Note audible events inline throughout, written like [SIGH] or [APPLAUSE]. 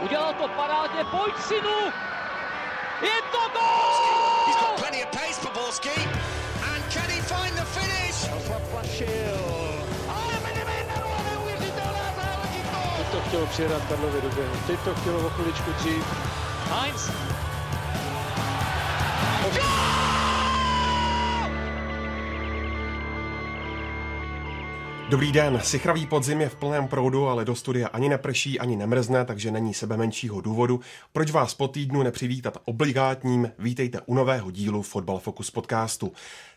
Udělal to parádně, pojď synu! Je to gol! He's got plenty of pace for Borski. And can he find the finish? Ale Medvedev, neuvěřitelná záležitost! Teď to chtělo přijedat Karlovi do běhu. Teď to chtělo o chviličku dřív. Heinz. Dobrý den, sichravý podzim je v plném proudu, ale do studia ani neprší, ani nemrzne, takže není sebe menšího důvodu, proč vás po týdnu nepřivítat obligátním Vítejte u nového dílu Fotbal Focus podcastu.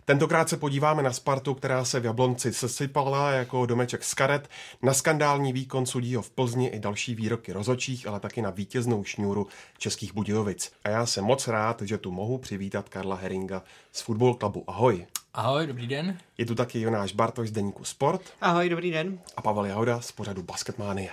Tentokrát se podíváme na Spartu, která se v Jablonci sesypala jako domeček z karet, na skandální výkon sudího v Plzni i další výroky rozočích, ale taky na vítěznou šňůru Českých Budějovic. A já jsem moc rád, že tu mohu přivítat Karla Heringa z Football Clubu. Ahoj. Ahoj, dobrý den. Je tu taky Jonáš Bartoš z Deníku Sport Ahoj, dobrý den. a Pavel Jahoda z pořadu Basketmánie.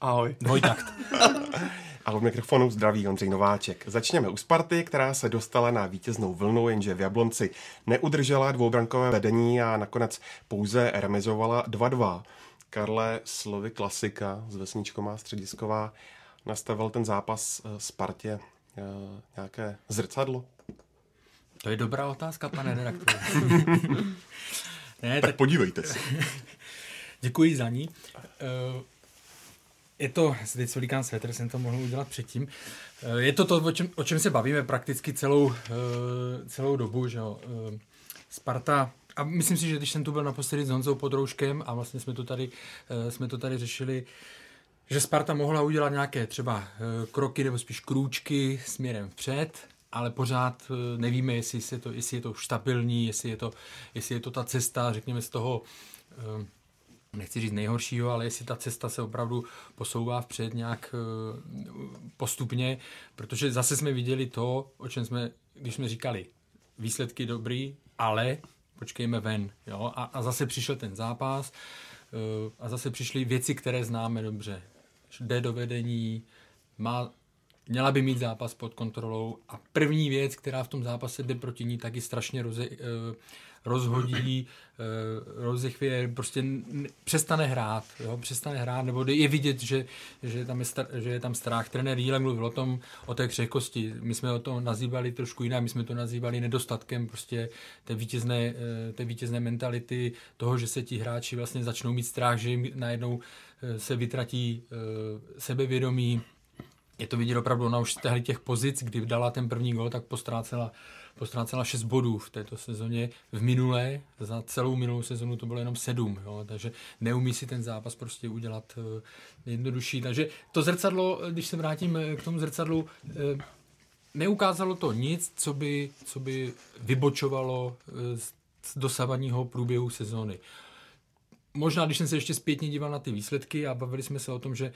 Ahoj. Dvojtakt. [LAUGHS] A od mikrofonu zdraví Ondřej Nováček. Začněme u Sparty, která se dostala na vítěznou vlnu, jenže v Jablonci neudržela dvoubrankové vedení a nakonec pouze remizovala 2-2. Karle, slovy klasika z Vesničková středisková, nastavil ten zápas eh, Spartě eh, nějaké zrcadlo? To je dobrá otázka, pane redaktore. [LAUGHS] ne, Tak podívejte se. [LAUGHS] děkuji za ní. Eh, Je to, teď říkám svetr, jsem to mohl udělat předtím. Eh, Je to to, o čem, o čem se bavíme prakticky celou, eh, celou dobu, že jo. Eh, Sparta, a myslím si, že když jsem tu byl naposledy s Honzou Podrouškem a vlastně jsme to tady, jsme to tady řešili, že Sparta mohla udělat nějaké třeba kroky nebo spíš krůčky směrem vpřed, ale pořád nevíme, jestli, je to, jestli je to stabilní, jestli je to, jestli je to ta cesta, řekněme, z toho, nechci říct nejhoršího, ale jestli ta cesta se opravdu posouvá vpřed nějak eh, postupně, protože zase jsme viděli to, o čem jsme, když jsme říkali, výsledky dobrý, ale počkejme ven. Jo? A, a zase přišel ten zápas eh, a zase přišly věci, které známe dobře. Jde do vedení, má, měla by mít zápas pod kontrolou a první věc, která v tom zápase jde proti ní, tak strašně roze, eh, rozhodí, [CLEARS THROAT] eh, rozechvěje, prostě přestane hrát, jo? přestane hrát, nebo je vidět, že, že, tam je star, že je tam strach. Trenér Jíle mluvil o tom, o té křehkosti. My jsme o to nazývali trošku jinak, my jsme to nazývali nedostatkem prostě té vítězné, eh, té vítězné mentality, toho, že se ti hráči vlastně začnou mít strach, že jim najednou eh, se vytratí sebevědomí, je to vidět opravdu na už z těch pozic, kdy dala ten první gol, tak postrácela, postrácela 6 bodů v této sezóně. V minulé, za celou minulou sezonu to bylo jenom 7, jo, takže neumí si ten zápas prostě udělat uh, jednodušší. Takže to zrcadlo, když se vrátím eh, k tomu zrcadlu, uh, neukázalo to nic, co by, co by vybočovalo eh, z dosavadního průběhu sezóny. Možná, když jsem se ještě zpětně díval na ty výsledky a bavili jsme se o tom, že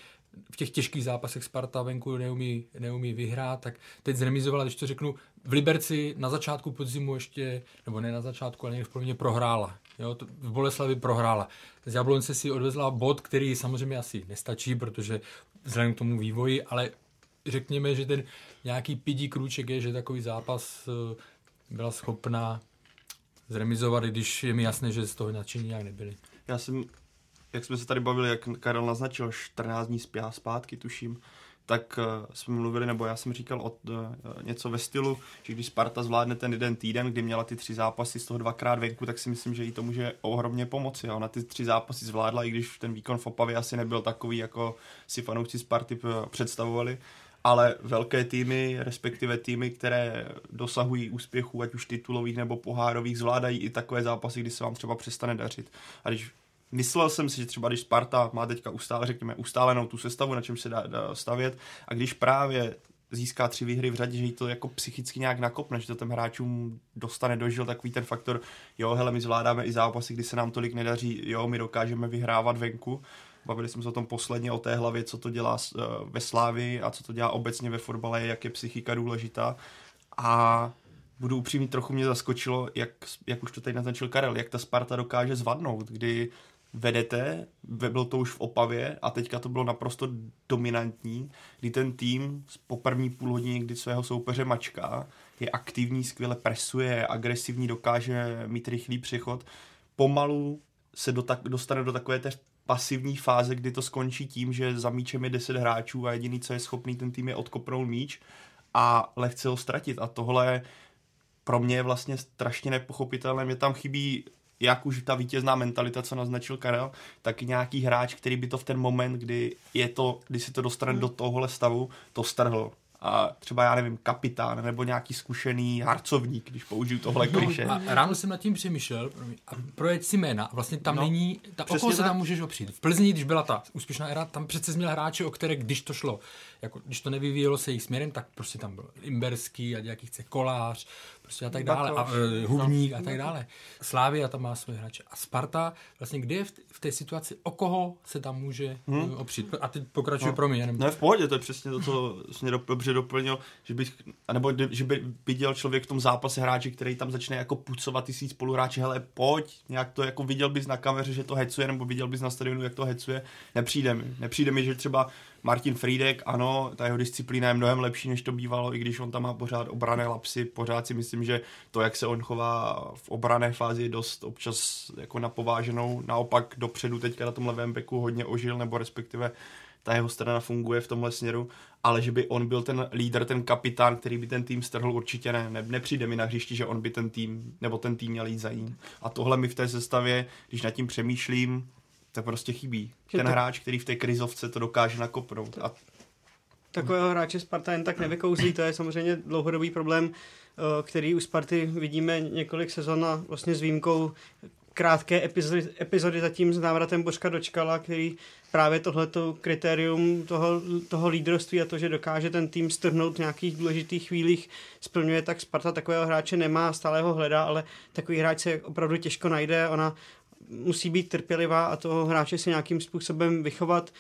v těch těžkých zápasech Sparta venku neumí, neumí vyhrát, tak teď zremizovala, když to řeknu, v Liberci na začátku podzimu ještě, nebo ne na začátku, ale někdy v polovině prohrála. Jo, to v Boleslavi prohrála. Z Jablonce si odvezla bod, který samozřejmě asi nestačí, protože vzhledem k tomu vývoji, ale řekněme, že ten nějaký pidí krůček je, že takový zápas eh, byla schopná zremizovat, i když je mi jasné, že z toho nadšení nějak nebyli. Já jsem, jak jsme se tady bavili, jak Karel naznačil, 14 dní zpátky, tuším, tak uh, jsme mluvili, nebo já jsem říkal od, uh, něco ve stylu, že když Sparta zvládne ten jeden týden, kdy měla ty tři zápasy z toho dvakrát venku, tak si myslím, že jí to může ohromně pomoci. A ona ty tři zápasy zvládla, i když ten výkon v Opavě asi nebyl takový, jako si fanoušci Sparty eh, představovali ale velké týmy, respektive týmy, které dosahují úspěchů, ať už titulových nebo pohárových, zvládají i takové zápasy, kdy se vám třeba přestane dařit. A když Myslel jsem si, že třeba když Sparta má teďka ustále, řekněme, ustálenou tu sestavu, na čem se dá, dá stavět, a když právě získá tři výhry v řadě, že jí to jako psychicky nějak nakopne, že to těm hráčům dostane dožil takový ten faktor, jo, hele, my zvládáme i zápasy, kdy se nám tolik nedaří, jo, my dokážeme vyhrávat venku, Bavili jsme se o tom posledně, o té hlavě, co to dělá uh, ve Slávi a co to dělá obecně ve fotbale, jak je psychika důležitá. A budu upřímný, trochu mě zaskočilo, jak, jak už to tady naznačil Karel, jak ta Sparta dokáže zvadnout, kdy vedete, bylo to už v Opavě a teďka to bylo naprosto dominantní, kdy ten tým po první půl hodině, kdy svého soupeře mačká, je aktivní, skvěle presuje, je agresivní, dokáže mít rychlý přechod, pomalu se do tak, dostane do takové té pasivní fáze, kdy to skončí tím, že za míčem je 10 hráčů a jediný, co je schopný ten tým je odkopnout míč a lehce ho ztratit. A tohle pro mě je vlastně strašně nepochopitelné. Mě tam chybí jak už ta vítězná mentalita, co naznačil Karel, tak nějaký hráč, který by to v ten moment, kdy je to, kdy si to dostane hmm. do tohohle stavu, to strhl a třeba, já nevím, kapitán nebo nějaký zkušený harcovník, když použiju tohle no, kliše. A ráno jsem nad tím přemýšlel a projeď si jména. Vlastně tam no, není, ta, o koho se tam můžeš opřít. V Plzni, když byla ta úspěšná éra, tam přece měl hráče, o které, když to šlo, jako, když to nevyvíjelo se jejich směrem, tak prostě tam byl Imberský a nějaký chce Kolář, prostě a tak dále, a uh, Hubník no. a tak dále. Slávia tam má svoje hráče. A Sparta, vlastně kde je v, v té situaci, o koho se tam může hmm. opřít? A teď pokračuje no. pro mě. Jenom... No v pohodě, to je přesně to, co jsi mě dobře doplnil, že bych, anebo že by viděl člověk v tom zápase hráče, který tam začne jako pucovat svý spoluhráči, hele pojď, nějak to jako viděl bys na kameře, že to hecuje, nebo viděl bys na stadionu, jak to hecuje, nepřijde mi. Nepřijde mi, že třeba Martin Friedek, ano, ta jeho disciplína je mnohem lepší, než to bývalo, i když on tam má pořád obrané lapsy, pořád si myslím, že to, jak se on chová v obrané fázi, je dost občas jako napováženou. Naopak dopředu teďka na tom levém beku hodně ožil, nebo respektive ta jeho strana funguje v tomhle směru, ale že by on byl ten lídr, ten kapitán, který by ten tým strhl, určitě ne. ne nepřijde mi na hřišti, že on by ten tým, nebo ten tým měl jít za ním. A tohle mi v té sestavě, když nad tím přemýšlím, to prostě chybí. Že Ten to... hráč, který v té krizovce to dokáže nakopnout. A... Takového hráče Sparta jen tak nevykouzlí, to je samozřejmě dlouhodobý problém, eh, který u Sparty vidíme několik sezon a vlastně s výjimkou krátké epizody, epizody zatím s návratem Božka dočkala, který právě tohleto kritérium toho, toho lídroství a to, že dokáže ten tým strhnout v nějakých důležitých chvílích, splňuje, tak Sparta takového hráče nemá, stále ho hledá, ale takový hráč se opravdu těžko najde. Ona musí být trpělivá a toho hráče si nějakým způsobem vychovat.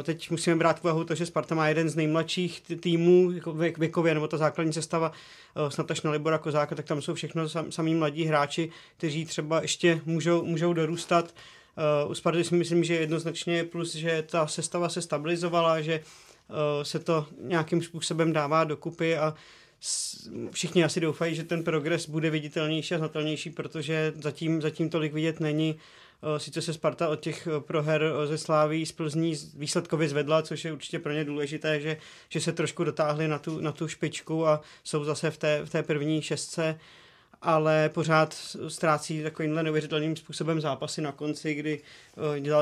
Eh, teď musíme brát v úvahu to, že Sparta má jeden z nejmladších týmů jako věkově, nebo ta základní sestava eh, snad až na Libora Kozáka, tak tam jsou všechno samý mladí hráči, kteří třeba ještě můžou, můžou dorůstat. Eh, u Sparty si myslím, že jednoznačně plus, že ta sestava se stabilizovala, že se to nějakým způsobem dává dokupy a všichni asi doufají, že ten progres bude viditelnější a znatelnější, protože zatím, zatím tolik vidět není. Sice se Sparta od těch proher ze Sláví z Plzní výsledkově zvedla, což je určitě pro ně důležité, že, že se trošku dotáhli na tu, na tu špičku a jsou zase v té, v té první šestce ale pořád ztrácí takovýmhle neuvěřitelným způsobem zápasy na konci, kdy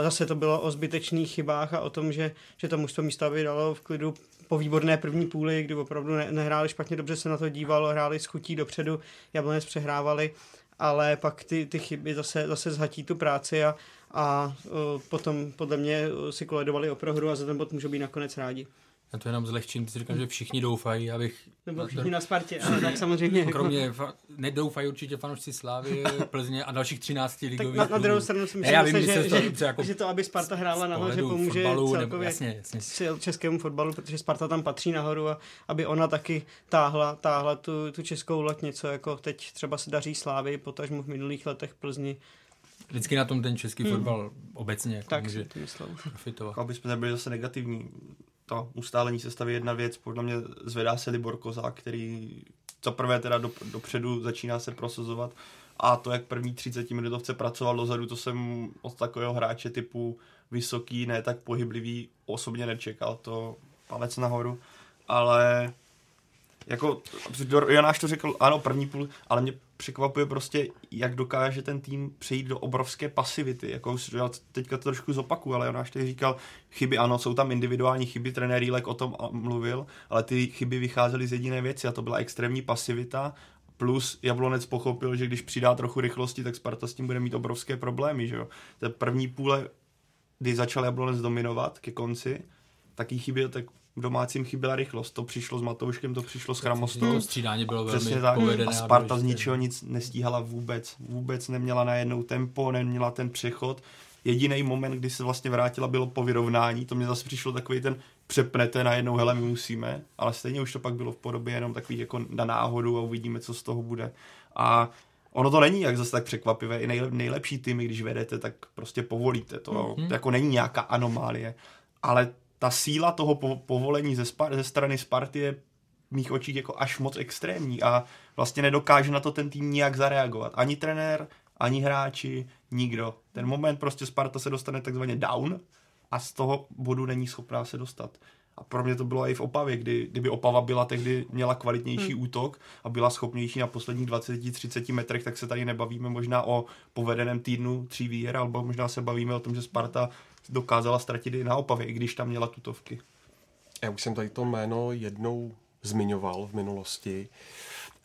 zase to bylo o zbytečných chybách a o tom, že, že to mužstvo místa vydalo v klidu po výborné první půli, kdy opravdu ne, nehráli špatně, dobře se na to dívalo, hráli s chutí dopředu, Jablonec přehrávali, ale pak ty, ty chyby zase, zase zhatí tu práci a, a uh, potom podle mě si koledovali o prohru a za ten bod můžou být nakonec rádi. Já to jenom zlehčím, ty si říkám, že všichni doufají, abych... Nebo všichni na Spartě, ale tak samozřejmě... Jako... [LAUGHS] Kromě, fa- nedoufají určitě fanoušci Slávy, Plzně a dalších 13 ligových Tak na, na druhou stranu si myslím, já vím, že, že, že, jako že, to, aby Sparta hrála nahoře, pomůže fotbalu, celkově nebo, jasně, jasně. českému fotbalu, protože Sparta tam patří nahoru a aby ona taky táhla, táhla tu, tu českou loď něco, jako teď třeba se daří Slávy, potažmu v minulých letech Plzni, Vždycky na tom ten český hmm. fotbal obecně jako tak může profitovat. Aby jsme nebyli zase negativní to ustálení sestavy jedna věc, podle mě zvedá se Libor Kozák, který za prvé teda do, dopředu začíná se prosazovat a to, jak první 30 minutovce pracoval dozadu, to jsem od takového hráče typu vysoký, ne tak pohyblivý, osobně nečekal, to palec nahoru, ale jako Jonáš to řekl, ano, první půl, ale mě překvapuje prostě, jak dokáže ten tým přejít do obrovské pasivity. Jako, já teďka to trošku zopakuju, ale Jonáš tady říkal, chyby ano, jsou tam individuální chyby, trenér Rílek o tom mluvil, ale ty chyby vycházely z jediné věci a to byla extrémní pasivita Plus Jablonec pochopil, že když přidá trochu rychlosti, tak Sparta s tím bude mít obrovské problémy. Že jo? To první půle, kdy začal Jablonec dominovat ke konci, taky chyběl, tak domácím chyběla rychlost. To přišlo s Matouškem, to přišlo s Chramostou. To střídání bylo Přesně velmi tak. povedené. A Sparta z ničeho nic nestíhala vůbec. Vůbec neměla najednou tempo, neměla ten přechod. Jediný moment, kdy se vlastně vrátila, bylo po vyrovnání. To mě zase přišlo takový ten přepnete najednou, hele, my musíme, ale stejně už to pak bylo v podobě jenom takový jako na náhodu a uvidíme, co z toho bude. A ono to není jak zase tak překvapivé. I nejlep, nejlepší týmy, když vedete, tak prostě povolíte. To mm-hmm. jako není nějaká anomálie. Ale ta síla toho po, povolení ze, Spar- ze strany Sparty je v mých očích jako až moc extrémní a vlastně nedokáže na to ten tým nijak zareagovat. Ani trenér, ani hráči, Nikdo. Ten moment prostě Sparta se dostane takzvaně down a z toho bodu není schopná se dostat. A pro mě to bylo i v Opavě, kdy, kdyby Opava byla tehdy, měla kvalitnější hmm. útok a byla schopnější na posledních 20-30 metrech, tak se tady nebavíme možná o povedeném týdnu tří výher, alebo možná se bavíme o tom, že Sparta dokázala ztratit i na Opavě, i když tam měla tutovky. Já už jsem tady to jméno jednou zmiňoval v minulosti,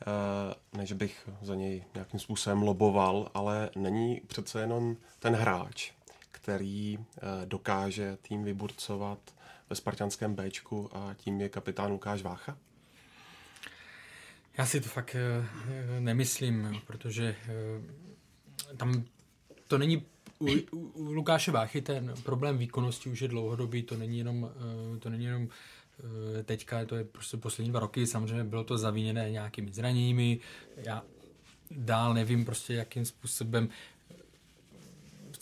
eh, než bych za něj nějakým způsobem loboval, ale není přece jenom ten hráč, který eh, dokáže tým vyburcovat ve spartanském Bčku a tím je kapitán Lukáš Vácha? Já si to fakt eh, nemyslím, protože tam to není u, u Lukáše Váchy ten problém výkonnosti už je dlouhodobý, to není jenom, to není jenom teďka, to je prostě poslední dva roky, samozřejmě bylo to zavíněné nějakými zraněními, já dál nevím prostě, jakým způsobem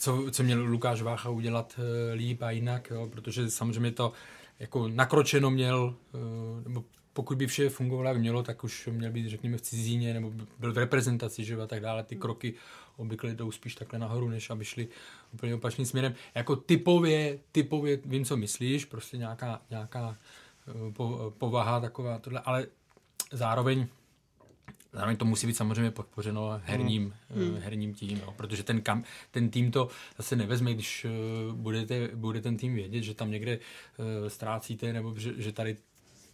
co, co měl Lukáš Vácha udělat eh, líp a jinak, jo, protože samozřejmě to jako nakročeno měl, eh, nebo pokud by vše fungovalo, jak mělo, tak už měl být, řekněme, v cizíně, nebo byl v reprezentaci, že a tak dále. Ty kroky obvykle jdou spíš takhle nahoru, než aby šli úplně opačným směrem. Jako typově, typově vím, co myslíš, prostě nějaká, nějaká eh, po, povaha taková tohle, ale zároveň Zároveň to musí být samozřejmě podpořeno herním, hmm. Eh, herním tím, jo, protože ten, kam, ten tým to zase nevezme, když uh, budete, bude ten tým vědět, že tam někde uh, ztrácíte nebo že, že tady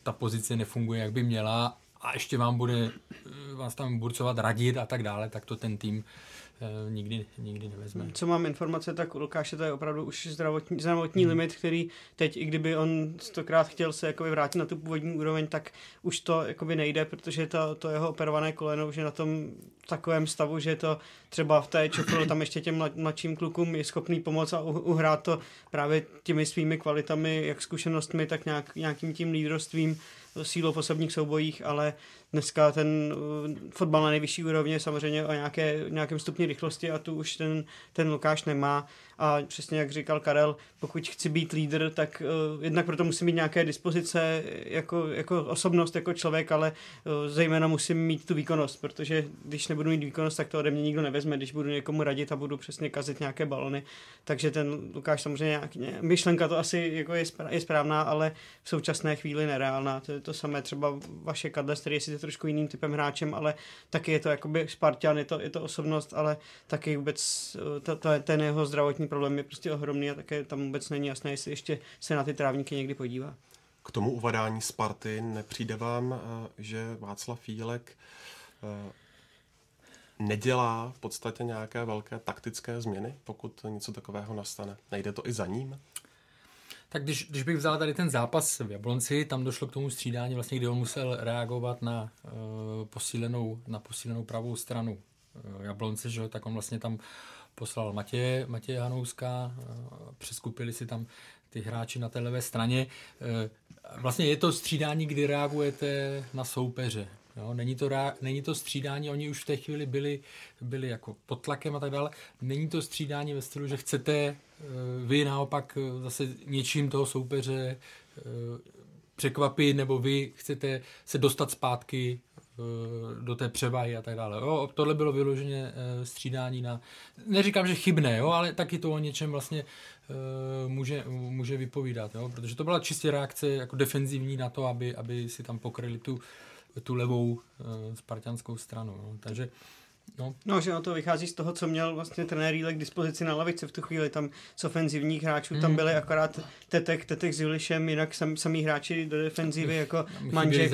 ta pozice nefunguje, jak by měla a ještě vám bude uh, vás tam burcovat, radit a tak dále, tak to ten tým Eh, nikdy, nikdy nevezme. Co mám informace, tak u Lukáše to je opravdu už zdravotní, zdravotní hmm. limit, který teď, i kdyby on stokrát chtěl se jakoby vrátit na tu původní úroveň, tak už to jakoby nejde, protože to, to jeho operované koleno už je na tom takovém stavu, že to třeba v té čefl tam ještě těm mladším klukům je schopný pomoct a uhrát to právě těmi svými kvalitami, jak zkušenostmi, tak nějak, nějakým tím lídrovstvím sílou v osobních soubojích, ale dneska ten uh, fotbal na nejvyšší úrovni samozřejmě o nějaké, nějakém stupni rychlosti a tu už ten, ten Lukáš nemá a přesně jak říkal Karel, pokud chci být lídr, tak uh, jednak proto musím mít nějaké dispozice jako, jako osobnost, jako člověk, ale uh, zejména musím mít tu výkonnost, protože když nebudu mít výkonnost, tak to ode mě nikdo nevezme, když budu někomu radit a budu přesně kazit nějaké balony. Takže ten Lukáš samozřejmě nějak, myšlenka to asi jako je, je správná, ale v současné chvíli nereálná. To je to samé třeba vaše Kadles, který je sice trošku jiným typem hráčem, ale taky je to jakoby Spartan, je to, je to osobnost, ale taky vůbec uh, to, to, ten jeho zdravotní zdravotní problém je prostě ohromný a také tam vůbec není jasné, jestli ještě se na ty trávníky někdy podívá. K tomu uvadání Sparty nepřijde vám, eh, že Václav Fílek eh, nedělá v podstatě nějaké velké taktické změny, pokud něco takového nastane. Nejde to i za ním? Tak když, když bych vzal tady ten zápas v Jablonci, tam došlo k tomu střídání, vlastně, kdy on musel reagovat na, uh, posílenou, na posílenou pravou stranu uh, Jablonce, že tak on vlastně tam poslal Matěje, Matěje Hanouska, přeskupili si tam ty hráči na té levé straně. E, vlastně je to střídání, kdy reagujete na soupeře. Jo, není, to rá, není to střídání, oni už v té chvíli byli, byli jako pod tlakem a tak dále. Není to střídání ve stylu, že chcete e, vy naopak zase něčím toho soupeře překvapit, nebo vy chcete se dostat zpátky Eh, do té převahy a tak dále. Jo, tohle bylo vyloženě eh, střídání na, neříkám, že chybné, jo, ale taky to o něčem vlastně eh, může, může vypovídat, jo, protože to byla čistě reakce jako defenzivní na to, aby, aby si tam pokryli tu, tu levou spartianskou stranu. Jo. Takže No. no, že na to vychází z toho, co měl vlastně trenér Jíle k dispozici na lavici v tu chvíli. Tam z ofenzivních hráčů mm. tam byly akorát Tetek, Tetek s Julišem, jinak sam, samý hráči do defenzivy jako Manžek,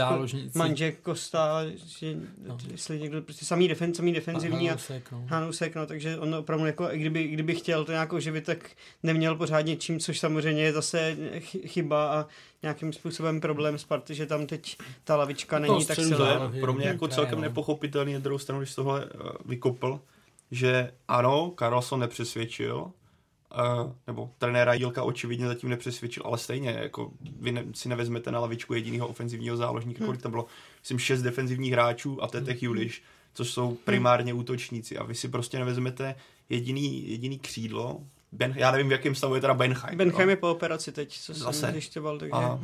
Manžek, Kosta, že, no. jestli někdo, prostě samý, defen, samý defenzivní a Hanusek, no. Hanusek, no, takže on opravdu jako, kdyby, kdyby chtěl to nějakou živit, tak neměl pořádně čím, což samozřejmě je zase chyba a nějakým způsobem problém Sparty, že tam teď ta lavička není no, tak silná. Pro mě jako celkem no. nepochopitelný na druhou stranu, když tohle uh, vykopl, že ano, Carlson nepřesvědčil, uh, nebo trenéra Jílka očividně zatím nepřesvědčil, ale stejně, jako vy ne, si nevezmete na lavičku jediného ofenzivního záložníka, hmm. kolik tam bylo, myslím, šest defenzivních hráčů a Tetech hmm. Juliš, což jsou primárně hmm. útočníci a vy si prostě nevezmete jediný, jediný křídlo, Ben, já nevím, v jakém stavu je teda Benheim. Benheim no. je po operaci teď, co Zase. jsem zjišťoval, takže... Aha,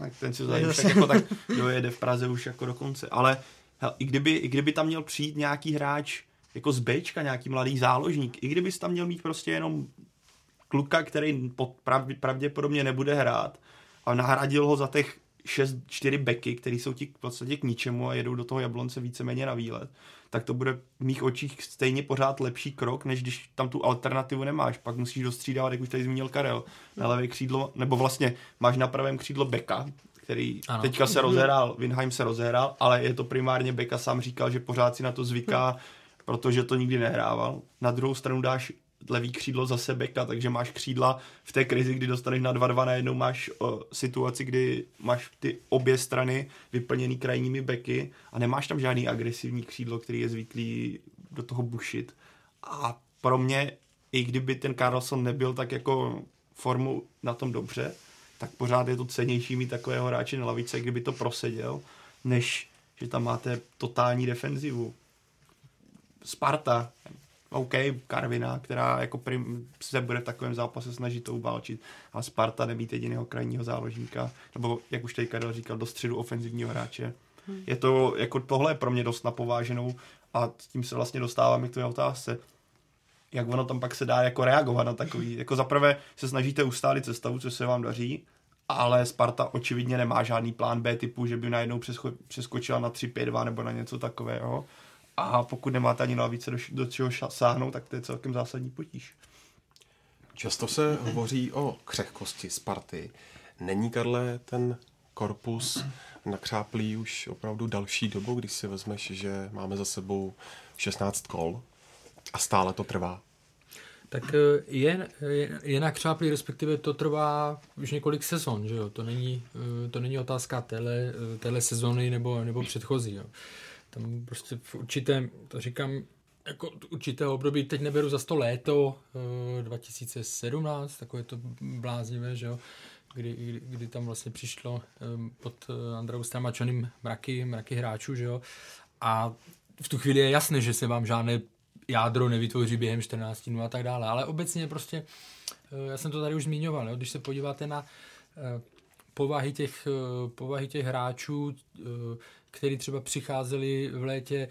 tak ten si zase. [LAUGHS] tak, jako tak dojede v Praze už jako do konce. Ale hel, i, kdyby, i kdyby tam měl přijít nějaký hráč jako z Bčka nějaký mladý záložník. I kdybys tam měl mít prostě jenom kluka, který pod, pravděpodobně nebude hrát a nahradil ho za těch 6, 4 beky, které jsou ti v podstatě k ničemu a jedou do toho jablonce víceméně na výlet, tak to bude v mých očích stejně pořád lepší krok, než když tam tu alternativu nemáš. Pak musíš dostřídávat, jak už tady zmínil Karel, na levé křídlo, nebo vlastně máš na pravém křídlo beka, který ano. teďka se rozhrál, Winheim se rozhrál, ale je to primárně Beka sám říkal, že pořád si na to zvyká, protože to nikdy nehrával. Na druhou stranu dáš levý křídlo zase beka, takže máš křídla v té krizi, kdy dostaneš na 2-2 najednou máš o, situaci, kdy máš ty obě strany vyplněný krajními beky a nemáš tam žádný agresivní křídlo, který je zvyklý do toho bušit. A pro mě, i kdyby ten Carlson nebyl tak jako formu na tom dobře, tak pořád je to cenější mít takového hráče na lavice, kdyby to proseděl, než že tam máte totální defenzivu. Sparta, OK, Karvina, která jako prim, se bude v takovém zápase snažit to ubálčit, a Sparta nemít jediného krajního záložníka, nebo jak už tady Karel říkal, do středu ofenzivního hráče. Hmm. Je to, jako tohle je pro mě dost napováženou a s tím se vlastně dostáváme k té otázce jak ono tam pak se dá jako reagovat na takový. Jako zaprvé se snažíte ustálit sestavu, co se vám daří, ale Sparta očividně nemá žádný plán B typu, že by najednou přesko- přeskočila na 3-5-2 nebo na něco takového. A pokud nemáte ani na více do, do čeho sáhnout, tak to je celkem zásadní potíž. Často se hovoří o křehkosti Sparty. Není, Karle, ten korpus nakřáplý už opravdu další dobu, když si vezmeš, že máme za sebou 16 kol a stále to trvá? Tak eh, je, je, je nakřáplý, respektive to trvá už několik sezon, že jo? To není, eh, to není otázka téhle, eh, téhle sezony nebo, nebo předchozí, jo? Tam prostě v určitém, to říkám, jako určitého období, teď neberu za to léto 2017, takové to bláznivé, že jo, kdy, kdy, kdy tam vlastně přišlo pod Andrau Stramačaným mraky, mraky hráčů, že jo, a v tu chvíli je jasné, že se vám žádné jádro nevytvoří během 14 dnů a tak dále. Ale obecně prostě, eh, já jsem to tady už zmiňoval, jo, když se podíváte na eh, povahy těch, eh, povahy těch hráčů, který třeba přicházeli v létě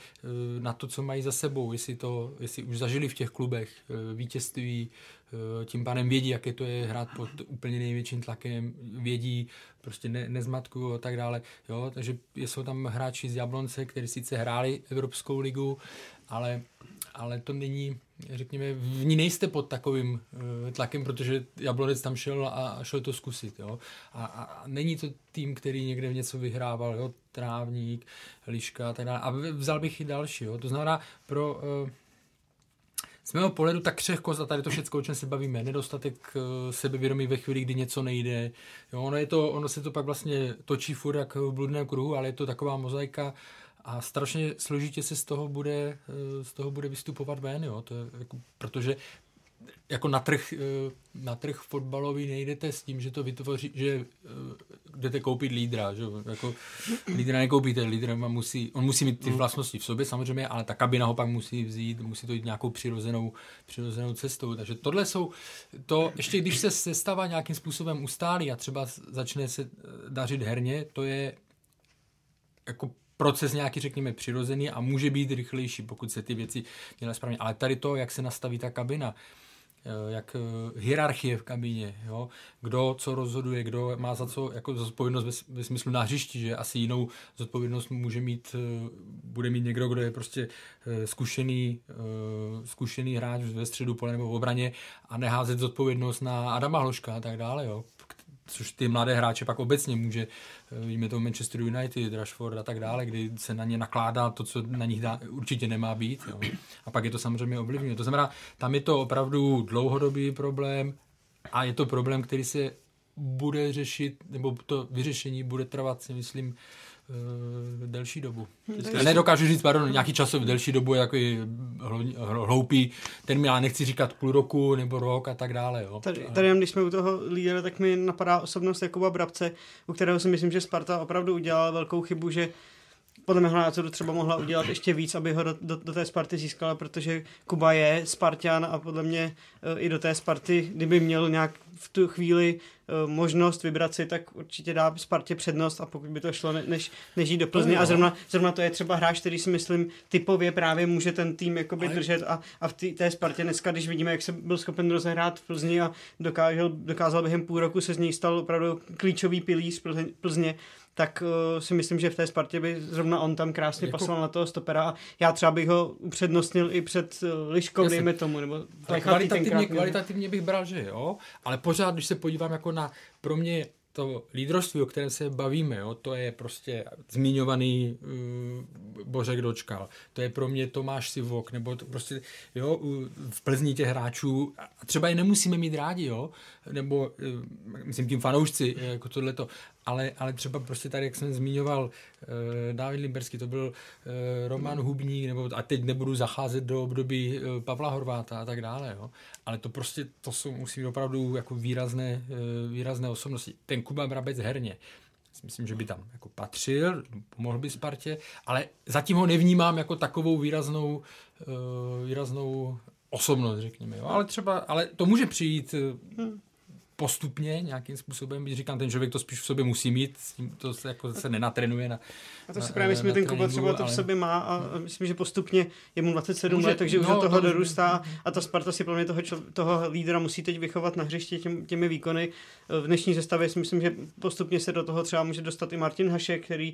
na to, co mají za sebou, jestli, to, jestli už zažili v těch klubech vítězství, tím pádem vědí, jaké to je hrát pod úplně největším tlakem, vědí, prostě ne, nezmatku a tak dále. Jo? Takže jsou tam hráči z Jablonce, kteří sice hráli Evropskou ligu, ale ale to není, řekněme, v ní nejste pod takovým uh, tlakem, protože Jablonec tam šel a, šel to zkusit, jo. A, a, není to tým, který někde něco vyhrával, jo, Trávník, Liška a tak dále. A vzal bych i další, jo. To znamená, pro uh, z mého pohledu tak křehkost a tady to všechno, o čem se bavíme, nedostatek uh, sebevědomí ve chvíli, kdy něco nejde. Jo, ono, je to, ono se to pak vlastně točí furt jak v bludném kruhu, ale je to taková mozaika a strašně složitě se z toho bude, eh, z toho bude vystupovat ven, jo? To je jako, protože jako na trh, eh, na trh fotbalový nejdete s tím, že to vytvoří, že eh, jdete koupit lídra, že jako lídra nekoupíte, lídra musí, on musí mít ty mm. vlastnosti v sobě samozřejmě, ale ta kabina ho pak musí vzít, musí to jít nějakou přirozenou, přirozenou cestou, takže tohle jsou, to ještě když se sestava nějakým způsobem ustálí a třeba začne se dařit herně, to je jako proces nějaký, řekněme, přirozený a může být rychlejší, pokud se ty věci dělají správně. Ale tady to, jak se nastaví ta kabina, eh, jak eh, hierarchie v kabině, jo? kdo co rozhoduje, kdo má za co jako zodpovědnost ve, smyslu na hřišti, že asi jinou zodpovědnost může mít, eh, bude mít někdo, kdo je prostě zkušený, zkušený hráč ve středu pole nebo v obraně a neházet zodpovědnost na Adama Hloška a tak dále, jo? Což ty mladé hráče pak obecně může, eh, víme to Manchester United, Rashford a tak dále, kdy se na ně nakládá to, co na nich dá, určitě nemá být. Jo. A pak je to samozřejmě ovlivňuje. To znamená, tam je to opravdu dlouhodobý problém a je to problém, který se bude řešit, nebo to vyřešení bude trvat, si myslím, delší dobu. Hmm, nedokážu říct, pardon, nějaký časový delší dobu, jako je hloupý termín, ale nechci říkat půl roku nebo rok a tak dále. Jo. Tady, tady když jsme u toho lídera, tak mi napadá osobnost Jakuba Brabce, u kterého si myslím, že Sparta opravdu udělala velkou chybu, že podle mého názoru třeba mohla udělat ještě víc, aby ho do, do, do té Sparty získala, protože Kuba je Spartan a podle mě uh, i do té Sparty, kdyby měl nějak v tu chvíli uh, možnost vybrat si, tak určitě dá Spartě přednost a pokud by to šlo, ne, než, než jít do Plzně. A zrovna, zrovna to je třeba hráč, který si myslím typově právě může ten tým jakoby Ale... držet a, a v tý, té Spartě dneska, když vidíme, jak se byl schopen rozehrát v Plzni a dokázal, dokázal během půl roku se z něj stal opravdu klíčový pilíř Plzně, tak uh, si myslím, že v té Spartě by zrovna on tam krásně jako... pasoval na toho stopera a já třeba bych ho upřednostnil i před uh, Liškou, Jasně. dejme tomu, nebo kvalitativně, kvalitativně bych bral, že jo, ale pořád, když se podívám jako na, pro mě to lídrovství, o kterém se bavíme, jo, to je prostě zmiňovaný uh, Bořek Dočkal, to je pro mě Tomáš Sivok, nebo to prostě, jo, uh, v Plzni těch hráčů, a třeba je nemusíme mít rádi, jo, nebo, uh, myslím tím fanoušci, jako tohleto, ale, ale třeba prostě tady, jak jsem zmiňoval, uh, David Limberský, to byl uh, Roman Hubník, nebo a teď nebudu zacházet do období uh, Pavla Horváta a tak dále, jo. Ale to prostě, to jsou, musí být opravdu jako výrazné, uh, výrazné osobnosti. Ten Kuba Brabec herně, myslím, že by tam jako patřil, pomohl by Spartě, ale zatím ho nevnímám jako takovou výraznou, uh, výraznou osobnost, řekněme. Jo. Ale třeba, ale to může přijít hmm postupně nějakým způsobem, když říkám, ten člověk to spíš v sobě musí mít, to se, jako se nenatrenuje na A to si právě myslím, že ten Kuba třeba to v sobě má a myslím, že postupně je mu 27 Může, let, takže no, už do toho dorůstá a ta Sparta si pro mě toho, toho lídra musí teď vychovat na hřišti těm, těmi výkony. V dnešní sestavě si myslím, že postupně se do toho třeba může dostat i Martin Hašek, který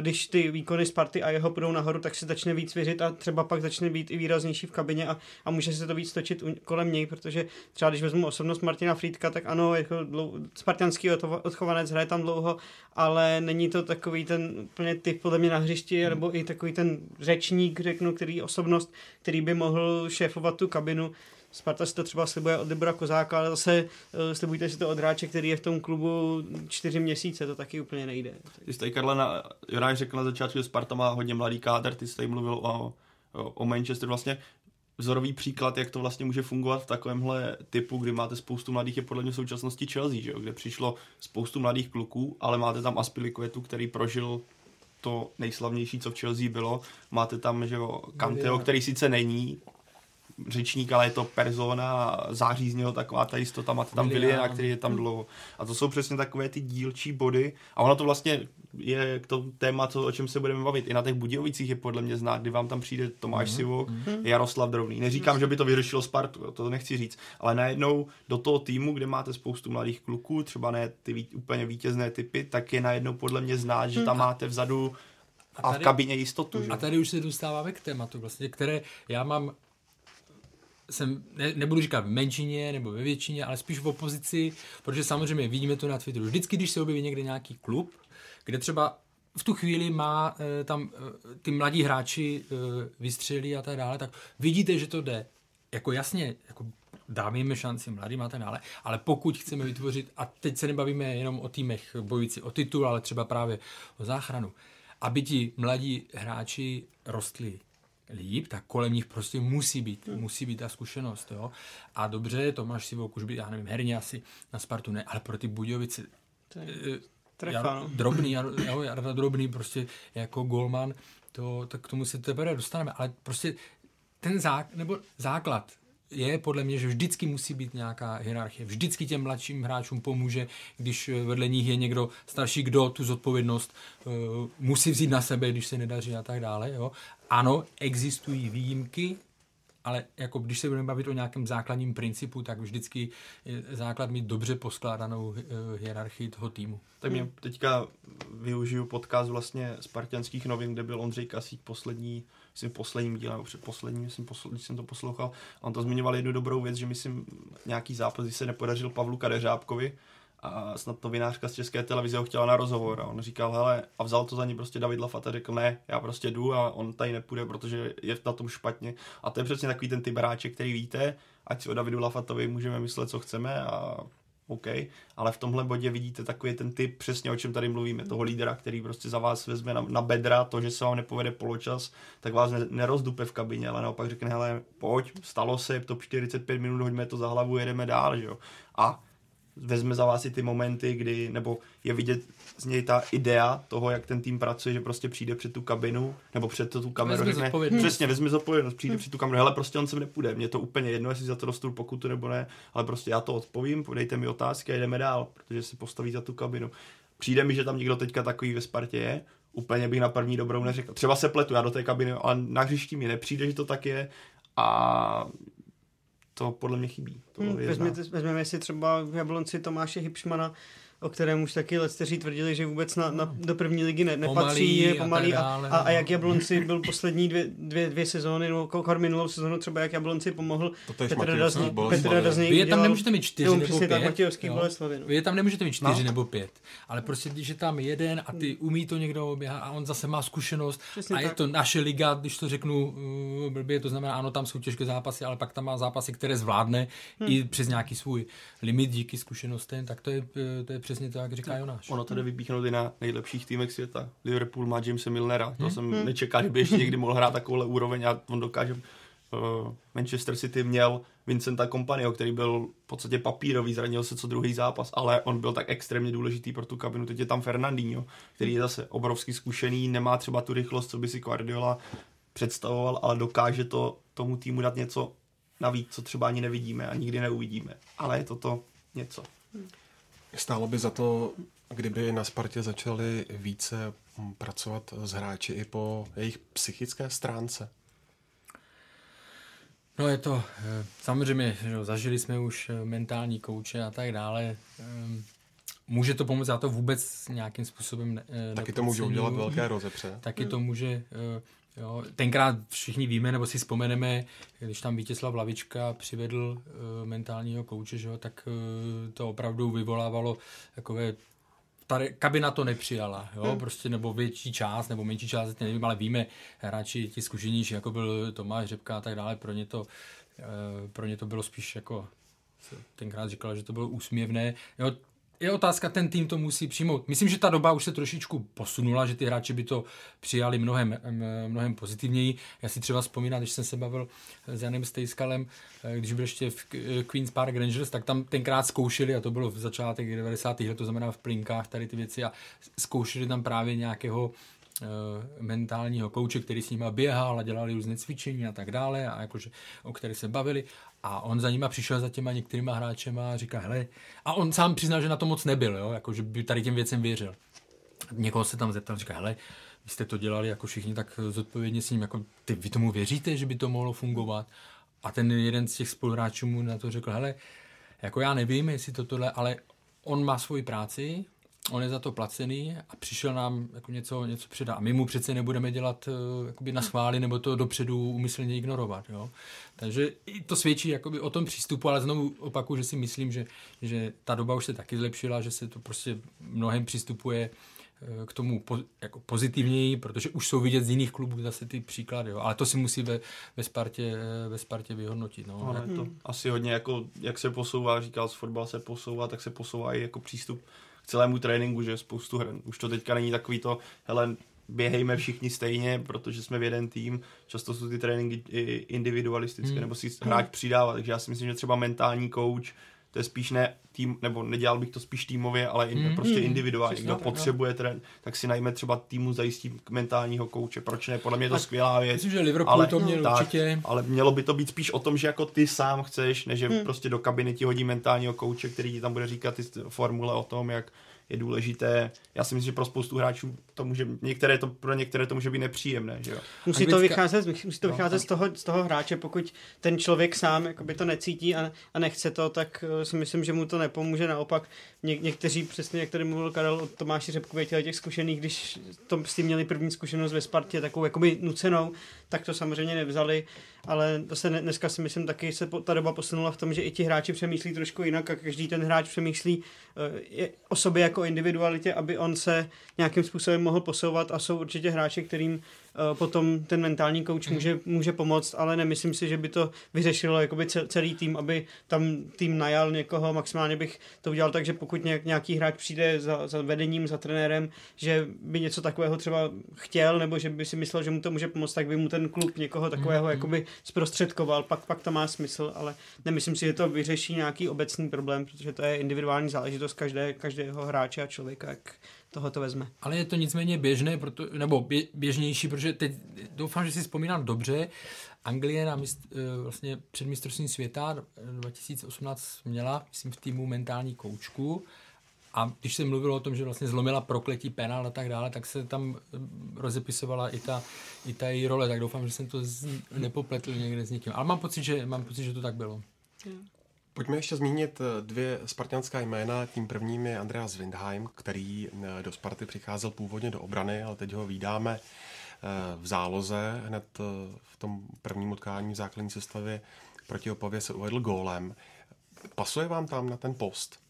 když ty výkony Sparty a jeho půjdou nahoru, tak se začne víc věřit a třeba pak začne být i výraznější v kabině a, a může se to víc točit kolem něj, protože třeba když vezmu osobnost Martina Frýdka, tak ano, ano, jako dlou, spartianský odchovanec, hraje tam dlouho, ale není to takový ten úplně typ podle mě na hřišti, hmm. nebo i takový ten řečník, řeknu, který osobnost, který by mohl šéfovat tu kabinu. Sparta si to třeba slibuje od Libora Kozáka, ale zase uh, slibujte si to od hráče, který je v tom klubu čtyři měsíce, to taky úplně nejde. Ty jsi tady, Karla, na, Jonáš řekl na začátku, že Sparta má hodně mladý kádr, ty jsi tady mluvil o, o Manchester, vlastně vzorový příklad, jak to vlastně může fungovat v takovémhle typu, kdy máte spoustu mladých, je podle mě v současnosti Chelsea, že jo? kde přišlo spoustu mladých kluků, ale máte tam Aspilicuetu, který prožil to nejslavnější, co v Chelsea bylo. Máte tam, že jo, Kanteho, který sice není řečník, ale je to persona, září z něho taková ta jistota, máte tam Williana, který je tam dlouho. A to jsou přesně takové ty dílčí body. A ono to vlastně je k tomu téma, co, o čem se budeme bavit. I na těch Budějovicích je podle mě znát, kdy vám tam přijde Tomáš mm-hmm. Sivok, mm-hmm. Jaroslav Drobný. Neříkám, že by to vyřešilo Spartu, to nechci říct, ale najednou do toho týmu, kde máte spoustu mladých kluků, třeba ne ty úplně vítězné typy, tak je najednou podle mě znát, že tam mhm. máte vzadu a, tady, a v kabině jistotu. Že? A tady už se dostáváme k tématu, vlastně, které já mám jsem, ne, nebudu říkat v menšině nebo ve většině, ale spíš v opozici, protože samozřejmě vidíme to na Twitteru. Vždycky, když se objeví někde nějaký klub, kde třeba v tu chvíli má e, tam e, ty mladí hráči e, vystřelí a tak dále, tak vidíte, že to jde. Jako jasně, jako dáme šanci mladým a tak dále, ale pokud chceme vytvořit, a teď se nebavíme jenom o týmech bojující o titul, ale třeba právě o záchranu, aby ti mladí hráči rostli líp, tak kolem nich prostě musí být, hmm. musí být ta zkušenost, jo. A dobře, Tomáš si už by, já nevím, herně asi na Spartu ne, ale pro ty Budějovice Trefa, no. drobný, [LAUGHS] jo, Jarda drobný prostě jako golman, to, tak k tomu se teprve dostaneme, ale prostě ten zák, nebo základ je podle mě, že vždycky musí být nějaká hierarchie. Vždycky těm mladším hráčům pomůže, když vedle nich je někdo starší, kdo tu zodpovědnost uh, musí vzít na sebe, když se nedaří a tak dále. Jo. Ano, existují výjimky, ale jako když se budeme bavit o nějakém základním principu, tak vždycky je základ mít dobře poskládanou eh, hierarchii toho týmu. Tak mě teďka využiju podcast vlastně Spartianských novin, kde byl Ondřej Kasík poslední, myslím posledním dílem, nebo předposlední, myslím, posl- když jsem to poslouchal, on to zmiňoval jednu dobrou věc, že myslím nějaký zápas, když se nepodařil Pavlu Kadeřábkovi, a snad novinářka z české televize ho chtěla na rozhovor a on říkal, hele, a vzal to za ní prostě David Lafata, řekl, ne, já prostě jdu a on tady nepůjde, protože je na tom špatně. A to je přesně takový ten typ hráče, který víte, ať si o Davidu Lafatovi můžeme myslet, co chceme a OK, ale v tomhle bodě vidíte takový ten typ, přesně o čem tady mluvíme, toho lídra, který prostě za vás vezme na, na bedra to, že se vám nepovede poločas, tak vás ne, nerozdupe v kabině, ale naopak řekne, hele, pojď, stalo se, top 45 minut, hoďme to za hlavu, jedeme dál, že jo. A vezme za vás i ty momenty, kdy, nebo je vidět z něj ta idea toho, jak ten tým pracuje, že prostě přijde před tu kabinu, nebo před tu kameru, Vezme řekne, přesně, vezme zodpovědnost, přijde před tu kameru, hele, prostě on sem nepůjde, mně to úplně jedno, jestli za to dostanu pokutu nebo ne, ale prostě já to odpovím, podejte mi otázky a jdeme dál, protože si postaví za tu kabinu. Přijde mi, že tam někdo teďka takový ve Spartě je, úplně bych na první dobrou neřekl. Třeba se pletu, já do té kabiny, ale na hřišti mi nepřijde, že to tak je. A to podle mě chybí. To Hmm, vezměte, vezmeme si třeba v Jablonci Tomáše Hipšmana, o kterém už taky letceří tvrdili, že vůbec na, na, do první ligy ne, nepatří, Pomalý je a pomalý a, dále, a, a, no. jak Jablonci byl poslední dvě, dvě, dvě sezóny, nebo kor minulou sezónu třeba jak Jablonci pomohl Petr Boleslavě. Petr Vy je tam nemůžete mít čtyři Jo, nebo přesně tak, pět. Matějovský jo. Boleslavě, no. Vy je tam nemůžete mít čtyři No. nebo pět. Ale prostě, když je tam jeden a ty umí to někdo oběhat a on zase má zkušenost Přesně a je tak. to naše liga, když to řeknu uh, blbě, to znamená, ano, tam jsou těžké zápasy, ale pak tam má zápasy, které zvládne Hmm. i přes nějaký svůj limit díky zkušenostem, tak to je, eh, to je přesně to, jak říká Jonáš. Ono to jde vypíchnout i na nejlepších týmech světa. Liverpool má Jamesa Milnera, to jsem nečekal, že by ještě [LAUGHS] někdy mohl hrát takovouhle úroveň a on dokáže. Uh, Manchester City měl Vincenta Kompanyho, který byl v podstatě papírový, zranil se co druhý zápas, ale on byl tak extrémně důležitý pro tu kabinu. Teď je tam Fernandinho, který je zase obrovsky zkušený, nemá třeba tu rychlost, co by si Guardiola představoval, ale dokáže to tomu týmu dát něco navíc, co třeba ani nevidíme a nikdy neuvidíme. Ale je to to něco. Stálo by za to, kdyby na Spartě začali více pracovat s hráči i po jejich psychické stránce. No je to, eh, samozřejmě, jo, zažili jsme už eh, mentální kouče a tak dále. Ehm, Může to pomoct, já to vůbec nějakým způsobem ne, eh, Taky to můžou nepodceňuju. dělat velké rozepře. Taky to může, jo, tenkrát všichni víme, nebo si vzpomeneme, když tam Vítězslav Lavička přivedl eh, mentálního kouče, že jo, tak eh, to opravdu vyvolávalo takové ta kabina to nepřijala, jo, hmm. prostě nebo větší část, nebo menší část, teď nevím, ale víme, hráči ti zkušenější, jako byl Tomáš Řepka a tak dále, pro ně to, eh, pro ně to bylo spíš jako, tenkrát říkala, že to bylo úsměvné, jo, je otázka, ten tým to musí přijmout. Myslím, že ta doba už se trošičku posunula, že ty hráči by to přijali mnohem, em, mnohem pozitivněji. Já si třeba vzpomínám, když jsem se bavil s Janem Stejskalem, eh, když byl ještě v K- Queen's Park Rangers, tak tam tenkrát zkoušeli, a to bylo v začátek 90. let, to znamená v plinkách tady ty věci, a zkoušeli tam právě nějakého eh, mentálního kouče, který s nima běhal a dělali různé cvičení a tak dále, a jakože, o kterých se bavili. A on za nima přišel za těma některýma hráčema a říká, hele, a on sám přiznal, že na to moc nebyl, jo, jako, že by tady těm věcem věřil. Někoho se tam zeptal, říká, hele, vy jste to dělali jako všichni tak zodpovědně s ním, jako ty, vy tomu věříte, že by to mohlo fungovat? A ten jeden z těch spoluhráčů mu na to řekl, hele, jako já nevím, jestli to tohle, ale on má svoji práci, on je za to placený a přišel nám jako něco, něco předat. A my mu přece nebudeme dělat uh, jakoby na schvály nebo to dopředu umyslně ignorovat. Jo? Takže i to svědčí jakoby o tom přístupu, ale znovu opakuju, že si myslím, že, že ta doba už se taky zlepšila, že se to prostě mnohem přistupuje eh, k tomu po, jako pozitivněji, protože už jsou vidět z jiných klubů zase ty příklady. Jo? Ale to si musí ve, ve, Spartě, eh, ve Spartě vyhodnotit. No. Je to asi hodně jako, jak se posouvá, říkal, z fotbal se posouvá, tak se posouvá i jako přístup k celému tréninku, že spoustu her. Už to teďka není takový to, hele, běhejme všichni stejně, protože jsme v jeden tým. Často jsou ty tréninky individualistické, hmm. nebo si hráč přidává. Takže já si myslím, že třeba mentální coach, to je spíš ne tým, nebo nedělal bych to spíš týmově, ale in, Hmm. prostě individuálně. Přesně Kdo tak, no. potřebuje trén, tak si najme třeba týmu zajistí mentálního kouče. Proč ne? Podle mě je to skvělá věc. Myslím, že Liverpool to měl určitě. Ale mělo by to být spíš o tom, že jako ty sám chceš, než že hmm. prostě do kabiny ti hodí mentálního kouče, který ti tam bude říkat ty formule o tom, jak je důležité. Já si myslím, že pro spoustu hráčů to může, některé to, pro některé to může být nepříjemné, že jo. Musí to vycházet, musí to No, vycházet tak. z, toho, z toho hráče, pokud ten člověk sám jakoby to necítí a, a nechce to, tak eh, si myslím, že mu to nepomůže. Naopak Ně, někteří, přesně jak tady mluvil Karel o Tomáši Řepkově, těle těch zkušených, když to s tím měli první zkušenost ve Spartě, takovou jakoby nucenou, tak to samozřejmě nevzali, ale zase ne- dneska si myslím taky se po, ta doba posunula v tom, že i ti hráči přemýšlí trošku jinak a každý ten hráč přemýšlí je, o sobě jako jako individualitě, aby on se nějakým způsobem mohl posouvat a jsou určitě hráči, kterým uh, potom ten mentální kouč Mhm. může, může pomoct, ale nemyslím si, že by to vyřešilo jakoby ce- celý tým, aby tam tým najal někoho, maximálně bych to udělal tak, že pokud nějak, nějaký hráč přijde za, za vedením, za trenérem, že by něco takového třeba chtěl, nebo že by si myslel, že mu to může pomoct, tak by mu ten klub někoho takového Mhm. jakoby zprostředkoval, pak, pak to má smysl, ale nemyslím si, že to vyřeší nějaký obecný problém, protože to je individuální záležitost každé, každého hráče a člověka, jak toho to vezme. Ale je to nicméně běžné, proto, nebo bě, běžnější, protože teď doufám, že si vzpomínám dobře, Anglie na mist, eh, vlastně před mistrovstvím světa eh, 2018 měla, myslím, v týmu mentální koučku a když se mluvilo o tom, že vlastně zlomila prokletí penál a tak dále, tak se tam eh, rozepisovala i ta, i ta její role, tak doufám, že jsem to z, nepopletl někde s někým. Ale mám pocit, že, mám pocit, že to tak bylo. Pojďme ještě zmínit eh, dvě spartianská jména. Tím prvním je Andreas Windheim, který eh, do Sparty přicházel původně do obrany, ale teď ho vydáme v záloze. Hned eh, v tom prvním utkání v základní sestavě proti Opavě se uvedl gólem. Pasuje vám tam na ten post?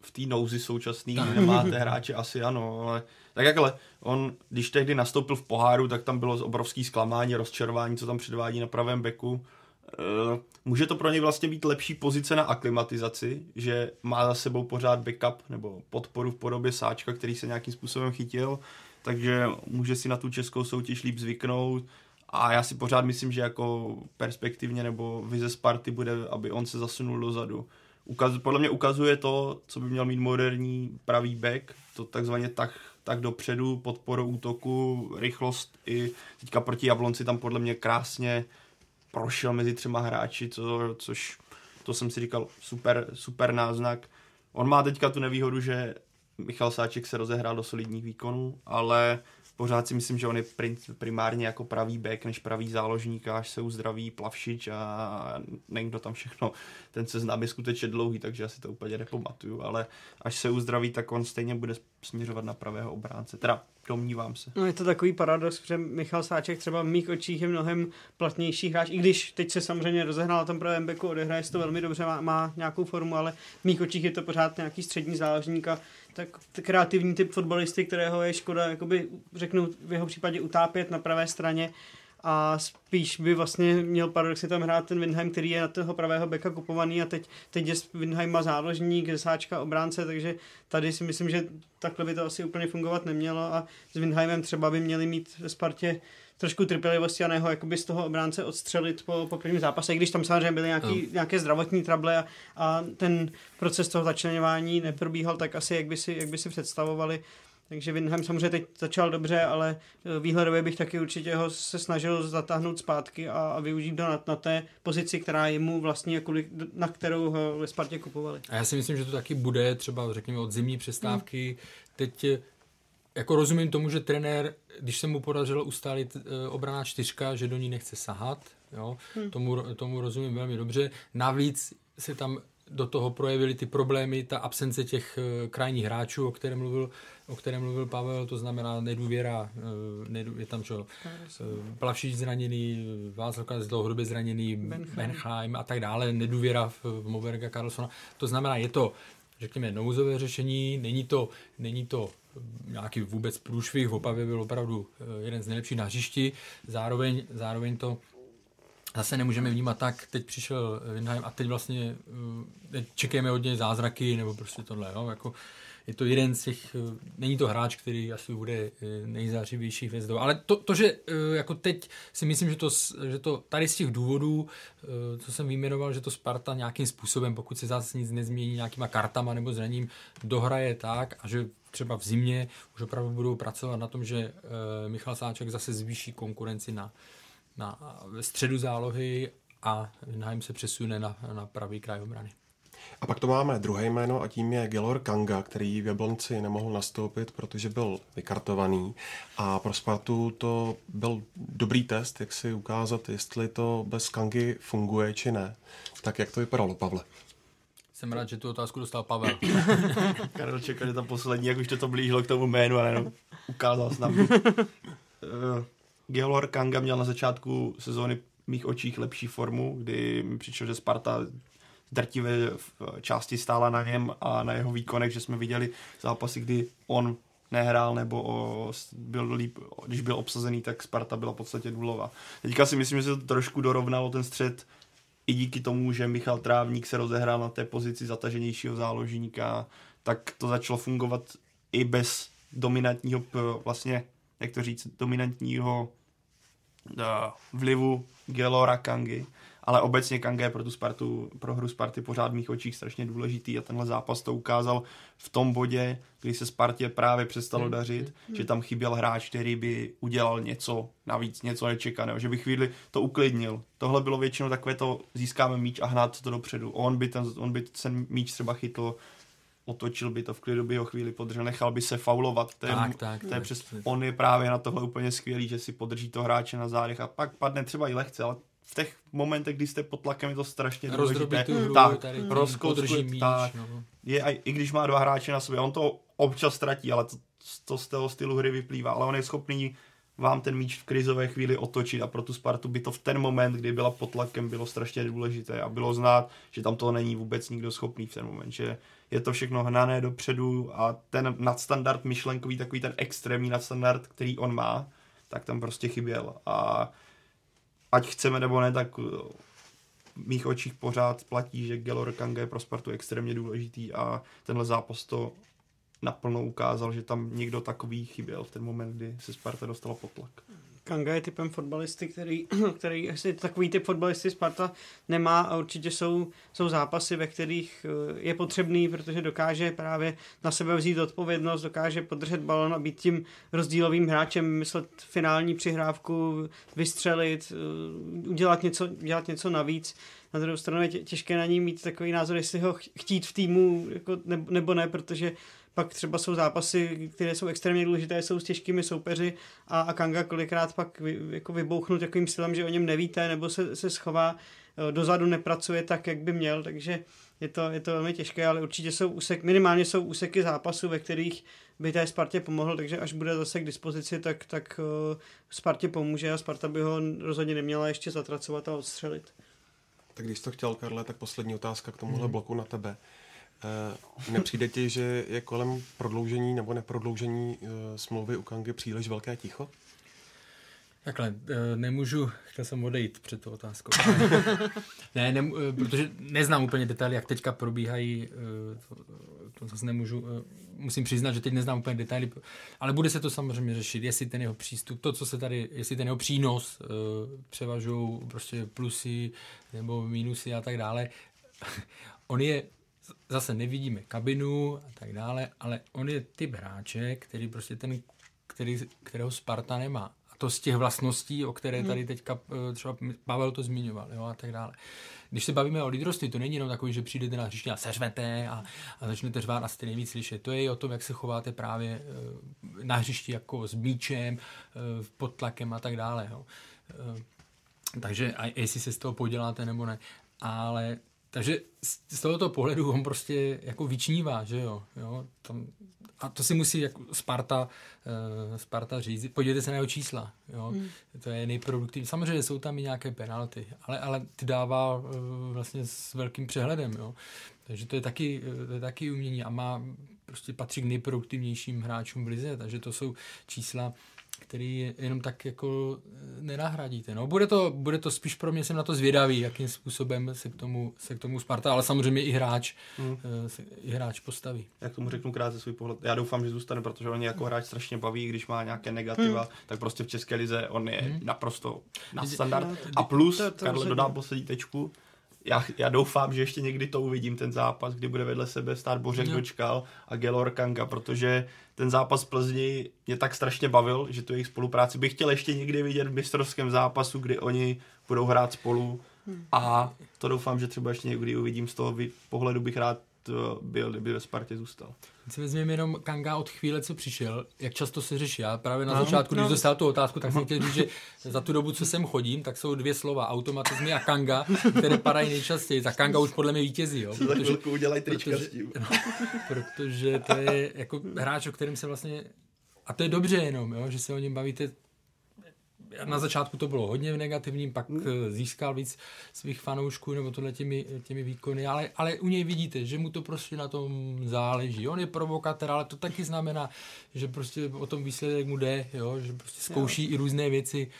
v té nouzi současný, kdy nemáte hráče, asi ano, ale tak jakhle, on, když tehdy nastoupil v poháru, tak tam bylo obrovský zklamání, rozčarování, co tam předvádí na pravém beku. E, může to pro něj vlastně být lepší pozice na aklimatizaci, že má za sebou pořád backup nebo podporu v podobě sáčka, který se nějakým způsobem chytil, takže může si na tu českou soutěž líp zvyknout. A já si pořád myslím, že jako perspektivně nebo vize Sparty bude, aby on se zasunul dozadu. Ukaz, podle mě ukazuje to, co by měl mít moderní pravý back, to takzvaně tak, tak dopředu, podporu útoku, rychlost i teďka proti Jablonci tam podle mě krásně prošel mezi třema hráči, co, což to jsem si říkal super, super náznak. On má teďka tu nevýhodu, že Michal Sáček se rozehrál do solidních výkonů, ale pořád si myslím, že on je primárně jako pravý back než pravý záložník až se uzdraví Plavšič a nevím, kdo tam všechno. Ten seznam je skutečně dlouhý, takže já si to úplně nepamatuju, ale až se uzdraví, tak on stejně bude směřovat na pravého obránce. Teda domnívám se. No je to takový paradox, protože Michal Sáček třeba v mých očích je mnohem platnější hráč, i když teď se samozřejmě rozehnal na tom pravém beku, odehraje to velmi dobře, má, má nějakou formu, ale v mých očích je to pořád nějaký střední záložník a tak kreativní typ fotbalisty, kterého je škoda, jakoby, řeknu v jeho případě utápět na pravé straně a spíš by vlastně měl paradoxně tam hrát ten Windheim, který je na toho pravého beka kupovaný a teď, teď je Windheim má záložník, sáčka, obránce, takže tady si myslím, že takhle by to asi úplně fungovat nemělo a s Windheimem třeba by měli mít ve Spartě trošku trpělivosti a neho jakoby z toho obránce odstřelit po, po prvním zápase, i když tam samozřejmě byly nějaký, no. nějaké zdravotní trable a, a ten proces toho začlenování neprobíhal tak asi, jak by si, jak by si představovali. Takže Windham samozřejmě teď začal dobře, ale výhledově bych taky určitě ho se snažil zatáhnout zpátky a, a využít ho na, na té pozici, která je mu vlastně, jako, na kterou ho ve Spartě kupovali. A já si myslím, že to taky bude třeba, řekněme, od zimní přestávky. Hmm. Teď jako rozumím tomu, že trenér, když se mu podařilo ustálit e, obraná čtyřka, že do ní nechce sahat, jo, hmm. tomu, tomu rozumím velmi dobře. Navíc se tam do toho projevily ty problémy, ta absence těch e, krajních hráčů, o kterém mluvil, o kterém mluvil Pavel, to znamená nedůvěra, e, nedů, je tam čo, e, Plavšič zraněný, Václav dlouhodobě zraněný, Benheim. A tak dále, nedůvěra v, v Moberga Carlsona. To znamená, je to řekněme, nouzové řešení, není to, není to nějaký vůbec průšvih, v Opavě byl opravdu jeden z nejlepších na hřišti, zároveň, zároveň to zase nemůžeme vnímat tak, teď přišel Windheim a teď vlastně čekáme od něj zázraky, nebo prostě tohle, jo, jako je to jeden z těch, není to hráč, který asi bude nejzářivější hvězdou, ale to, to, že jako teď si myslím, že to, že to tady z těch důvodů, co jsem vyjmenoval, že to Sparta nějakým způsobem, pokud se zase nic nezmění nějakýma kartama nebo zraním, dohraje tak a že třeba v zimě už opravdu budou pracovat na tom, že Michal Sáček zase zvýší konkurenci na, na středu zálohy a Winheim se přesune na, na pravý kraj obrany. A pak to máme druhé jméno a tím je Gelor Kanga, který v Jablonci nemohl nastoupit, protože byl vykartovaný. A pro Spartu to byl dobrý test, jak si ukázat, jestli to bez Kangy funguje či ne. Tak jak to vypadalo, Pavle? Jsem rád, že tu otázku dostal Pavel. [LAUGHS] Karel čekal, že tam poslední, jak už to, to blížilo k tomu jménu, ale jenom ukázal s [LAUGHS] námi. Gelor Kanga měl na začátku sezóny v mých očích lepší formu, kdy mi přišlo, že Sparta drtivé části stála na něm a na jeho výkonech, že jsme viděli zápasy, kdy on nehrál nebo o, byl líp, když byl obsazený, tak Sparta byla v podstatě nulová. Teďka si myslím, že se to trošku dorovnalo ten střed i díky tomu, že Michal Trávník se rozehrál na té pozici zataženějšího záložníka, tak to začalo fungovat i bez dominantního, vlastně, jak to říct, dominantního uh, vlivu Gelora Kangy ale obecně Kanga je pro tu Spartu, pro hru Sparty pořád v mých očích strašně důležitý a tenhle zápas to ukázal v tom bodě, kdy se Spartě právě přestalo hmm. dařit, hmm. že tam chyběl hráč, který by udělal něco navíc, něco nečekaného, že by chvíli to uklidnil. Tohle bylo většinou takové to, získáme míč a hnát to dopředu. On by ten, on by ten míč třeba chytl otočil by to v klidu, by ho chvíli podržel, nechal by se faulovat. To je, tak, tak, to je přes, on je právě na tohle úplně skvělý, že si podrží to hráče na zádech a pak padne třeba i lehce, ale v těch momentech, kdy jste pod tlakem, je to strašně důležité. Tu hru, tak, tady míč, tak. No. Je, i, I když má dva hráče na sobě, on to občas ztratí, ale to, to z toho stylu hry vyplývá. Ale on je schopný vám ten míč v krizové chvíli otočit a pro tu Spartu by to v ten moment, kdy byla pod tlakem, bylo strašně důležité a bylo znát, že tam toho není vůbec nikdo schopný v ten moment, že je to všechno hnané dopředu a ten nadstandard myšlenkový, takový ten extrémní nadstandard, který on má, tak tam prostě chyběl a ať chceme nebo ne, tak v mých očích pořád platí, že Gelor Kanga je pro Spartu extrémně důležitý a tenhle zápas to naplno ukázal, že tam někdo takový chyběl v ten moment, kdy se Sparta dostala pod tlak. Kanga je typem fotbalisty, který, [CLEARS THROAT] který asi takový typ fotbalisty Sparta nemá a určitě jsou, jsou zápasy, ve kterých eh, je potřebný, protože dokáže právě na sebe vzít odpovědnost, dokáže podržet balon a být tím rozdílovým hráčem, myslet finální přihrávku, vystřelit, eh, udělat něco, dělat něco navíc. Na druhou stranu je těžké na ní mít takový názor, jestli ho chtít v týmu jako, nebo ne, protože pak třeba jsou zápasy, které jsou extrémně důležité, jsou s těžkými soupeři a, a Kanga kolikrát pak vy, jako vybouchnu takovým stylem, že o něm nevíte, nebo se, se schová eh, dozadu, nepracuje tak, jak by měl, takže je to, je to velmi těžké, ale určitě jsou úsek, minimálně jsou úseky zápasů, ve kterých by té Spartě pomohl, takže až bude zase k dispozici, tak, tak uh, Spartě pomůže a Sparta by ho rozhodně neměla ještě zatracovat a odstřelit. Tak když to chtěl, Karle, tak poslední otázka k tomuhle mm. bloku na tebe. Uh, nepřijde ti, že je kolem prodloužení nebo neprodloužení uh, smlouvy u Kangy příliš velké ticho? Takhle, eh, nemůžu, chtěl jsem odejít před tou otázkou. [LAUGHS] ne, ne, protože neznám úplně detaily, jak teďka probíhají, to, to zase nemůžu, musím přiznat, že teď neznám úplně detaily, ale bude se to samozřejmě řešit, jestli ten jeho přístup, to, co se tady, jestli ten jeho přínos převažují prostě plusy nebo mínusy a tak dále. [LAUGHS] On je zase nevidíme kabinu a tak dále, ale on je typ hráče, který prostě ten, který, kterého Sparta nemá. A to z těch vlastností, o které tady hmm. teďka eh, třeba Pavel to zmiňoval jo, a tak dále. Když se bavíme o lídroství, to není jenom takový, že přijdete na hřiště a seřvete a, a začnete řvát a jste nejvíc slyšet. To je i o tom, jak se chováte právě eh, na hřišti jako s míčem, eh, pod tlakem a tak dále. Jo. Takže a jestli se z toho poděláte nebo ne. Ale takže z tohoto pohledu on prostě jako vyčnívá, že jo. jo? Tam, a to si musí jako Sparta, uh, Sparta říct. Podívejte se na jeho čísla. Jo? Hmm. To je nejproduktivní. Samozřejmě jsou tam i nějaké penalty, ale, ale ty dává uh, vlastně s velkým přehledem. Jo? Takže to je, taky, to je taky umění a má prostě patří k nejproduktivnějším hráčům v lize, takže to jsou čísla, který jenom tak jako eh, nenahradíte. No, bude to, bude to spíš pro mě, jsem na to zvědavý, jakým způsobem se k tomu, se k tomu Sparta, ale samozřejmě i hráč. Eh, se, i hráč postaví. Jak tomu řeknu krátce svůj pohled. Já doufám, že zůstane, protože on jako hráč strašně baví, když má nějaké negativa, hmm. tak prostě v České lize on je hmm. naprosto na standard. A plus, Karle dodám poslední tečku, já, já doufám, že ještě někdy to uvidím, ten zápas, kdy bude vedle sebe stát Bořek no. Dočkal a Gelor Kanga, protože ten zápas Plzni mě tak strašně bavil, že tu jejich spolupráci bych chtěl ještě někdy vidět v mistrovském zápasu, kdy oni budou hrát spolu a to doufám, že třeba ještě někdy uvidím z toho pohledu bych rád byl, kdyby ve Spartě zůstal. Si vezmeme jenom Kanga od chvíle, co přišel, jak často se řeší. Já právě na no, začátku, no. když dostal tu otázku, tak jsem chtěl říct, že za tu dobu, co sem chodím, tak jsou dvě slova, automatizmy a Kanga, které padají nejčastěji. Za Kanga už podle mě vítězí. Jo, protože, za chvilku udělají trička protože, s tím. No, protože to je jako hráč, o kterém se vlastně, a to je dobře jenom, jo, že se o něm bavíte na začátku to bylo hodně v negativním, pak hmm. získal víc svých fanoušků nebo tohle těmi, těmi výkony, ale, ale u něj vidíte, že mu to prostě na tom záleží. On je provokator, ale to taky znamená, že prostě o tom výsledek mu jde, jo? že prostě zkouší jo. i různé věci.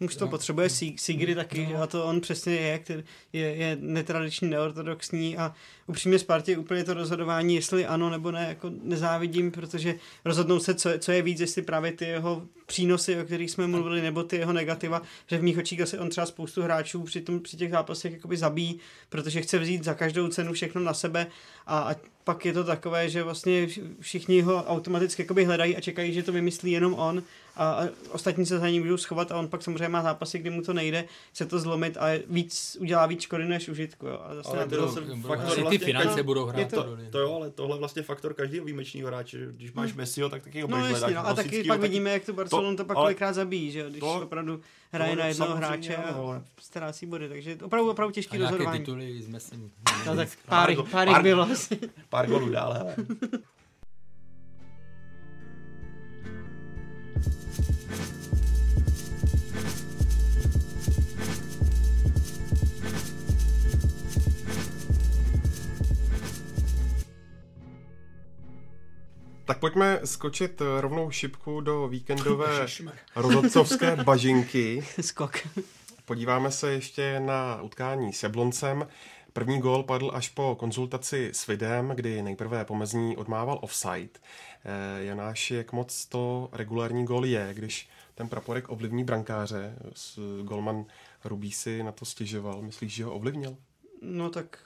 Muž to no. potřebuje Sigry taky, no. a to on přesně je, který je, je netradiční, neortodoxní a upřímně Spartě úplně to rozhodování, jestli ano nebo ne, jako nezávidím, protože rozhodnout se, co, co je víc, jestli právě ty jeho přínosy, o kterých jsme mluvili, nebo ty jeho negativa, že v mých očích asi on třeba spoustu hráčů při, tom, při těch zápasech jakoby zabíjí, protože chce vzít za každou cenu všechno na sebe a, a pak je to takové, že vlastně všichni ho automaticky jakoby hledají a čekají, že to vymyslí jenom on a, a ostatní se za ním budou schovat a on pak samozřejmě má zápasy, kdy mu to nejde se to zlomit a víc, udělá víc škody než užitku. Jo. A zase ale to zase faktor ty vlastně finance každý, budou hrát. To, to, jo, ale tohle je vlastně faktor každého výjimečného hráče. Když máš hmm. Messiho, tak taky ho no, budeš jasně, no, A taky pak vidíme, jak to Barcelona to, to pak kolikrát zabíjí, že když to, opravdu hraje na jednoho hráče a ztrácí body, takže opravdu, opravdu těžký a rozhodování. tituly s Messim. No tak pár, pár, pár, pár bylo asi. Pár golů dále. [LAUGHS] Tak pojďme skočit eh, rovnou šipku do víkendové [LAUGHS] rozhodcovské [LAUGHS] bažinky. Skok. Podíváme se ještě na utkání s Jabloncem. První gól padl až po konzultaci s videem, kdy nejprve pomezní odmával offside. Eh, Janáš, jak moc to regulární gól je, když ten praporek ovlivní brankáře? Golman Rubí si na to stěžoval. Myslíš, že ho ovlivnil? No tak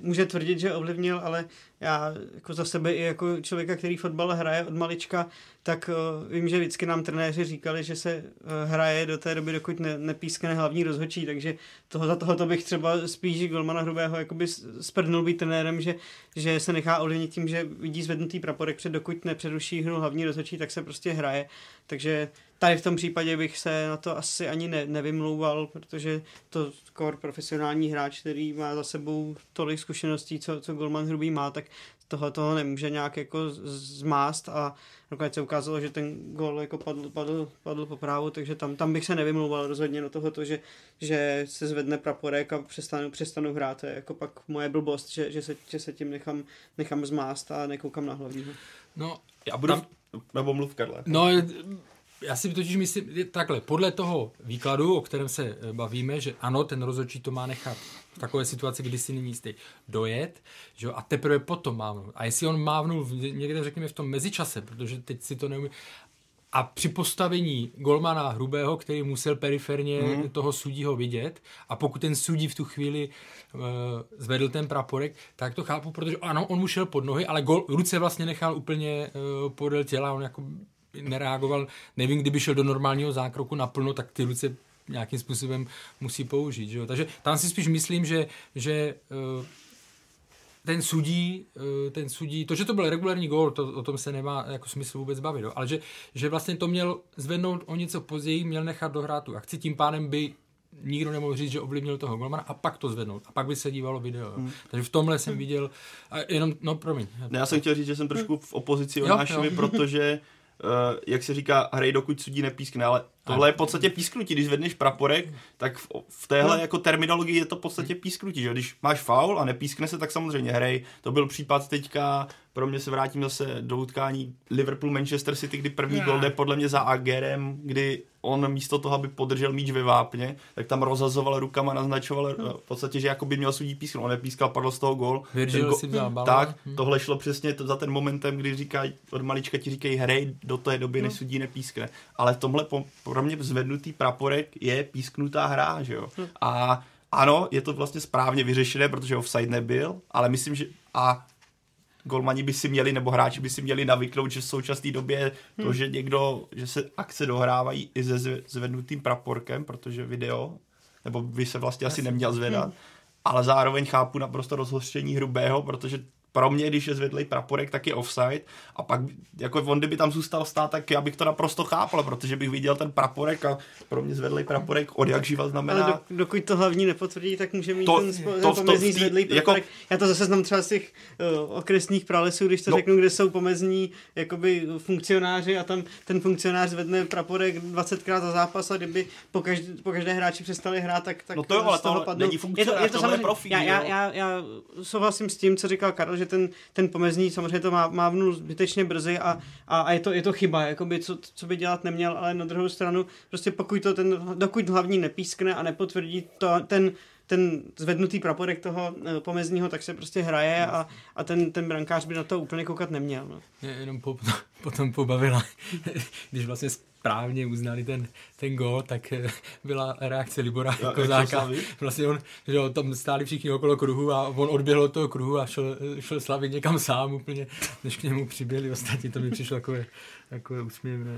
může tvrdit, že ovlivnil, ale já jako za sebe i jako člověka, který fotbal hraje od malička, tak uh, vím, že vždycky nám trenéři říkali, že se uh, hraje do té doby, dokud ne, nepískne hlavní rozhodčí, takže toho, za tohoto bych třeba spíš Golmana Hrubého jakoby sprdnul být trenérem, že, že se nechá ovlivnit tím, že vidí zvednutý praporek před, dokud nepřeruší hru hlavní rozhodčí, tak se prostě hraje, takže tady v tom případě bych se na to asi ani ne, nevymlouval, protože to skoro profesionální hráč, který má za sebou tolik zkušeností, co, co Golman Hrubý má, tak tohle toho nemůže nějak jako zmást a nakonec se ukázalo, že ten gol jako padl, padl, padl po právu, takže tam, tam bych se nevymlouval rozhodně do tohoto, že, že se zvedne praporek a přestanu, přestanu hrát. To je jako pak moje blbost, že, že, se, že se tím nechám, nechám zmást a nekoukám na hlavního. No, já budu... Tam... Nebo mluv, Karle. No, já si totiž myslím, takhle, podle toho výkladu, o kterém se eh, bavíme, že ano, ten rozhodčí to má nechat v takové situaci, kdy si není jistý, dojet, že jo, a teprve potom mávnout. A jestli on mávnul někde, řekněme, v tom mezičase, protože teď si to neumí, a při postavení golmana Hrubého, který musel periferně mm. toho sudího vidět, a pokud ten sudí v tu chvíli uh, zvedl ten praporek, tak to chápu, protože ano, on mu šel pod nohy, ale gol, ruce vlastně nechal úplně uh, podél těla, on jako nereagoval, nevím, kdyby šel do normálního zákroku naplno, tak ty ruce nějakým způsobem musí použít. Že jo? Takže tam si spíš myslím, že, že uh, ten sudí, uh, ten sudí, to, že to byl regulární gól, to, o tom se nemá jako smysl vůbec bavit, jo? ale že, že vlastně to měl zvednout o něco později, měl nechat dohrát tu akci, tím pádem by nikdo nemohl říct, že ovlivnil toho golmana a pak to zvednout. A pak by se dívalo video. Hmm. Takže v tomhle jsem viděl, a jenom, no promiň. Ne, já jsem chtěl říct, že jsem trošku v opozici Jonášovi, protože uh, jak se říká, hrej dokud sudí nepískne, ale tohle je v podstatě písknutí. Když zvedneš praporek, tak v, v téhle jako terminologii je to v podstatě písknutí. Že? Když máš faul a nepískne se, tak samozřejmě hrej. To byl případ teďka, pro mě se vrátím zase do utkání Liverpool-Manchester City, kdy první gol jde podle mě za Agerem, kdy on místo toho, aby podržel míč ve vápně, tak tam rozhazoval rukama, naznačoval eh, v podstatě, že jako by měl sudí písknout. On nepískal, padl z toho gol. Virgil go- si vzal Tak, hm. tohle šlo přesně to, za ten momentem, kdy říkají, od malička ti říkají, hrej do té doby, než sudí nepískne. Ale v tomhle po, pro mě zvednutý praporek je písknutá hra, že jo. Hm. A ano, je to vlastně správně vyřešené, protože offside nebyl, ale myslím, že a golmani by si měli, nebo hráči by si měli navyknout, že v současné době to, hm. že někdo, že se akce dohrávají i se zvednutým praporkem, protože video, nebo by se vlastně asi neměl zvedat, hmm. ale zároveň chápu naprosto rozhořčení hrubého, protože pro mě, když je zvedlej praporek, tak je offside a pak jako on, kdyby tam zůstal stát, tak já bych to naprosto chápal, protože bych viděl ten praporek a pro mě zvedlej praporek od jak živa znamená... Ale do, dokud to hlavní nepotvrdí, tak může mít To- ten, spo, to- ten to- pomezní v tý- zvedlý jako- praporek. Já to zase znám třeba z těch uh, okresních pralesů, když to No. řeknu, kde jsou pomezní jakoby funkcionáři a tam ten funkcionář zvedne praporek 20krát za zápas a kdyby po, každé, po každé hráči přestali hrát, tak, tak No to jo, ale z toho tohle padnou. není funkcionář, tohle je samozřejmě- profík, já, já, jo. já, já, souhlasím s tím, co říkal Karel, že ten, ten pomezní samozřejmě to má, mávnul zbytečně brzy a, a, a je, to, je to chyba, jakoby, co, co by dělat neměl, ale na druhou stranu, prostě pokud to ten, dokud hlavní nepískne a nepotvrdí to, ten, ten zvednutý praporek toho eh, pomezního, tak se prostě hraje a, a ten, ten brankář by na to úplně koukat neměl. No. Mě jenom po, [LAUGHS] potom pobavila, [LAUGHS] když vlastně správně uznali ten, ten gól, tak eh, byla reakce Libora šel Kozáka. Vlastně on, že jo, tam stáli všichni okolo kruhu a on odběhl od toho kruhu a šel, šel slavit někam sám úplně, než k němu přiběhli ostatní, to mi přišlo takové, takové úsměvné.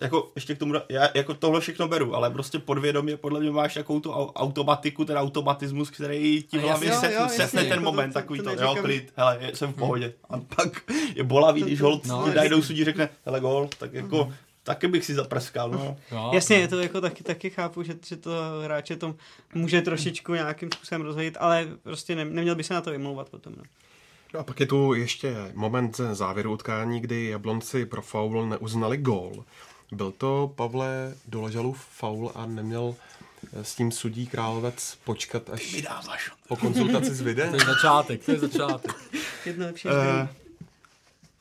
jako ještě k tomu, já jako tohle všechno beru, ale prostě podvědomě podle mě máš takovou tu au- automatiku, ten automatismus, který ti v A hlavě jo, jasně, setne ten jako to- moment, to- takový to to, jo, neříkám. klid, hele, jsem v pohodě. A pak je bolavý, když hold No, no, najednou sudí řekne, hele gol, tak jako taky bych si zaprskal, no. No, Jasně, je to jako taky, taky chápu, že, že to hráče to může trošičku nějakým způsobem rozhodit, ale prostě ne, neměl by se na to vymlouvat potom. No. No a pak je tu ještě moment závěru utkání, kdy Jablonci pro faul neuznali gól. Byl to, Pavle, Doležalův faul a neměl s tím sudí Královec počkat až Dáváš. po konzultaci s videem? To je začátek, to je začátek. Jedno lepší Uh,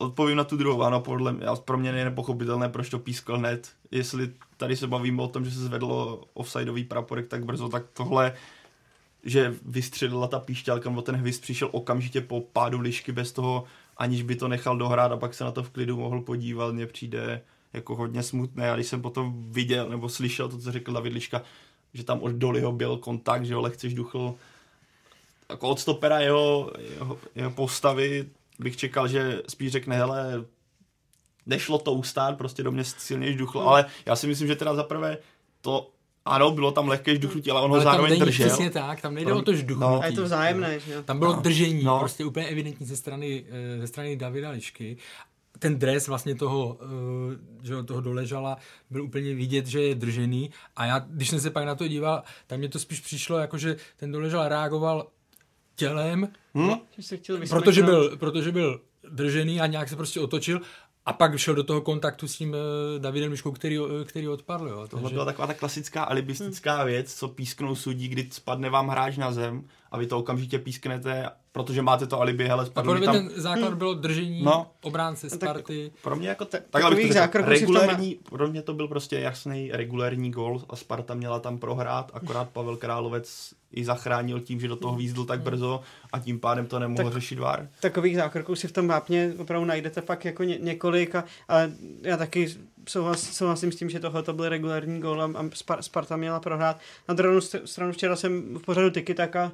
odpovím na tu druhou, ano, podle mě, pro mě je nepochopitelné, proč to pískl hned. Jestli tady se bavíme o tom, že se zvedlo offsideový praporek tak brzo, tak tohle, že vystřelila ta píšťalka, nebo ten hvězd přišel okamžitě po pádu lišky bez toho, aniž by to nechal dohrát a pak se na to v klidu mohl podívat, mně přijde jako hodně smutné. A když jsem potom viděl nebo slyšel to, co řekl David Liška, že tam od Doliho byl kontakt, že ho lehce žduchl, jako od stopera jeho, jeho, jeho postavy bych čekal, že spíš řekne, hele, nešlo to ustát, prostě do mě silně žduchl, Hmm. ale já si myslím, že teda zaprvé to, ano, bylo tam lehké žduchnutí, ale on ho Ale tam zároveň není držel. přesně tak, tam nejde Tam- o to no. žduchnutí. A je to vzájemné, že jo? Tam bylo No. držení, No. prostě úplně evidentní ze strany, eh, ze strany Davida Lišky. Ten dres vlastně toho, eh, že toho doležala, byl úplně vidět, že je držený a já, když jsem se pak na to díval, tak mě to spíš přišlo jako, že ten doležal reagoval tělem, Hm? Chtěl protože byl, protože byl držený a nějak se prostě otočil a pak šel do toho kontaktu s tím eh, Davidem Liškou, který, eh, který odpadl. Jo. Tohle Takže- byla taková ta klasická alibistická věc, co písknou sudí, kdy spadne vám hráč na zem a vy to okamžitě písknete, protože máte to alibi, hele, A spadl podle mi mě tam... ten základ bylo držení No. obránce tak- Sparty. Pro mě jako te, takhle bych to tom regulérní, pro mě to byl prostě jasný regulérní gol a Sparta měla tam prohrát, akorát Pavel Královec i zachránil tím, že do toho výzdl tak brzo a tím pádem to nemohl Tak- řešit VAR. Takových zákroků si v tom vápně opravdu najdete pak jako ně, několik, a, ale já taky souhlas, souhlasím s tím, že tohle to byl regulární gól a a Spar- Sparta měla prohrát. Na druhou st- stranu včera jsem v pořadu Tiki Taka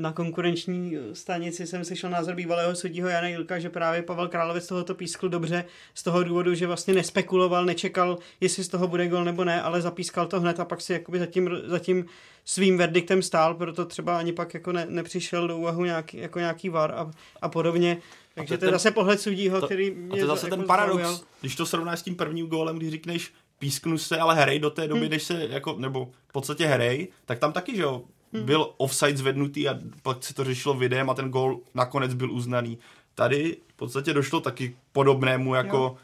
na konkurenční stanici jsem slyšel názor bývalého sudího Jana Jilka, že právě Pavel Královec tohoto pískl dobře z toho důvodu, že vlastně nespekuloval, nečekal, jestli z toho bude gol nebo ne, ale zapískal to hned a pak si jakoby zatím, zatím svým verdiktem stál, proto třeba ani pak jako ne, nepřišel do úvahu nějaký, jako nějaký var a, a podobně. Takže to je to je ten- zase pohled sudího, To, který a mě to je zase jako ten paradox, zaujal. když to srovnáš s tím prvním gólem, když řekneš písknu se, ale hrej do té doby, než se jako, nebo v podstatě hrej, tak tam taky, že jo, byl offside zvednutý a pak se to řešilo videem a ten gól nakonec byl uznaný. Tady v podstatě došlo taky k podobnému jako Jo.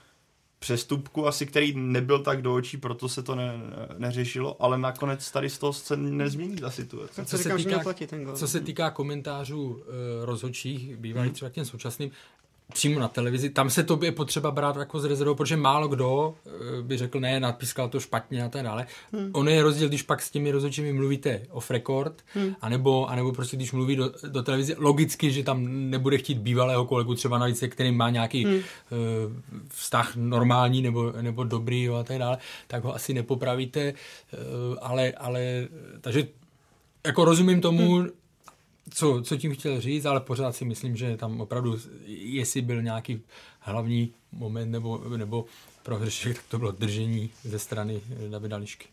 přestupku asi, který nebyl tak do očí, proto se to ne, neřešilo, ale nakonec tady z toho se nezmění ta situace. Co se říkám, že týká- ten gol. Co se týká komentářů uh, rozhodčích, Hmm. bývalých třeba k těm současným, přímo na televizi, tam se to je potřeba brát jako z rezervou, protože málo kdo uh, by řekl, ne, napískal to špatně a tak dále. Hmm. Ono je rozdíl, když pak s těmi rozhodčími mluvíte off record, hmm. anebo, anebo prostě když mluví do, do televize, logicky, že tam nebude chtít bývalého kolegu, třeba navíc, se kterým má nějaký hmm. uh, vztah normální nebo, nebo dobrý jo, a tak dále, tak ho asi nepopravíte, uh, ale, ale takže jako rozumím tomu, hmm. Co, co tím chtěl říct, ale pořád si myslím, že tam opravdu, jestli byl nějaký hlavní moment nebo, nebo prohřešek, tak to bylo držení ze strany Davida Lišky.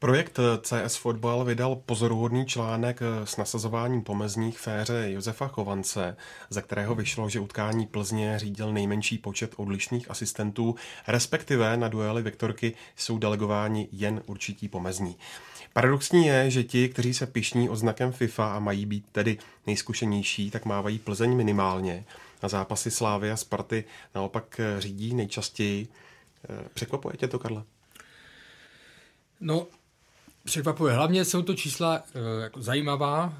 Projekt CS Fotbal vydal pozoruhodný článek s nasazováním pomezních féře Josefa Chovance, za kterého vyšlo, že utkání Plzně řídil nejmenší počet odlišných asistentů, respektive na duely Viktorky jsou delegováni jen určití pomezní. Paradoxní je, že ti, kteří se pišní oznakem FIFA a mají být tedy nejzkušenější, tak mávají Plzeň minimálně. Na zápasy Slávy a Sparty naopak řídí nejčastěji. Překvapuje tě to, Karla? No, překvapuje. Hlavně jsou to čísla e, jako zajímavá,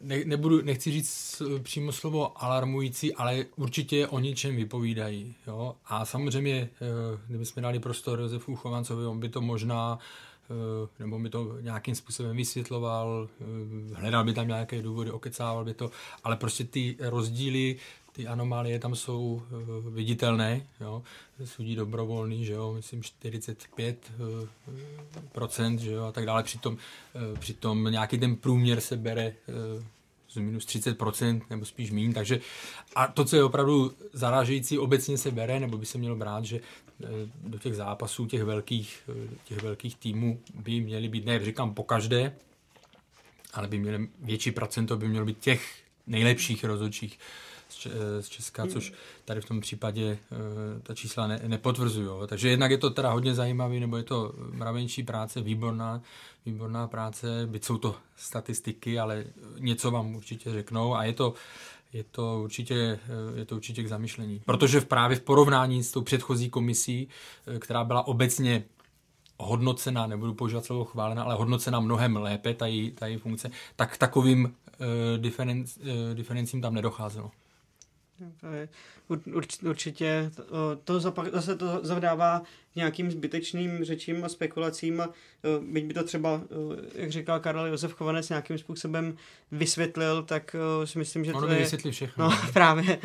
ne, nebudu, nechci říct přímo slovo alarmující, ale určitě o něčem vypovídají. Jo? A samozřejmě, kdybychom dali prostor Josefu Chovancovi, on by to možná nebo by to nějakým způsobem vysvětloval, hledal by tam nějaké důvody, okecával by to, ale prostě ty rozdíly ty anomálie tam jsou uh, viditelné, jo. Sudí dobrovolný, že jo, myslím 45 uh, procent, že jo, a tak dále. Přitom, přitom nějaký ten průměr se bere z minus 30%, nebo spíš mín, takže a to, co je opravdu zarážející, obecně se bere, nebo by se mělo brát, že do těch zápasů těch velkých, těch velkých týmů by měly být, ne říkám po každé, ale by měly, větší procento by mělo být těch nejlepších rozhodčích z Česka, což tady v tom případě eh, ta čísla ne, nepotvrzují. Takže jednak je to teda hodně zajímavý, nebo je to mravenčí práce, výborná, výborná práce, byť jsou to statistiky, ale něco vám určitě řeknou a je to, je to určitě, eh, je to určitě k zamyšlení. Protože v právě v porovnání s tou předchozí komisí, eh, která byla obecně hodnocena, nebudu používat slovo chválena, ale hodnocena mnohem lépe, ta její, ta její funkce, tak takovým uh, diferenc, uh, diferencím tam nedocházelo. Určitě to zase to zavdává nějakým zbytečným řečím a spekulacím byť by to třeba, jak říkal Karel Josef Chovanec, nějakým způsobem vysvětlil, tak si myslím, že to je... vysvětlí všechno. No [LAUGHS] právě,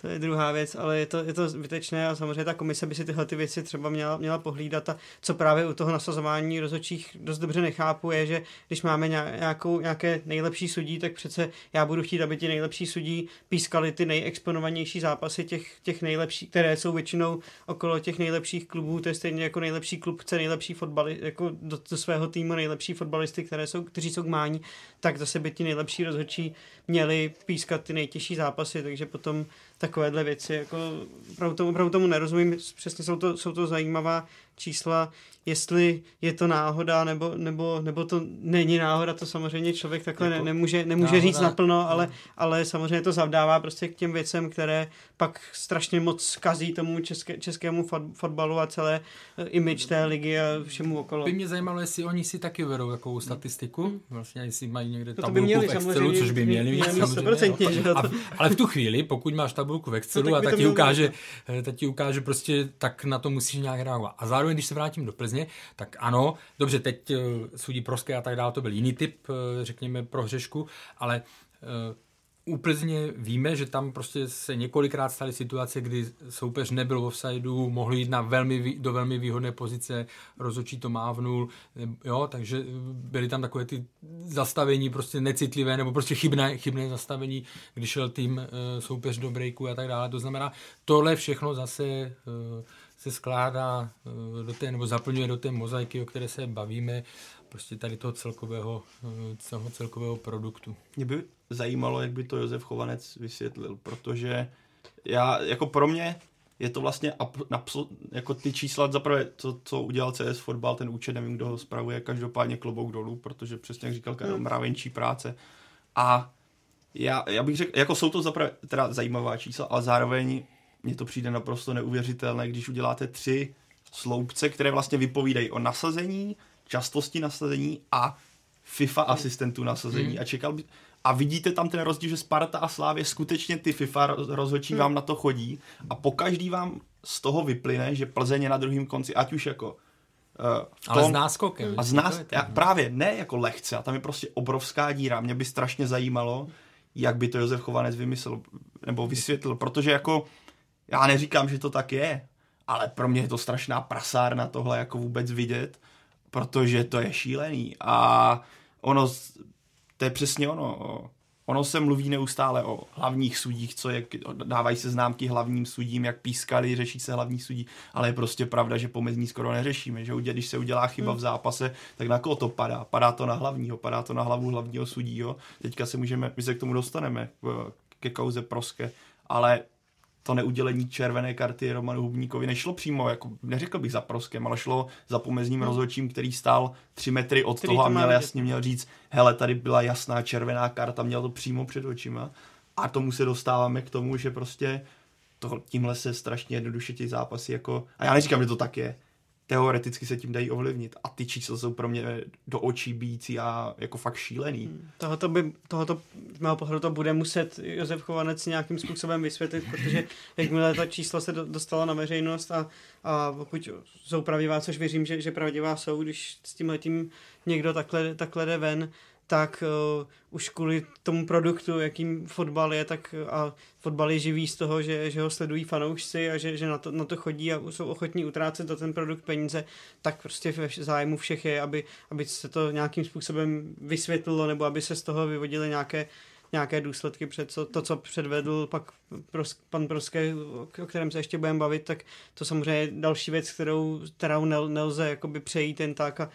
to je druhá věc, ale je to, je to zbytečné a samozřejmě ta komise by si tyhle ty věci třeba měla, měla pohlídat a co právě u toho nasazování rozhodčích dost dobře nechápu je, že když máme nějakou, nějaké nejlepší sudí, tak přece já budu chtít, aby ti nejlepší sudí pískali ty nejexponovanější zápasy těch, těch nejlepších, které jsou většinou okolo těch nejlepších klubů, to je stejně jako nejlepší klub chce nejlepší fotbali, jako do, do svého týmu nejlepší fotbalisty, které jsou, kteří jsou k mání, tak zase by ti nejlepší rozhodčí měli pískat ty nejtěžší zápasy, takže potom takovéhle věci, jako opravdu tomu, opravdu tomu nerozumím, přesně jsou to, jsou to zajímavá čísla, jestli je to náhoda, nebo, nebo, nebo to není náhoda, to samozřejmě člověk takhle jako ne, nemůže, nemůže náhoda, říct naplno, ale, ale samozřejmě to zavdává prostě k těm věcem, které pak strašně moc kazí tomu české, českému fotbalu a celé uh, image té ligy a všemu okolo. By mě zajímalo, jestli oni si taky vedou takovou statistiku, hmm. vlastně jestli mají někde no to by měli, v Excelu, což by měli mít samozřejmě. Že a, ale v tu chvíli, pokud máš tabulku v Excelu no, tak a tak ti ukáže, eh, tak ti ukáže prostě, tak na to musíš nějak reagovat. A zároveň, když se vrátím do Plzně, tak ano, dobře, teď uh, sudí Proské a tak dále, to byl jiný typ, uh, řekněme, pro hřešku, ale uh, u Plzně víme, že tam prostě se několikrát staly situace, kdy soupeř nebyl v offsideu, mohl jít na velmi, do velmi výhodné pozice, rozhodčí to mávnul, jo, takže byly tam takové ty zastavení prostě necitlivé nebo prostě chybné, chybné zastavení, když šel tým soupeř do breaku a tak dále. To znamená, tohle všechno zase se skládá do té, nebo zaplňuje do té mozaiky, o které se bavíme, prostě tady toho celkového, celého celkového produktu. Mě by zajímalo, jak by to Josef Chovanec vysvětlil, protože já, jako pro mě je to vlastně jako ty čísla, zaprvé, co, co udělal CS Fotbal, ten účet, nevím, kdo ho spravuje, každopádně klobouk dolů, protože přesně jak říkal Karel, hmm. mravenčí práce. A já, já bych řekl, jako jsou to zaprvé teda zajímavá čísla, ale zároveň mně to přijde naprosto neuvěřitelné, když uděláte tři sloupce, které vlastně vypovídají o nasazení, častosti nasazení a FIFA hmm. asistentů nasazení. Hmm. A čekal by, a vidíte tam ten rozdíl, že Sparta a Slávě skutečně ty FIFA rozhodčí hmm. vám na to chodí a po každý vám z toho vyplyne, že Plzeň je na druhém konci, ať už jako uh, v tom, Ale s náskokem. A z nás, já, právě, ne jako lehce, a tam je prostě obrovská díra. Mě by strašně zajímalo, jak by to Josef Chovanec vymyslel, nebo vysvětlil, protože jako já neříkám, že to tak je, ale pro mě je to strašná prasárna tohle jako vůbec vidět, protože to je šílený a ono to je přesně ono. ono se mluví neustále o hlavních sudích, co je, dávají se známky hlavním sudím, jak pískali, řeší se hlavní sudí, ale je prostě pravda, že pomezní skoro neřešíme, že když se udělá chyba v zápase, tak na koho to padá? Padá to na hlavního, padá to na hlavu hlavního sudího. Teďka se můžeme, my se k tomu dostaneme, ke kauze Proske, ale to neudělení červené karty Romanu Hubníkovi nešlo přímo, jako neřekl bych za proskem, ale šlo za pomezním no. rozhodčím, který stál tři metry od který toho a měl jasně měl říct, hele, tady byla jasná červená karta, měl to přímo před očima. A tomu se dostáváme k tomu, že prostě to, tímhle se strašně jednoduše ty zápasy jako, a já neříkám, že to tak je, teoreticky se tím dají ovlivnit. A ty čísla jsou pro mě do očí bíjící a jako fakt šílený. Hmm. Tohoto, by, tohoto z mého pohledu to bude muset Josef Chovanec nějakým způsobem vysvětlit, protože jakmile ta čísla se dostala na veřejnost a, a pokud jsou pravdivá, což věřím, že, že pravdivá jsou, když s tím letím někdo takhle, takhle jde ven, tak uh, už kvůli tomu produktu, jakým fotbal je, tak a fotbal je živý z toho, že, že ho sledují fanoušci a že, že na, to, na to chodí a jsou ochotní utrácet za ten produkt peníze, tak prostě v zájmu všech je, aby, aby se to nějakým způsobem vysvětlilo nebo aby se z toho vyvodily nějaké nějaké důsledky před co, to, co předvedl pak pros, pan Proské, o kterém se ještě budeme bavit, tak to samozřejmě je další věc, kterou, kterou nel, nelze jakoby přejít jen tak a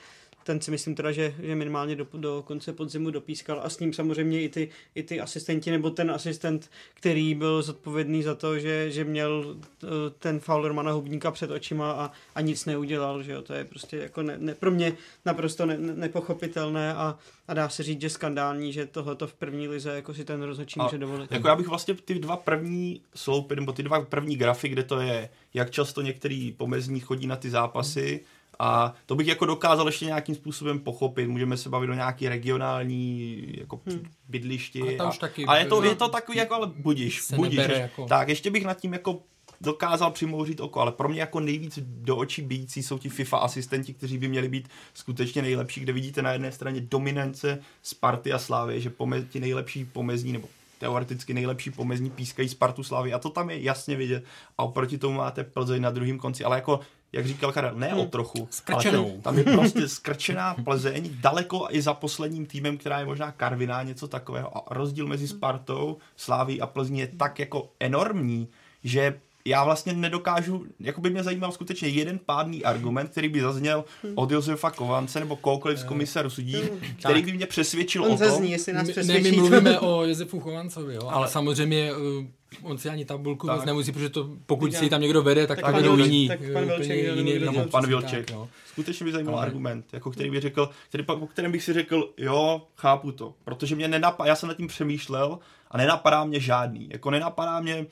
ten si myslím teda, že, že minimálně do, do konce podzimu dopískal a s ním samozřejmě i ty, i ty asistenti, nebo ten asistent, který byl zodpovědný za to, že, že měl eh, ten faul Romana Hubníka před očima a, a nic neudělal, že jo, to je prostě jako ne, ne, pro mě naprosto ne, ne, nepochopitelné a, a dá se říct, že skandální, že tohoto v první lize jako si ten rozhodčí může dovolit. Jako já bych vlastně ty dva první sloupy, nebo ty dva první grafy, kde to je, jak často některý pomezní chodí na ty zápasy, hmm a to bych jako dokázal ještě nějakým způsobem pochopit. Můžeme se bavit o nějaký regionální jako hmm. bydlišti. A, a, taky, a je, to, je to takový jako, ale budíš, budíš. Jako... Tak, ještě bych nad tím jako dokázal přimouřit oko, ale pro mě jako nejvíc do očí bíjící jsou ti FIFA asistenti, kteří by měli být skutečně nejlepší, kde vidíte na jedné straně dominance Sparty a Slávy, že ti nejlepší pomezní nebo teoreticky nejlepší pomezní pískají Spartu Slávy a to tam je jasně vidět a oproti tomu máte Plzeň na druhém konci, ale jako jak říkal Karel, ne o hmm. trochu, Skrčenou. ale ten, tam je prostě skrčená Plzeň, daleko i za posledním týmem, která je možná Karviná, něco takového. A rozdíl mezi Spartou, Sláví a Plzní je tak jako enormní, že já vlastně nedokážu, jako by mě zajímal skutečně jeden pádný argument, který by zazněl od Josefa Kovance nebo kohokoliv z komise rozsudí, který by mě přesvědčil On o tom. Zní, jestli nás přesvědčí. Ne, my mluvíme [LAUGHS] o Josefu Chovancovi, jo, ale, ale samozřejmě uh, on si ani tabulku tak. nemusí, protože to, pokud si tam někdo vede, tak, tak pak jdou jiní. Tak pan Vilček, jiný, nebo pan Vilček. Tak, Skutečně by zajímal ale... argument, jako který by řekl, který, po kterém bych si řekl, jo, chápu to, protože mě nenapadá, já jsem nad tím přemýšlel a nenapadá mě žádný, jako nenapadá mě,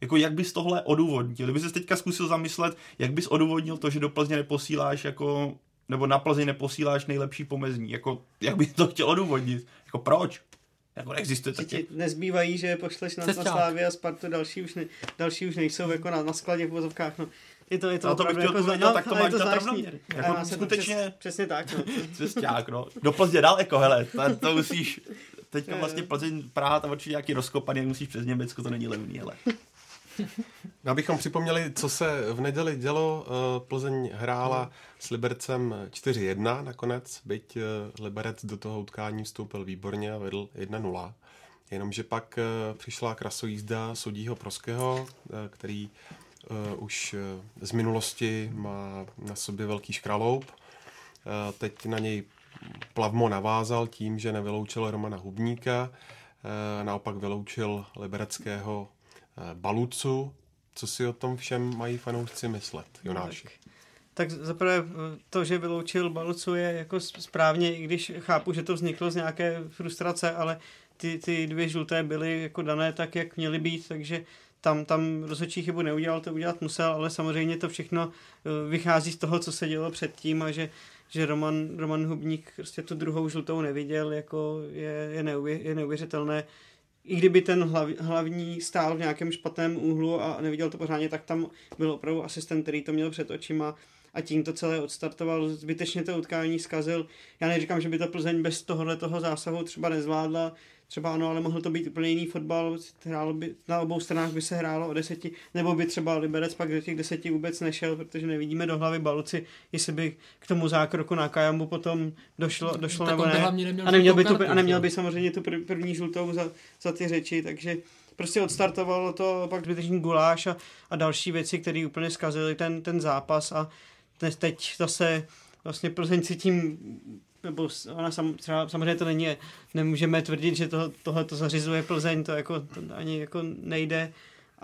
jako jak bys tohle odůvodnil? Kdyby se teďka zkusil zamyslet, jak bys odůvodnil to, že do Plzně neposíláš jako nebo na Plzeň neposíláš nejlepší pomezní. Jako, jak bys to chtěl odůvodnit? Jako proč? Jako neexistuje taky. Nezbývají, že pošleš na, na Slávy a Spartu, další už, ne, další už nejsou jako na, na skladě v vozovkách. No. Je to, je to, no, to bych chtěl jako, no, tak to máš dát rovnoměr. Jako skutečně... Přes, přesně tak. No. [LAUGHS] Cesták, no. Do Plzně daleko, hele, to, to musíš... Teďka [LAUGHS] vlastně Plzeň, Praha, tam určitě nějaký rozkopaný, musíš přes Německo, to není levný, hele. No, abychom připomněli, co se v neděli dělo, eh, Plzeň hrála s Libercem 4-1 nakonec, byť eh, Liberec do toho utkání vstoupil výborně a vedl 1-0. Jenomže pak eh, přišla krasojízda sudího Proského, který už z minulosti má na sobě velký škraloup. Teď na něj Plavmo navázal tím, že nevyloučil Romana Hubníka, naopak vyloučil libereckého Balucu. Co si o tom všem mají fanoušci myslet, Jonáši? Tak, tak zaprvé eh, to, že vyloučil Balucu je jako správně, i když chápu, že to vzniklo z nějaké frustrace, ale ty, ty dvě žluté byly jako dané tak, jak měly být, takže tam, tam rozhodčí chybu neudělal, to udělat musel, ale samozřejmě to všechno eh, vychází z toho, co se dělo předtím a že, že Roman, Roman Hubník prostě tu druhou žlutou neviděl, jako je, je, neuvě, je neuvěřitelné, i kdyby ten hlav, hlavní stál v nějakém špatném úhlu a neviděl to pořádně, tak tam byl opravdu asistent, který to měl před očima a tím to celé odstartoval, zbytečně to utkání zkazil. Já neříkám, že by to Plzeň bez tohohle toho zásahu třeba nezvládla, třeba ano, ale mohl to být úplně jiný fotbal, hrálo by, na obou stranách by se hrálo o deseti, nebo by třeba Liberec pak do těch deseti vůbec nešel, protože nevidíme do hlavy Baluci, jestli by k tomu zákroku na Kajambu potom došlo, došlo tak nebo ne. Neměl a, neměl by kartu, tu, a neměl by samozřejmě tu prv, první žlutou za, za ty řeči, takže prostě odstartovalo to pak zbytečný guláš a, a další věci, které úplně zkazily ten, ten zápas a teď zase vlastně Plzeň si tím nebo ona sam, třeba, samozřejmě to není, nemůžeme tvrdit, že to, tohle to zařizuje Plzeň, to jako to ani jako nejde,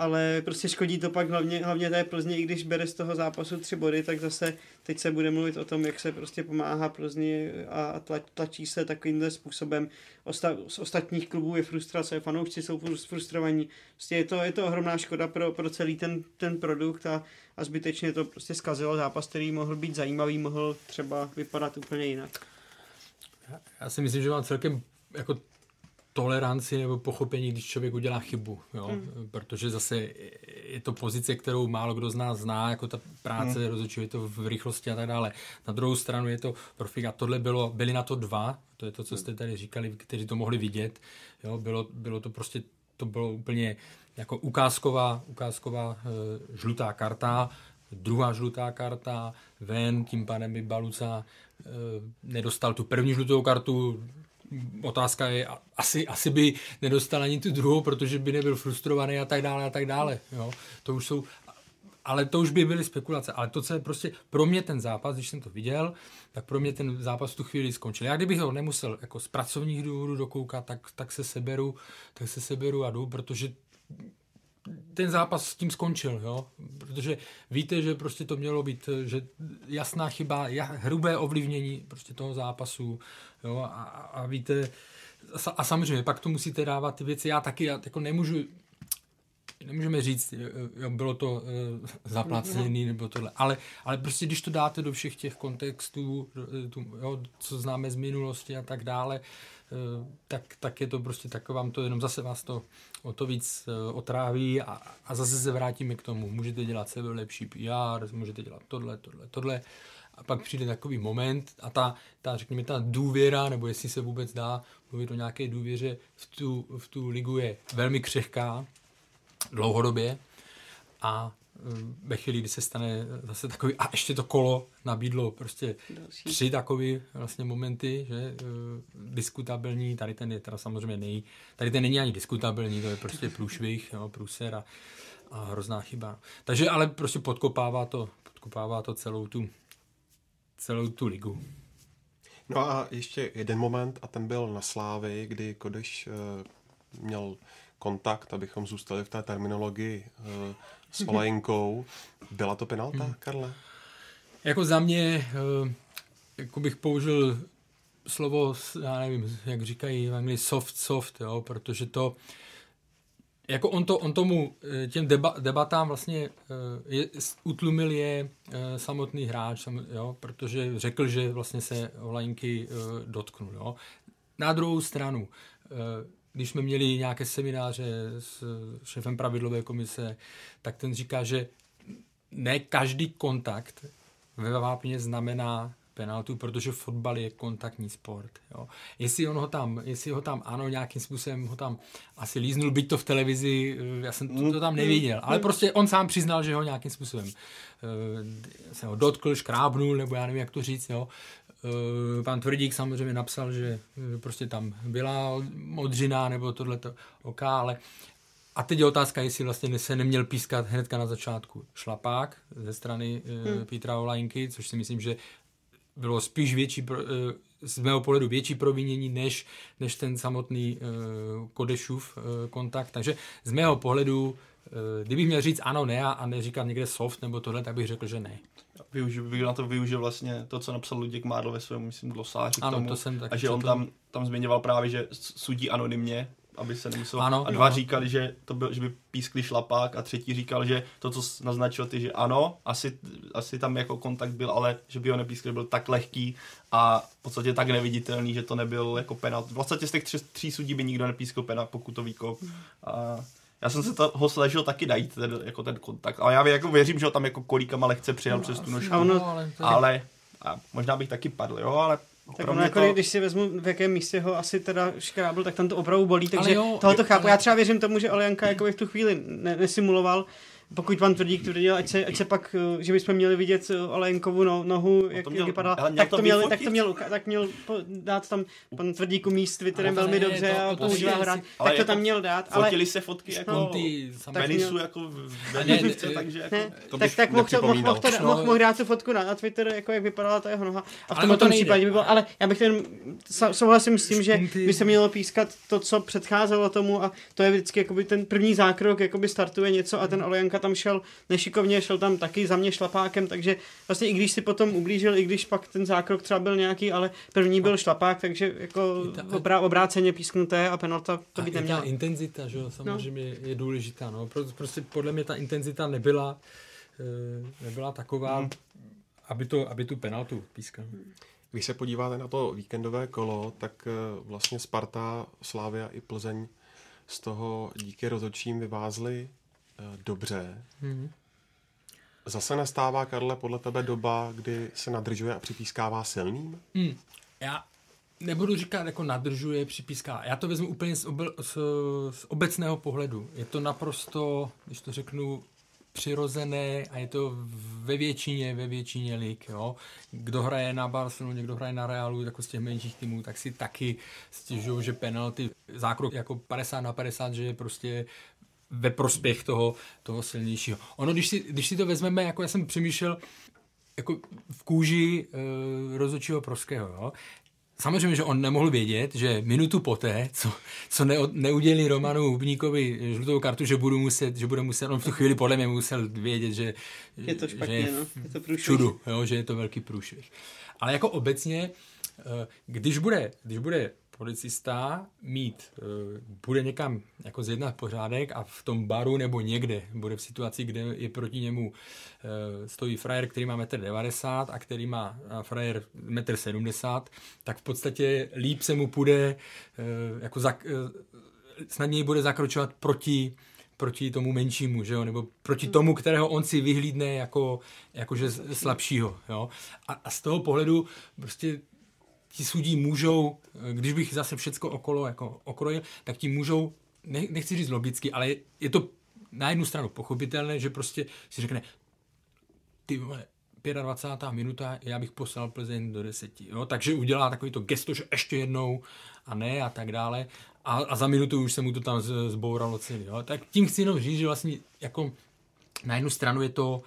ale prostě škodí to pak hlavně, hlavně té Plzni, i když bere z toho zápasu tři body, tak zase teď se bude mluvit o tom, jak se prostě pomáhá Plzni a tlač, tlačí se takovýmhle způsobem. Osta, z ostatních klubů je frustrace, fanoušci jsou frustrovaní. Prostě je to, je to ohromná škoda pro, pro celý ten, ten produkt a, a zbytečně to prostě zkazilo zápas, který mohl být zajímavý, mohl třeba vypadat úplně jinak. Já si myslím, že mám celkem jako toleranci nebo pochopení, když člověk udělá chybu, jo? Mm. protože zase je to pozice, kterou málo kdo z nás zná, jako ta práce, mm. rozličuje to v rychlosti a tak dále. Na druhou stranu je to profik a tohle bylo, byli na to dva, to je to, co jste tady říkali, kteří to mohli vidět, jo? Bylo, bylo to prostě, to bylo úplně jako ukázková, ukázková e, žlutá karta, druhá žlutá karta, ven, tím pádem by Baluca nedostal tu první žlutou kartu, otázka je, asi, asi by nedostal ani tu druhou, protože by nebyl frustrovaný a tak dále a tak dále. Jo. To už jsou, ale to už by byly spekulace. Ale to, co je prostě pro mě ten zápas, když jsem to viděl, tak pro mě ten zápas v tu chvíli skončil. Já kdybych ho nemusel jako z pracovních důvodů dokoukat, tak, tak se seberu, tak se seberu a jdu, protože ten zápas s tím skončil, jo? protože víte, že prostě to mělo být, že jasná chyba, hrubé ovlivnění prostě toho zápasu jo? A, a víte, a samozřejmě pak to musíte dávat ty věci, já taky já jako nemůžu, nemůžeme říct, jo, bylo to uh, zaplacený nebo tohle, ale, ale prostě když to dáte do všech těch kontextů, tu, jo, co známe z minulosti a tak dále, tak, tak je to prostě tak vám to jenom zase vás to o to víc uh, otráví a, a zase se vrátíme k tomu. Můžete dělat sebe lepší PR, můžete dělat tohle, tohle, tohle a pak přijde takový moment a ta, ta, řekněme, ta důvěra, nebo jestli se vůbec dá mluvit o nějaké důvěře v tu, v tu ligu je velmi křehká dlouhodobě a ve chvíli, kdy se stane zase takový, a ještě to kolo nabídlo prostě Další. tři takové vlastně momenty, že uh, diskutabilní, tady ten je teda samozřejmě nej, tady ten není ani diskutabilní, to je prostě [LAUGHS] průšvih, jo, průser a, a hrozná chyba. Takže ale prostě podkopává to, podkopává to celou tu, celou tu ligu. No a ještě jeden moment a ten byl na Slávy, kdy Kodeš uh, měl kontakt, abychom zůstali v té terminologii uh, s Olajinkou. Byla to penalta, hmm. Karle? Jako za mě, uh, jako bych použil slovo, já nevím, jak říkají v Anglii, soft, soft, jo, protože to jako on, to, on tomu eh, těm deba, debatám vlastně eh, je, utlumil je eh, samotný hráč, jo, protože řekl, že vlastně se Olajinky dotknul. Jo. Na druhou stranu, když jsme měli nějaké semináře s šéfem pravidlové komise, tak ten říká, že ne každý kontakt ve vápně znamená penaltu, protože fotbal je kontaktní sport. Jo. Jestli on ho tam, jestli ho tam ano, nějakým způsobem ho tam asi líznul, byť to v televizi, eh, já jsem to, to tam neviděl, ale prostě on sám přiznal, že ho nějakým způsobem uh, se ho dotkl, škrábnul, nebo já nevím, jak to říct, jo. Uh, pan Tvrdík samozřejmě napsal, že uh, prostě tam byla modřina nebo tohleto oka, ale a teď je otázka, jestli vlastně se neměl pískat hnedka na začátku šlapák ze strany uh, hmm. Petra Olajnky, což si myslím, že bylo spíš větší, eh, z mého pohledu větší provinění, než, než ten samotný uh, Kodešův uh, kontakt. Takže z mého pohledu, uh, kdybych měl říct ano, ne a, a neříkat někde soft nebo tohle, tak bych řekl, že ne. Využil, na to využil vlastně to, co napsal Luděk Mádl ve svém, myslím, glosáři ano, k tomu. To jsem a že on tam, tam zmiňoval právě, že sudí anonymně, aby se nemuselo. Ano, a dva no. říkali, že, to byl, že by pískli šlapák a třetí říkal, že to, co naznačil ty, že ano, asi, asi tam jako kontakt byl, ale že by ho nepískli, byl tak lehký a v podstatě tak neviditelný, že to nebyl jako penalt. V podstatě z těch tři, tří sudí by nikdo nepískl penalt, pokud to výkop. A Já jsem se toho snažil taky najít, ten, jako ten kontakt. Ale já jako věřím, že ho tam jako kolíkama lehce přijel no, přes tu nožku. ono- ale, to Ale a možná bych taky padl, jo, ale Tak ono jako, to... když si vezmu, v jakém místě ho asi teda škrábl, tak tam to opravdu bolí, takže jo, tohoto jo, chápu. ale- Já třeba věřím tomu, že Olianka jako v tu chvíli ne, nesimuloval, pokud pan Tvrdík tvrdil, ať se, ať se pak, eh, že bychom měli vidět eh, Olejenkovu no, nohu, jak, to měl, jak vypadala, ale měl tak to to, měl, vyfotit? tak to měl, tak měl po- dát tam pan Tvrdík umí s Twitterem velmi ne, dobře to- a to používá ale tak to jako tam měl dát, ale Fotili se fotky jako No, ty měl- jako v ne, takže jako... ne, To tak, bych tak mohl, to, No. dát tu fotku na, na Twitter, jako jak vypadala ta jeho noha. A v tom případě by bylo, ale já bych ten, souhlasím s tím, že by se mělo pískat to, co předcházelo tomu a to je vždycky jakoby ten první zákrok, jakoby startuje něco a ten Olianka tam šel nešikovně, šel tam taky za mě šlapákem, takže vlastně i když si potom ublížil, i když pak ten zákrok třeba byl nějaký, ale první byl šlapák, takže jako ta- obrá, obráceně písknuté a penalta to a být i ta neměla. intenzita, že jo, samozřejmě je důležitá. No. Pro- Prostě podle mě ta intenzita nebyla, eh, nebyla taková, aby, to, aby tu penaltu pískal. Když se podíváte na to víkendové kolo, tak eh, vlastně Sparta, Slávia i Plzeň z toho díky rozhodčím vyvázly eh, dobře. Mhm. Zase nastává, Karle, podle tebe doba, kdy se nadržuje a připískává silným? Hmm. Já nebudu říkat jako nadržuje, připíská. Já to vezmu úplně z, obe, z, z obecného pohledu. Je to naprosto, když to řeknu, přirozené a je to ve většině, ve většině lig, jo. Kdo hraje na Barceloně, kdo hraje na Realu, jako z těch menších týmů, tak si taky stěžují, že penalty, zákrok jako 50 na 50, že je prostě ve prospěch toho, toho silnějšího. Ono, když si, když si to vezmeme, jako já jsem přemýšlel, jako v kůži e, rozhodčího Proského, jo. Samozřejmě, že on nemohl vědět, že minutu poté, co, co ne, neudělí Romanu Hubníkovi žlutou kartu, že budu muset, že bude muset, on v tu chvíli podle mě musel vědět, že Je to špatně, že no. Je to průšvih. čudu, jo, že je to velký průšvih. Ale jako obecně, eh, když bude, když bude policista mít, eh, bude někam jako zjednat pořádek a v tom baru nebo někde bude v situaci, kde je proti němu eh, stojí frajer, který má 1,90 m a který má a frajer 1,70 m, tak v podstatě líp se mu půjde eh, jako zak, eh, snadněji bude zakročovat proti proti tomu menšímu, že jo? nebo proti tomu, kterého on si vyhlídne jako, jakože slabšího. Jo? A, a z toho pohledu prostě ti sudí můžou, když bych zase všecko okolo jako okrojil, tak ti můžou, ne, nechci říct logicky, ale je, je to na jednu stranu pochopitelné, že prostě si řekne, ty vole, 25. minuta, já bych poslal Plzeň do deseti. Jo? Takže udělá takový to gesto, že ještě jednou a ne a tak dále. A, a za minutu už se mu to tam z- zbouralo celý. Jo? Tak tím chci jenom říct, že vlastně jako na jednu stranu je to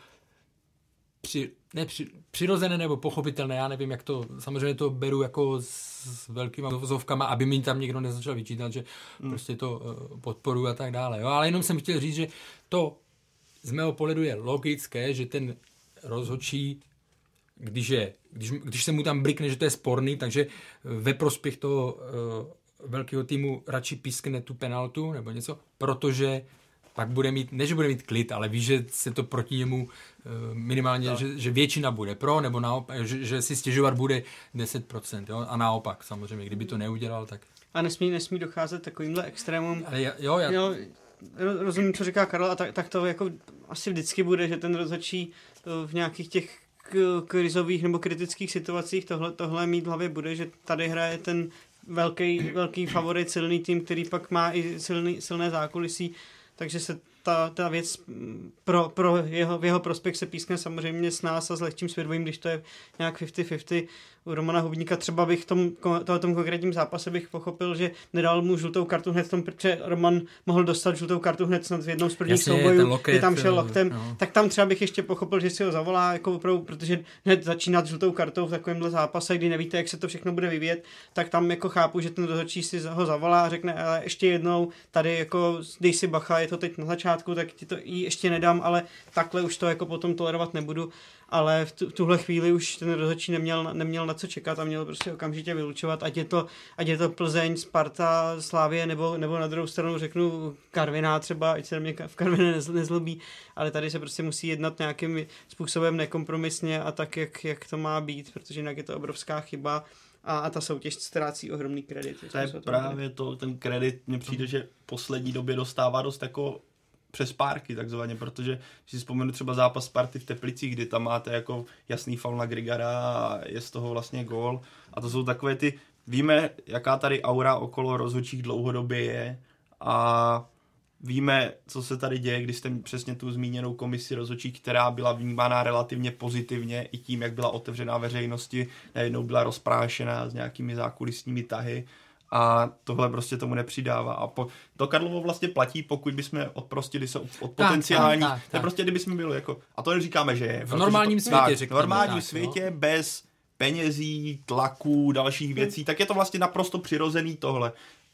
při, ne, při, přirozené nebo pochopitelné, já nevím, jak to, samozřejmě to beru jako s, velkýma vozovkama, aby mi tam někdo nezačal vyčítat, že hmm. prostě to uh, podporuji a tak dále. Jo? Ale jenom jsem chtěl říct, že to z mého pohledu je logické, že ten rozhodčí, když, je, když, když se mu tam blikne, že to je sporný, takže ve prospěch toho uh, velkého týmu radši pískne tu penaltu nebo něco, protože pak bude mít, ne že bude mít klid, ale ví, že se to proti němu eh, minimálně, no. že, že většina bude pro, nebo naopak, že, že si stěžovat bude 10%, jo? a naopak samozřejmě, kdyby to neudělal, tak... A nesmí, nesmí docházet takovýmhle extrémům. Ale já- jo, já, Jo, ro- rozumím, co říká Karel, a tak, tak to jako asi vždycky bude, že ten rozhodčí eh, v nějakých těch krizových nebo kritických situacích tohle, tohle mít v hlavě bude, že tady hraje ten velký, velký favorit, silný tým, který pak má i silný, silné zákulisí, takže se ta, ta věc mm, pro, pro jeho, v jeho prospěch se pískne samozřejmě s nás a s lehčím svědomím, když to je nějak 50-50. U Romana Hubníka třeba bych v tom, to, tom konkrétním zápase bych pochopil, že nedal mu žlutou kartu hned v tom, protože Roman mohl dostat žlutou kartu hned snad v jednom z prvních Jasně, soubojů, loket, kdy tam šel eh, loktem, no. tak tam třeba bych ještě pochopil, že si ho zavolá, jako opravdu, protože hned začínat žlutou kartou v takovémhle zápase, kdy nevíte, jak se to všechno bude vyvíjet, tak tam jako chápu, že ten rozhodčí si ho zavolá a řekne, ale ještě jednou, tady jako dej si bacha, je to teď na začátku, tak ti to jí ještě nedám, ale takhle už to jako potom tolerovat nebudu, ale v tu, tuhle chvíli už ten rozhodčí neměl, neměl na co čekat a měl prostě okamžitě vylučovat, ať je to, ať je to Plzeň, Sparta, Slávě, nebo, nebo na druhou stranu řeknu Karviná třeba, ať se na mě v Karviné nezl- nezlobí, ale tady se prostě musí jednat nějakým způsobem nekompromisně a tak, jak, jak to má být, protože jinak je to obrovská chyba a, a ta soutěž ztrácí ohromný kredit. To je právě to, ten kredit mně přijde, že v poslední době dostává dost jako přes párky takzvaně, protože si vzpomenu třeba zápas Sparty v Teplicích, kdy tam máte jako jasný faul na Grigara a je z toho vlastně gól. A to jsou takové ty, víme jaká tady aura okolo rozhodčích dlouhodobě je a víme, co se tady děje, když jste přesně tu zmíněnou komisi rozhodčí, která byla vnímána relativně pozitivně i tím, jak byla otevřená veřejnosti, najednou byla rozprášená s nějakými zákulisními tahy a tohle prostě tomu nepřidává. A po, to Karlovo vlastně platí, pokud bychom odprostili se od, od potenciálních, tak, tak, tak. to je prostě kdybychom byli jako, a to neříkáme, že je. V normálním to, světě, řekněme. V normálním tak, světě no. bez penězí, tlaků, dalších věcí, hmm. tak je to vlastně naprosto přirozený tohle.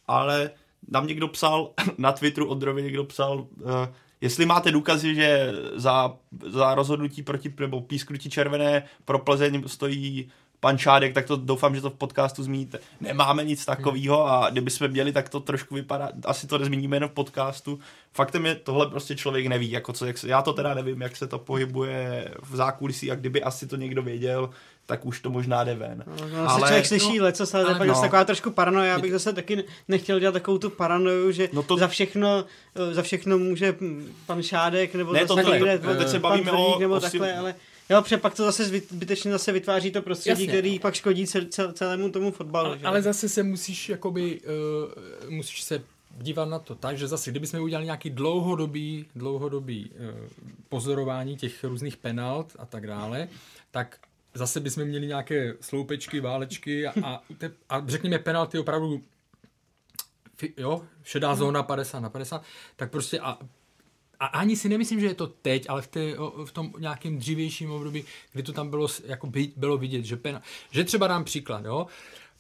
Ale nám někdo psal, [LAUGHS] na Twitteru od Drovy někdo psal, uh, jestli máte důkazy, že za, za rozhodnutí proti, nebo písknutí červené pro Plzeň stojí pan Šádek, tak to doufám, že to v podcastu zmíníte. Nemáme nic takového a kdyby jsme měli, tak to trošku vypadá, asi to nezmíníme jen v podcastu. Faktem je, tohle prostě člověk neví, jako co, jak se, já to teda nevím, jak se to pohybuje v zákulisí a kdyby asi to někdo věděl, tak už to možná jde ven. No, no, ale, člověk slyší no, leco, ale, no. taková trošku paranoja, já bych zase taky nechtěl dělat takovou tu paranoju, že no to... za všechno za všechno může pan Šádek, nebo ne, zase to, někde, to, teď se bavíme o, nebo o takhle, ale Jo, protože pak to zase zbytečně zase vytváří to prostředí, Jasně. který pak škodí cel, celému tomu fotbalu. Ale, ale zase se musíš jakoby, uh, musíš se dívat na to tak, že zase, kdybychom udělali nějaký dlouhodobý, dlouhodobý uh, pozorování těch různých penalt a tak dále, tak zase bychom měli nějaké sloupečky, válečky a, a, a řekněme penalty opravdu jo, šedá zóna 50 na 50, tak prostě a a ani si nemyslím, že je to teď, ale v, té, v tom nějakém dřívějším období, kdy to tam bylo, jako by, bylo vidět, že, pena, že třeba dám příklad, jo,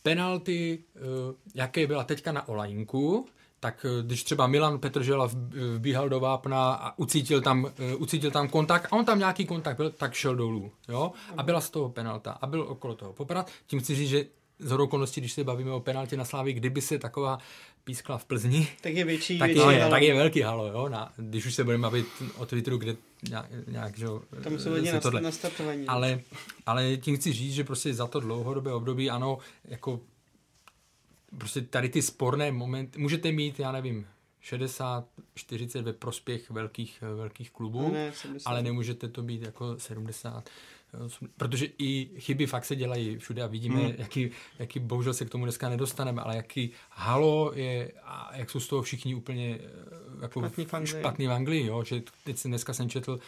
penalty, uh, jaké byla teďka na Olajinku, tak eh, když třeba Milan Petržela vbíhal do vápna a ucítil tam, uh, ucítil tam kontakt a on tam nějaký kontakt byl, tak šel dolů. Jo? A byla z toho penalta a byl okolo toho poprat. Tím chci říct, že z okolností, když se bavíme o penaltě na Slávě, kdyby se taková pískla v Plzni, tak je větší, tak, větší je, tak je velký halo, jo, na, když už se budeme bavit o Twitteru, kde nějak, nějak že Tam jsou hodně tohle. nastartovaní. Ale, ale tím chci říct, že prostě za to dlouhodobé období, ano, jako prostě tady ty sporné momenty, můžete mít, já nevím, 60, 40 ve prospěch velkých, velkých klubů, ne, ale nemůžete to být jako 70 protože i chyby fakt se dělají všude a vidíme, hmm. jaký, jaký, bohužel se k tomu dneska nedostaneme, ale jaký halo je a jak jsou z toho všichni úplně eh, jako špatný v Anglii, špatný v Anglii jo, že teď jsem dneska jsem četl,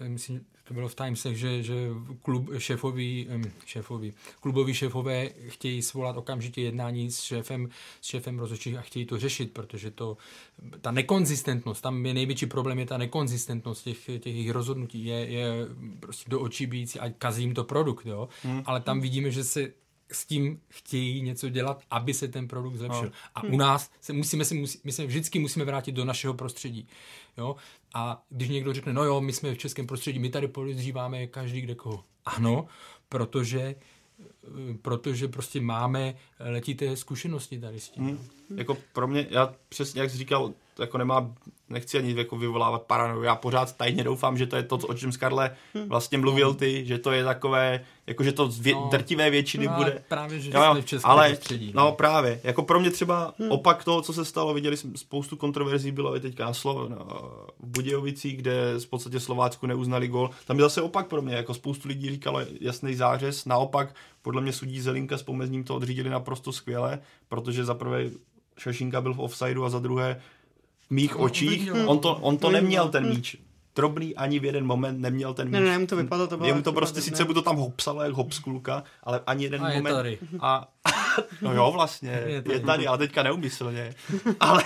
myslím, to bylo v Timesech, že, že klub, šéfoví, šéfoví, kluboví šéfové chtějí svolat okamžitě jednání s šéfem, s šéfem rozhodčích a chtějí to řešit, protože to, ta nekonzistentnost, tam je největší problém, je ta nekonzistentnost těch, těch jejich rozhodnutí, je, je prostě do očí bíjící a kazím to produkt, jo. Hmm. Ale tam vidíme, že se s tím chtějí něco dělat, aby se ten produkt zlepšil. No. A u nás se musíme, si, musí, my se vždycky musíme vrátit do našeho prostředí. Jo? A když někdo řekne, no jo, my jsme v českém prostředí, my tady podezříváme každý kde koho. Ano, protože protože prostě máme letité zkušenosti tady s tím. Hmm. Jako pro mě, já přesně jak jsi říkal, jako nemá, nechci ani jako vyvolávat paranoju, já pořád tajně doufám, že to je to, o čem Skarle hm. vlastně mluvil ty, že to je takové, jako že to z vě, no, drtivé většiny no, bude. Právě, že jo, v českém ale, prostředí. No. no právě, jako pro mě třeba hmm. opak toho, co se stalo, viděli jsme spoustu kontroverzí, bylo i teďka na Slo, no, v Budějovicích, kde v podstatě Slovácku neuznali gol. Tam je zase opak pro mě, jako spoustu lidí říkalo jasný zářez, naopak podle mě sudí Zelinka s pomezním to odřídili naprosto skvěle, protože za prvé Šašinka byl v offsideu a za druhé v mých očích, on to, on to neměl ten míč. Drobný ani v jeden moment neměl ten míč. Ne, ne, to vypadalo, to bylo. Jemu to prostě, sice by to tam hopsalo jak hopskulka, ale ani jeden a moment. Je tady. A, no jo, vlastně, [LAUGHS] je tady, je tady ale teďka neumyslně. [LAUGHS] Ale...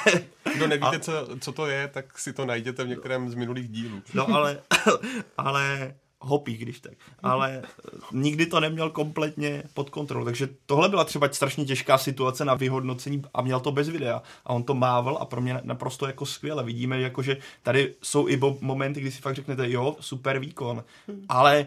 Kdo nevíte, a, co, co to je, tak si to najděte v některém z minulých dílů. No ale, [LAUGHS] ale hopí, když tak. Ale nikdy to neměl kompletně pod kontrolou. Takže tohle byla třeba strašně těžká situace na vyhodnocení a měl to bez videa. A on to mával a pro mě naprosto jako skvěle. Vidíme, jako že tady jsou i momenty, kdy si fakt řeknete, jo, super výkon. Ale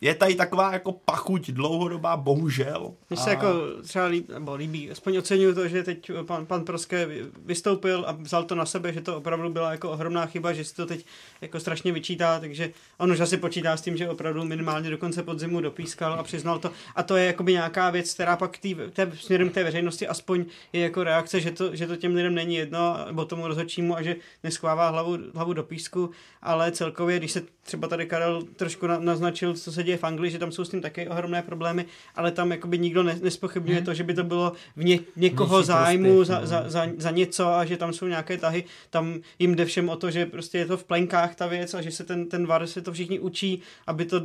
je tady taková jako pachuť dlouhodobá, bohužel. Mně se jako třeba líbí, nebo líbí, aspoň oceňuju to, že teď pan, pan Proské vystoupil a vzal to na sebe, že to opravdu byla jako ohromná chyba, že si to teď jako strašně vyčítá, takže on už asi počítá s tím, že opravdu minimálně do konce podzimu dopískal a přiznal to. A to je jakoby nějaká věc, která pak tý, té, směrem k té veřejnosti aspoň je jako reakce, že to, že to těm lidem není jedno, nebo tomu rozhodčímu a že neschvává hlavu, hlavu do písku, ale celkově, když se třeba tady Karel trošku na, naznačil, co se děje v Anglii, že tam jsou s tím také ohromné problémy, ale tam jakoby nikdo ne, nespochybňuje hmm. to, že by to bylo v ně, někoho Nižší zájmu prospěch, za, no. za, za, za, něco a že tam jsou nějaké tahy. Tam jim jde všem o to, že prostě je to v plenkách ta věc a že se ten, ten VAR se to všichni učí, aby to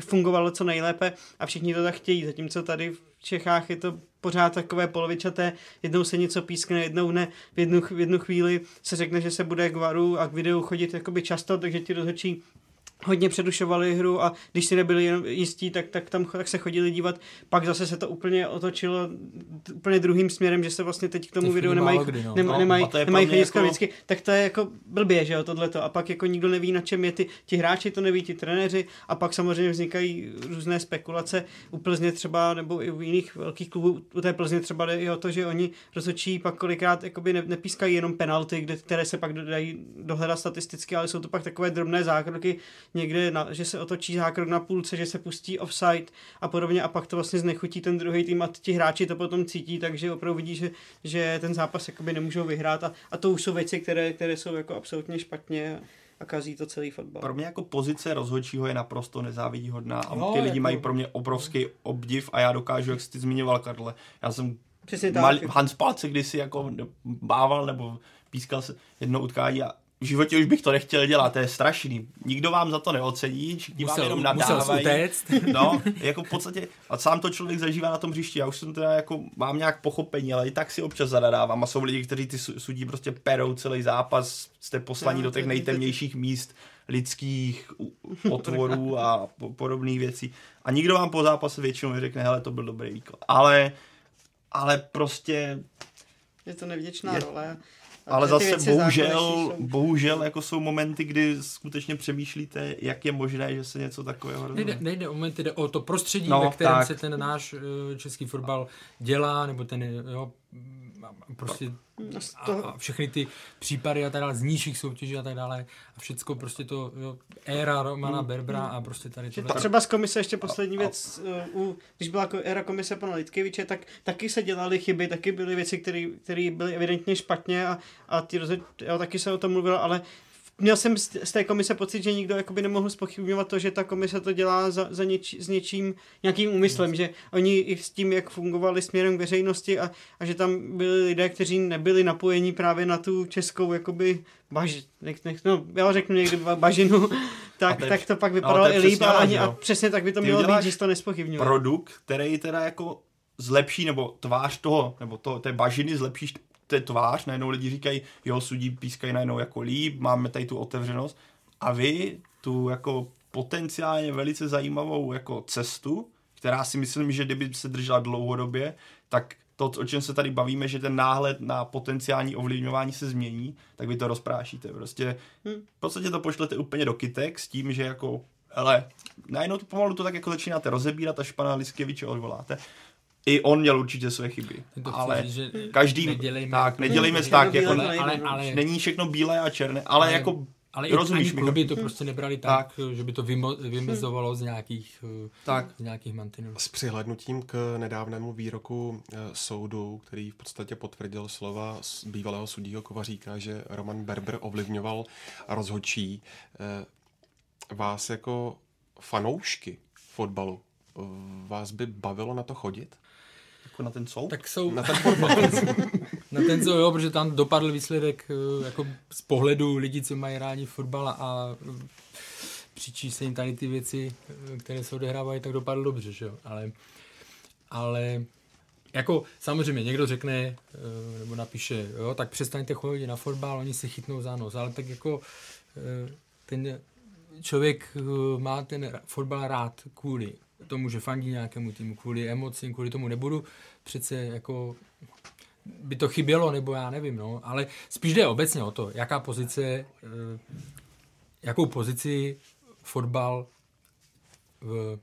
fungovalo co nejlépe a všichni to tak chtějí. Zatímco tady v Čechách je to pořád takové polovičaté, jednou se něco pískne, jednou ne, v jednu, v jednu chvíli se řekne, že se bude k varu a k videu chodit jakoby často, takže ti rozhodčí hodně předušovali hru a když si nebyli jenom jistí, tak, tak tam tak se chodili dívat. Pak zase se to úplně otočilo úplně druhým směrem, že se vlastně teď k tomu teď videu nemají, kdy, no. nema, no, nemají, nemají chodit jako... vždycky. Tak to je jako blbě, že jo, tohleto. A pak jako nikdo neví, na čem je ty, ti hráči to neví, ti trenéři a pak samozřejmě vznikají různé spekulace. U Plzně třeba, nebo i u jiných velkých klubů, u té Plzně třeba jde i o to, že oni rozhodčí pak kolikrát jakoby ne, nepískají jenom penalty, kde, které se pak dají dohledat statisticky, ale jsou to pak takové drobné zákroky, někde, na, že se otočí zákrok na půlce, že se pustí offside a podobně a pak to vlastně znechutí ten druhý tým a ti hráči to potom cítí, takže opravdu vidí, že, že ten zápas jakoby nemůžou vyhrát a, a to už jsou věci, které, které jsou jako absolutně špatně a kazí to celý fotbal. Pro mě jako pozice rozhodčího je naprosto nezávidíhodná a no, ty lidi jako... mají pro mě obrovský obdiv a já dokážu, jak jsi ty zmiňoval, Karle, já jsem Přesně tak. Mal, Hans Palce kdysi jako bával nebo pískal se jedno utkání a v životě už bych to nechtěl dělat, to je strašný. Nikdo vám za to neocení, všichni musel, vám jenom nadávají. [LAUGHS] No, jako v podstatě, a sám to člověk zažívá na tom hřišti, já už jsem teda jako, mám nějak pochopení, ale i tak si občas zadadávám a jsou lidi, kteří ty sudí prostě perou celý zápas, jste poslaní no, do těch nejtemnějších míst lidských [LAUGHS] otvorů a podobných věcí. A nikdo vám po zápase většinou neřekne, hele, to byl dobrý výkon. Ale, ale prostě... Je to nevděčná je, role ale zase bohužel, jsou... bohužel jako jsou momenty, kdy skutečně přemýšlíte, jak je možné, že se něco takového rozhodne. Nejde, nejde o momenty, jde o to prostředí, no, ve kterém tak. se ten náš eh, český fotbal dělá, nebo ten, jo, prostě a, a všechny ty případy a tak dále z nižších soutěží a tak dále a všecko prostě to jo, éra Romana hmm. Berbra a prostě tady to. Třeba z komise ještě poslední věc, uh, když byla éra komise pana Litkeviče, tak taky se dělaly chyby, taky byly věci, které byly evidentně špatně a, a ty rozhod, jo, taky se o tom mluvilo, ale měl jsem z té komise pocit, že nikdo jakoby nemohl spochybňovat to, že ta komise to dělá za, za něč, s něčím, nějakým úmyslem, že oni i s tím, jak fungovali směrem k veřejnosti a, a že tam byli lidé, kteří nebyli napojeni právě na tu českou jakoby baž, nech, nech, no, já řeknu někdy bažinu, [LAUGHS] tak, teď, tak to pak vypadalo no, i líp a, ani, a přesně tak by to mělo být, že to nespochybňuje. Produkt, který teda jako zlepší, nebo tvář toho, nebo to, té bažiny zlepšíš je tvář, najednou lidi říkají, jo, sudí pískají najednou jako líp, máme tady tu otevřenost. A vy tu jako potenciálně velice zajímavou jako cestu, která si myslím, že kdyby se držela dlouhodobě, tak to, o čem se tady bavíme, že ten náhled na potenciální ovlivňování se změní, tak vy to rozprášíte. Prostě hm, v podstatě to pošlete úplně do kytek s tím, že jako ale najednou to pomalu to tak jako začínáte rozebírat, až pana Liskeviče odvoláte i on měl určitě své chyby. Ale že každý, nedělejme, tak, nedělejme tak, jako, ale, ale, není všechno bílé a černé, ale, ale jako ale rozumíš i kluby to prostě nebrali tak, tak. že by to vymo, vymezovalo z nějakých, tak. z nějakých mantinů. S přihlednutím k nedávnému výroku e, soudu, který v podstatě potvrdil slova z bývalého sudího Kovaříka, že Roman Berber ovlivňoval rozhodčí, e, vás jako fanoušky fotbalu, vás by bavilo na to chodit? Jako na ten soud? Tak jsou... Na ten, [LAUGHS] na ten soud, jo, protože tam dopadl výsledek eh, jako z pohledu lidí, co mají rádi fotbal a eh, přičí se jim tady ty věci, eh, které se odehrávají, tak dopadl dobře, že jo. Ale, ale jako samozřejmě někdo řekne nebo napíše, jo, tak přestaňte chodit na fotbal, oni se chytnou za nos, ale tak jako ten člověk má ten fotbal rád kvůli tomu, že fandí nějakému týmu kvůli emocím, kvůli tomu nebudu přece jako by to chybělo, nebo já nevím, no, ale spíš jde obecně o to, jaká pozice, eh, jakou pozici fotbal v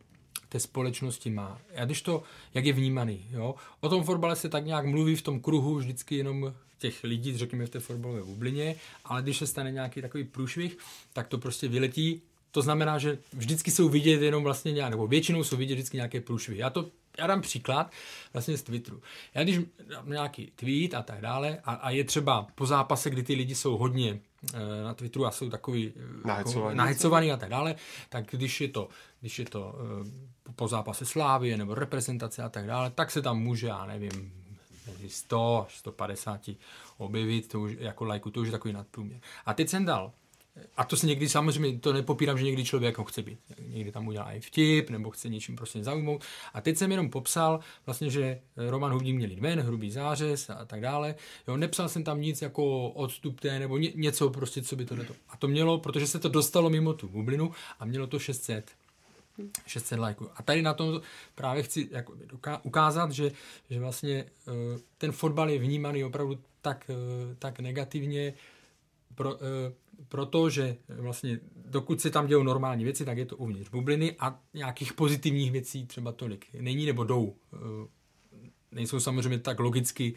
té společnosti má. A když to, jak je vnímaný, jo. O tom fotbale se tak nějak mluví v tom kruhu vždycky jenom těch lidí, řekněme v té fotbalové bublině, ale když se stane nějaký takový průšvih, tak to prostě vyletí. To znamená, že vždycky jsou vidět jenom vlastně nějak, nebo většinou jsou vidět vždycky nějaké průšvihy. Já to já dám příklad vlastně z Twitteru. Já když dám nějaký tweet a tak dále a, a je třeba po zápase, kdy ty lidi jsou hodně e, na Twitteru a jsou takový nahecovaný. Jako, nahecovaný a tak dále, tak když je to, když je to e, po zápase Slávie nebo reprezentace a tak dále, tak se tam může, já nevím, 100 až 150 objevit, to už, jako lajku, to už je takový nadprůměr. A teď jsem dal a to se někdy samozřejmě, to nepopírám, že někdy člověk ho chce být. Někdy tam udělá i vtip, nebo chce něčím prostě zaujmout. A teď jsem jenom popsal vlastně, že Roman Hubník měl jít ven, hrubý zářez a tak dále. Jo, nepsal jsem tam nic jako odstupte nebo ně, něco prostě, co by to neto. A to mělo, protože se to dostalo mimo tu bublinu a mělo to 600. 600 lajků. A tady na tom právě chci jako ukázat, že, že vlastně eh, ten fotbal je vnímaný opravdu tak, eh, tak negativně, pro, protože vlastně dokud se tam dějou normální věci, tak je to uvnitř bubliny a nějakých pozitivních věcí třeba tolik není nebo jdou. Eh, nejsou samozřejmě tak logicky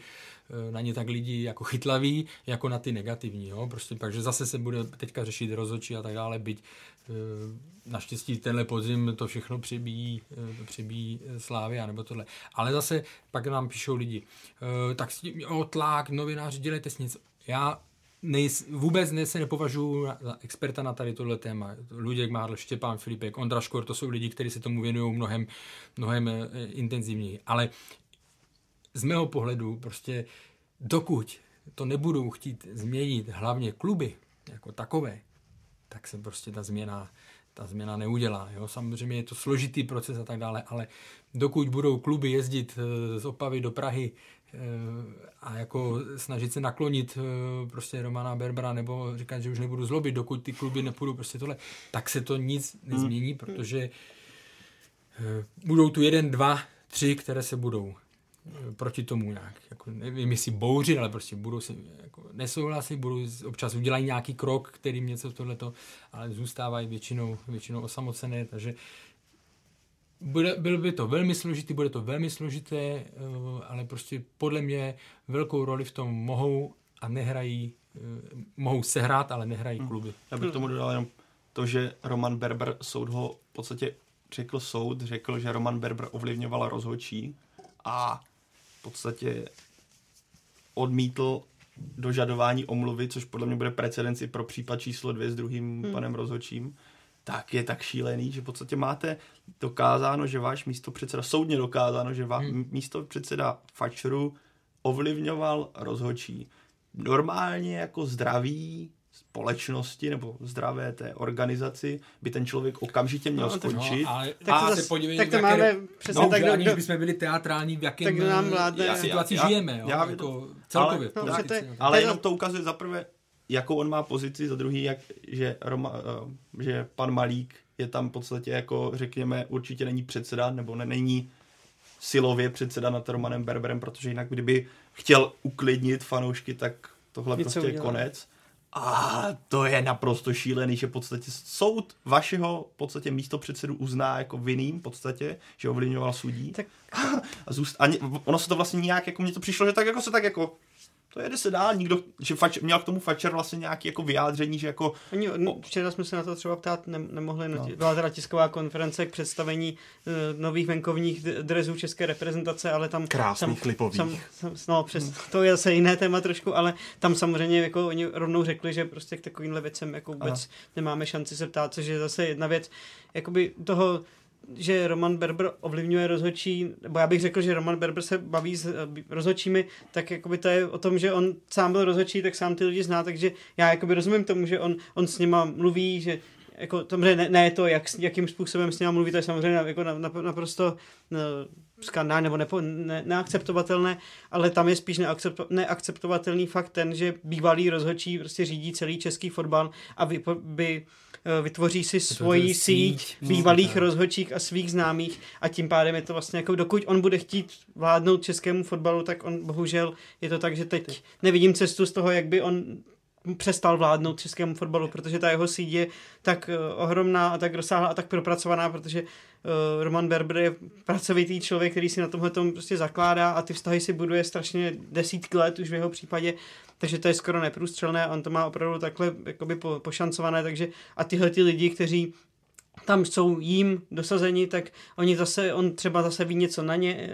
eh, na ně tak lidi jako chytlaví, jako na ty negativní. Jo? Prostě, takže zase se bude teďka řešit rozhodčí a tak dále, byť eh, naštěstí tenhle podzim to všechno přebíjí, přebíjí Slávia nebo tohle. Ale zase pak nám píšou lidi, tak o tlak, novináři, dělejte s něco. Já nejs, vůbec ne, se nepovažuji za experta na tady tohle téma. Luděk Mádl, Štěpán Filipek, Ondra Škor, to jsou lidi, kteří se tomu věnují mnohem, mnohem eh, intenzivněji. Ale z mého pohledu prostě dokud to nebudou chtít změnit hlavně kluby jako takové, tak se prostě ta změna, ta změna neudělá. Jo? Samozřejmě je to složitý proces a tak dále, ale dokud budou kluby jezdit eh, z Opavy do Prahy a jako snažit se naklonit eh, prostě Romana Berbera nebo říkat, že už nebudu zlobit, dokud ty kluby nepůjdou prostě tohle, tak se to nic nezmění, hmm. protože eh, budou tu jeden, dva, tři, které se budou eh, proti tomu nějak, jako nevím jestli bouřit, ale prostě budou se jako nesouhlasit, budou občas udělají nějaký krok, kterým něco tohleto, ale zůstávají většinou, většinou osamocené, takže bude, byl by to velmi složitý, bude to velmi složité, eh, ale prostě podle mě velkou roli v tom mohou a nehrají, eh, mohou sehrát, ale nehrají hmm. kluby. Já bych tomu dodal jenom to, že Roman Berber soud ho v podstatě řekl soud, řekl, že Roman Berber ovlivňoval rozhodčí a v podstatě odmítl dožadování omluvy, což podle mě bude precedenci pro případ číslo dvě s druhým hmm. panem rozhodčím tak je tak šílený, že v podstatě máte dokázáno, že váš místo předseda, soudně dokázáno, že váš hmm. místo předseda Fačru ovlivňoval rozhodčí. Normálně jako zdraví společnosti nebo zdravé té organizaci by ten člověk okamžitě měl no, skončit. No, ale tak a to, zase, podívej, tak to jaké, máme přesně no, tak, do, aniž bychom byli teatrální, v jakém tak nám vládne, situaci já, žijeme. Jo, já, jako celkově. Ale, no, to je, ale jenom to ukazuje zaprvé, jakou on má pozici, za druhý, jak, že, Roma, uh, že pan Malík je tam v podstatě jako, řekněme, určitě není předseda, nebo ne, není silově předseda nad Romanem Berberem, protože jinak kdyby chtěl uklidnit fanoušky, tak tohle Něco prostě je konec. A to je naprosto šílený, že v podstatě soud vašeho v podstatě místo předsedu uzná jako vinným v podstatě, že ovlivňoval sudí. Tak... [LAUGHS] A, zůst, a ono se to vlastně nějak, jako mně to přišlo, že tak jako se tak jako to jede se dál, nikdo, že fač, měl k tomu Fatscher vlastně nějaký jako vyjádření, že jako... Oni, o, včera jsme se na to třeba ptát ne, nemohli, no. byla teda tisková konference k představení uh, nových venkovních drezů české reprezentace, ale tam... Krásných klipových. Sam, sam, no, přes, hmm. to je zase jiné téma trošku, ale tam samozřejmě jako oni rovnou řekli, že prostě k takovýmhle věcem jako vůbec Aha. nemáme šanci se ptát, což je zase jedna věc, jakoby toho že Roman Berber ovlivňuje rozhodčí, nebo já bych řekl, že Roman Berber se baví s eh, rozhodčími, tak jakoby to je o tom, že on sám byl rozhodčí, tak sám ty lidi zná, takže já jakoby rozumím tomu, že on, on s nima mluví, že jako, samozřejmě ne, ne to, jak, jakým způsobem s nima mluví, to je samozřejmě jako na, na, naprosto no, skandální nebo nepo, ne, neakceptovatelné, ale tam je spíš neakcepto, neakceptovatelný fakt ten, že bývalý rozhodčí prostě řídí celý český fotbal a vy, by Eh, vytvoří si svoji síť bývalých rozhodčích a svých známých. A tím pádem je to vlastně jako dokud on bude chtít vládnout českému fotbalu, tak on bohužel je to tak, že teď nevidím cestu z toho, jak by on přestal vládnout českému fotbalu, protože ta jeho síť je tak uh, ohromná a tak rozsáhlá a tak propracovaná, protože uh, Roman Berber je pracovitý člověk, který si na tomhle tom prostě zakládá a ty vztahy si buduje strašně desítky let už v jeho případě, takže to je skoro neprůstřelné, on to má opravdu takhle jakoby po, pošancované, takže a tyhle ty lidi, kteří tam jsou jím dosazeni, tak oni zase, on třeba zase ví něco na ně,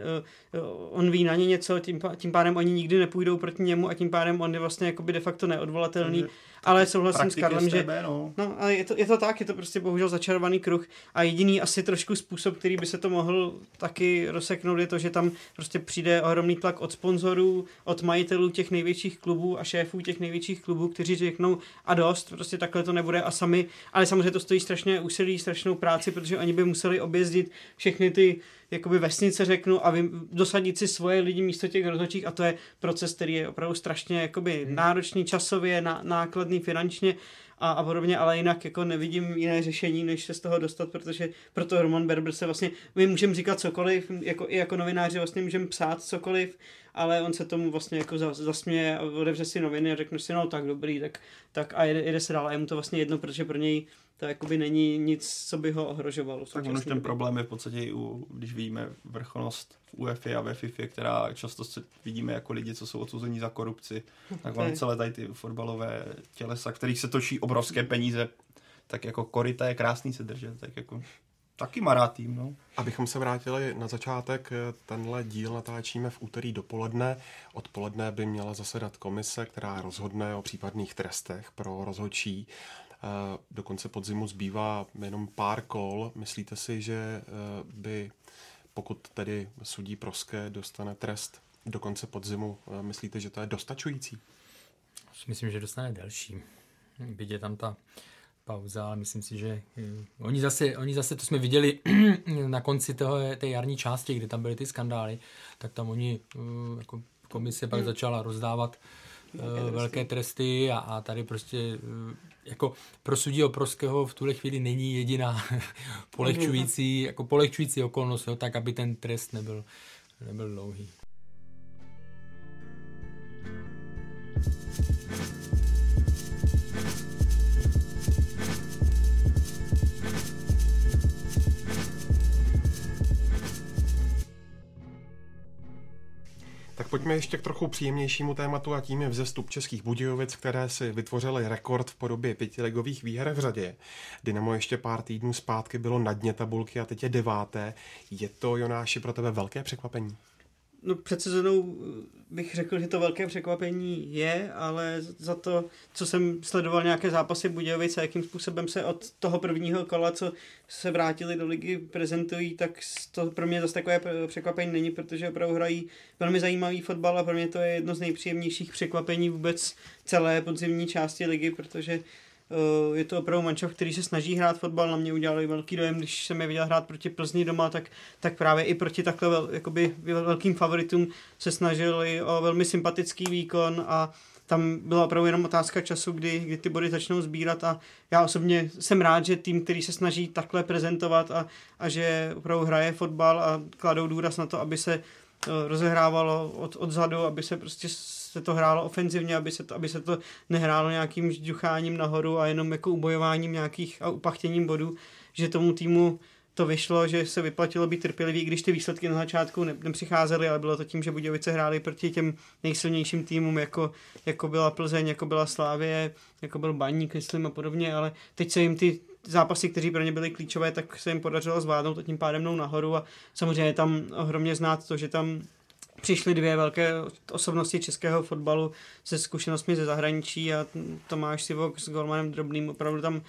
eh, on ví na ně něco, tím, tím pádem oni nikdy nepůjdou proti němu a tím pádem on je vlastně jakoby de facto neodvolatelný. Takže ale souhlasím s Karlem, že... No. no, ale je to, je to tak, je to prostě bohužel začarovaný kruh a jediný asi trošku způsob, který by se to mohl taky rozseknout, je to, že tam prostě přijde ohromný tlak od sponzorů, od majitelů těch největších klubů a šéfů těch největších klubů, kteří řeknou a dost, prostě takhle to nebude a sami, ale samozřejmě to stojí strašně úsilí, strašnou práci, protože oni by museli objezdit všechny ty jakoby vesnice řeknu a vy, dosadit si svoje lidi místo těch rozhodčích a to je proces, který je opravdu strašně jakoby hmm. náročný časově, ná, nákladný finančně a, a podobně, ale jinak jako nevidím jiné řešení, než se z toho dostat, protože proto Roman Berber se vlastně, my můžeme říkat cokoliv, jako, i jako novináři vlastně můžeme psát cokoliv, ale on se tomu vlastně jako zasměje a otevře si noviny a řekne si, no tak dobrý, tak, tak a jede, jede se dál a je mu to vlastně jedno, protože pro něj to jakoby není nic, co by ho ohrožovalo. Tak on už ten problém je v podstatě i u, když vidíme vrcholnost v UEFA a ve FIFA, která často se vidíme jako lidi, co jsou odsouzení za korupci, [LAUGHS] tak on celé tady ty fotbalové tělesa, kterých se točí obrovské peníze, tak jako korita je krásný se držet, tak jako taky má rád tým, no. Abychom se vrátili na začátek, tenhle díl natáčíme v úterý dopoledne. Odpoledne by měla zasedat komise, která rozhodne o případných trestech pro rozhodčí. Do konce podzimu zbývá jenom pár kol. Myslíte si, že eh, by, pokud tedy sudí Proské dostane trest do konce podzimu, eh, myslíte, že to je dostačující? Myslím, že dostane další. Byť je tam ta pauza, ale myslím si, že eh, oni zase, oni zase to jsme viděli [CLEARS THROAT] na konci toho, té jarní části, kde tam byly ty skandály, tak tam oni jako komise pak hmm. začala rozdávat velké tresty, velké tresty a, a tady prostě jako pro sudí Oproského v tuhle chvíli není jediná [LAUGHS] polehčující, jako polehčující okolnost, jo, tak aby ten trest nebyl, nebyl dlouhý. Pojďme ještě k trochu příjemnějšímu tématu a tím je vzestup českých Budějovic, které si vytvořily rekord v podobě pětiligových výher v řadě. Dynamo ještě pár týdnů zpátky bylo na dně tabulky a teď je deváté. Je to, Jonáši, pro tebe velké překvapení? No před sezónou eh, bych řekl, že to velké překvapení je, ale za to, co jsem sledoval nějaké zápasy Budějovice, jakým způsobem se od toho prvního kola, co se vrátili do ligy, prezentují, tak to pro mě zase takové překvapení není, protože opravdu hrají velmi zajímavý fotbal a pro mě to je jedno z nejpříjemnějších překvapení vůbec celé podzimní části ligy, protože je to opravdu mančov, který se snaží hrát fotbal, na mě udělali velký dojem, když jsem je viděl hrát proti Plzni doma, tak, tak právě i proti takhle vel, jakoby velkým favoritům se snažili o velmi sympatický výkon a tam byla opravdu jenom otázka času, kdy, kdy ty body začnou sbírat a já osobně jsem rád, že tým, který se snaží takhle prezentovat a, a že opravdu hraje fotbal a kladou důraz na to, aby se eh, rozehrávalo od, odzadu, aby se prostě se to hrálo ofenzivně, aby se to, aby se to nehrálo nějakým žducháním nahoru a jenom jako ubojováním nějakých a upachtěním bodů, že tomu týmu to vyšlo, že se vyplatilo být trpělivý, když ty výsledky na začátku ne, nepřicházely, ale bylo to tím, že Budějovice hráli proti těm nejsilnějším týmům, jako, jako byla Plzeň, jako byla Slávě, jako byl Baník, myslím a podobně, ale teď se jim ty zápasy, kteří pro ně byly klíčové, tak se jim podařilo zvládnout a tím pádem mnou nahoru a samozřejmě tam ohromně znát to, že tam přišly dvě velké osobnosti českého fotbalu se zkušenostmi ze zahraničí a Tomáš Sivok s Golmanem Drobným opravdu tam uh,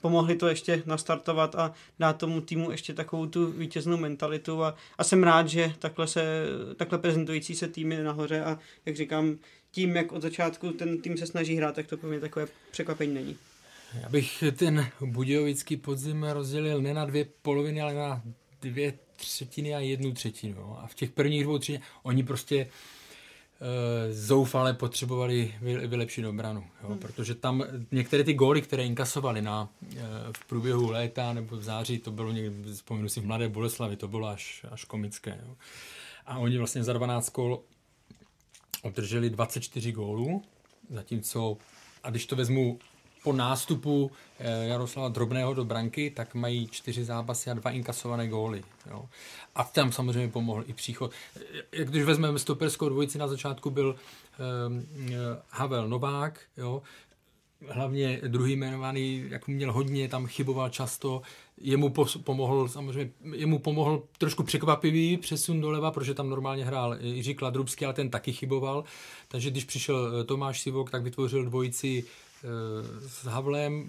pomohli to ještě nastartovat a dát tomu týmu ještě takovou tu vítěznou mentalitu a, a jsem rád, že takhle, se, takhle prezentující se týmy nahoře a jak říkám, tím, jak od začátku ten tým se snaží hrát, tak to pro mě takové překvapení není. Já bych ten budějovický podzim rozdělil ne na dvě poloviny, ale na dvě třetiny a jednu třetinu. Jo. A v těch prvních dvou třetinách oni prostě e, zoufale potřebovali vylepšit obranu, jo, hmm. protože tam některé ty góly, které inkasovali na, e, v průběhu léta nebo v září, to bylo někdy, vzpomínu si v Mladé Boleslavi, to bylo až, až komické. Jo. A oni vlastně za 12 kol obdrželi 24 gólů, zatímco a když to vezmu po nástupu eh, Jaroslava Drobného do branky, tak mají čtyři zápasy a dva inkasované góly. Jo. A tam samozřejmě pomohl i příchod. Eh, když vezmeme stoperskou dvojici, na začátku byl um, Havel Novák, jo, hlavně druhý jmenovaný, jak měl hodně, tam chyboval často, jemu pomohl samozřejmě, jemu pomohl trošku překvapivý přesun doleva, protože tam normálně hrál Jiří Kladrubský, ale ten taky chyboval, takže když přišel Tomáš Sivok, tak vytvořil dvojici s Havlem.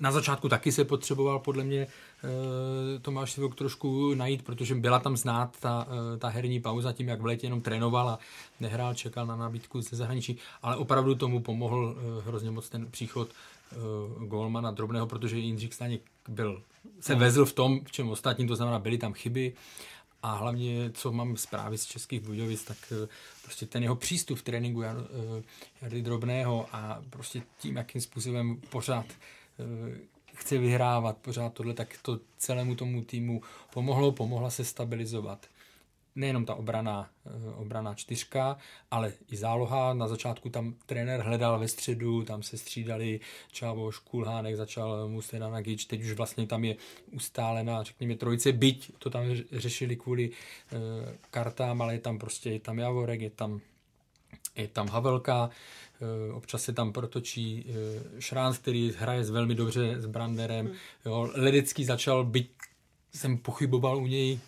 Na začátku taky se potřeboval podle mě eh, Tomáš Sivok trošku najít, protože byla tam znát ta, eh, ta herní pauza tím, jak v létě jenom trénoval a nehrál, čekal na nabídku ze zahraničí, ale opravdu tomu pomohl hrozně moc ten příchod Golmana drobného, protože Jindřich Staněk byl, se hmm. vezl v tom, v čem ostatní, to znamená, byly tam chyby, a hlavně, co mám zprávy z Českých Budějovic, tak eh, prostě ten jeho přístup v tréninku eh, Jary Drobného a prostě tím, jakým způsobem pořád eh, chce vyhrávat, pořád tohle, tak to celému tomu týmu pomohlo, pomohla se stabilizovat nejenom ta obrana, eh, obrana čtyřka, ale i záloha. Na začátku tam trenér hledal ve středu, tam se střídali Čávo, Škulhánek, začal Mustena Nagič, teď už vlastně tam je ustálená, řekněme, trojice, byť to tam řešili kvůli uh, kartám, ale je tam prostě, je tam Javorek, je tam, je tam Havelka, uh, občas se tam protočí Šránc, který hraje velmi dobře s Branderem. Hmm. Jo, Ledecký začal, byť jsem pochyboval u něj,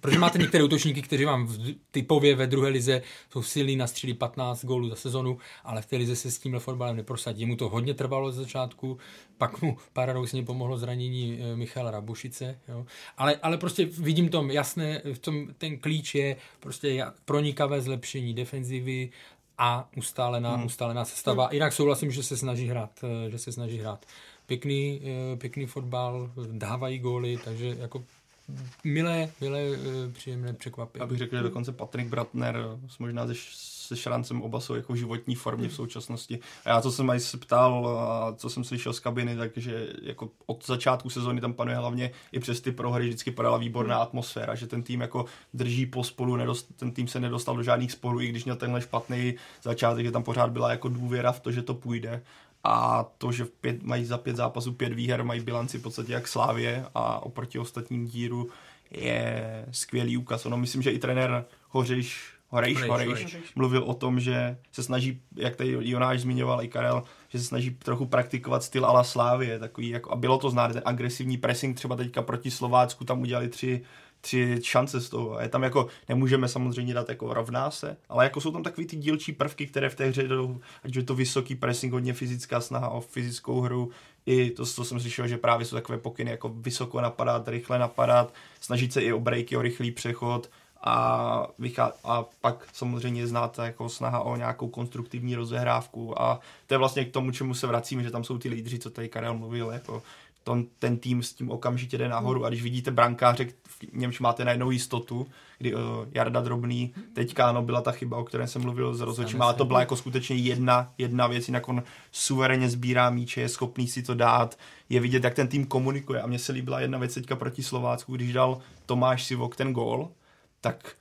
Protože máte některé útočníky, kteří vám v, typově ve druhé lize jsou silní, nastřílí 15 gólů za sezonu, ale v té lize se s tímhle fotbalem neprosadí. Mu to hodně trvalo ze začátku, pak mu paradoxně pomohlo zranění e, Michala Rabušice. Jo. Ale, ale prostě vidím tom jasné, v tom ten klíč je prostě pronikavé zlepšení defenzivy a ustálená, hmm. ustálená sestava. Hmm. Jinak souhlasím, že se snaží hrát, e, že se snaží hrát pěkný, e, pěkný fotbal, dávají góly, takže jako milé, milé, eh, příjemné překvapení. Abych řekl, že dokonce Patrik Bratner možná se, se Šrancem oba jsou jako v životní formě v současnosti. A já, co jsem aj se ptal a co jsem slyšel z kabiny, takže jako od začátku sezóny tam panuje hlavně i přes ty prohry vždycky padala výborná atmosféra, že ten tým jako drží pospolu, nedost, ten tým se nedostal do žádných sporů, i když měl tenhle špatný začátek, že tam pořád byla jako důvěra v to, že to půjde a to, že v pět, mají za pět zápasů pět výher, mají bilanci v podstatě jak Slávě a oproti ostatním díru je skvělý úkaz. Ono myslím, že i trenér Hořiš, Horejš, Horejš, Horejš, mluvil o tom, že se snaží, jak tady Jonáš zmiňoval i Karel, že se snaží trochu praktikovat styl ala Slávě, takový jako, a bylo to znát, ten agresivní pressing třeba teďka proti Slovácku, tam udělali tři tři šance z toho. A je tam jako, nemůžeme samozřejmě dát jako rovná se, ale jako jsou tam takový ty dílčí prvky, které v té hře jdou, ať je to vysoký pressing, hodně fyzická snaha o fyzickou hru, i to, to jsem slyšel, že právě jsou takové pokyny, jako vysoko napadat, rychle napadat, snažit se i o breaky, o rychlý přechod, a, vychá- a pak samozřejmě znáte jako snaha o nějakou konstruktivní rozehrávku a to je vlastně k tomu, čemu se vracíme, že tam jsou ty lídři, co tady Karel mluvil, jako ten, ten tým s tím okamžitě jde nahoru. A když vidíte brankáře, v němž máte najednou jistotu, kdy uh, Jarda Drobný, teďka ano, byla ta chyba, o které jsem mluvil s rozhodčím, ale to byla jako skutečně jedna, jedna věc, jinak on suverénně sbírá míče, je schopný si to dát, je vidět, jak ten tým komunikuje. A mně se líbila jedna věc teďka proti Slovácku, když dal Tomáš Sivok ten gól, tak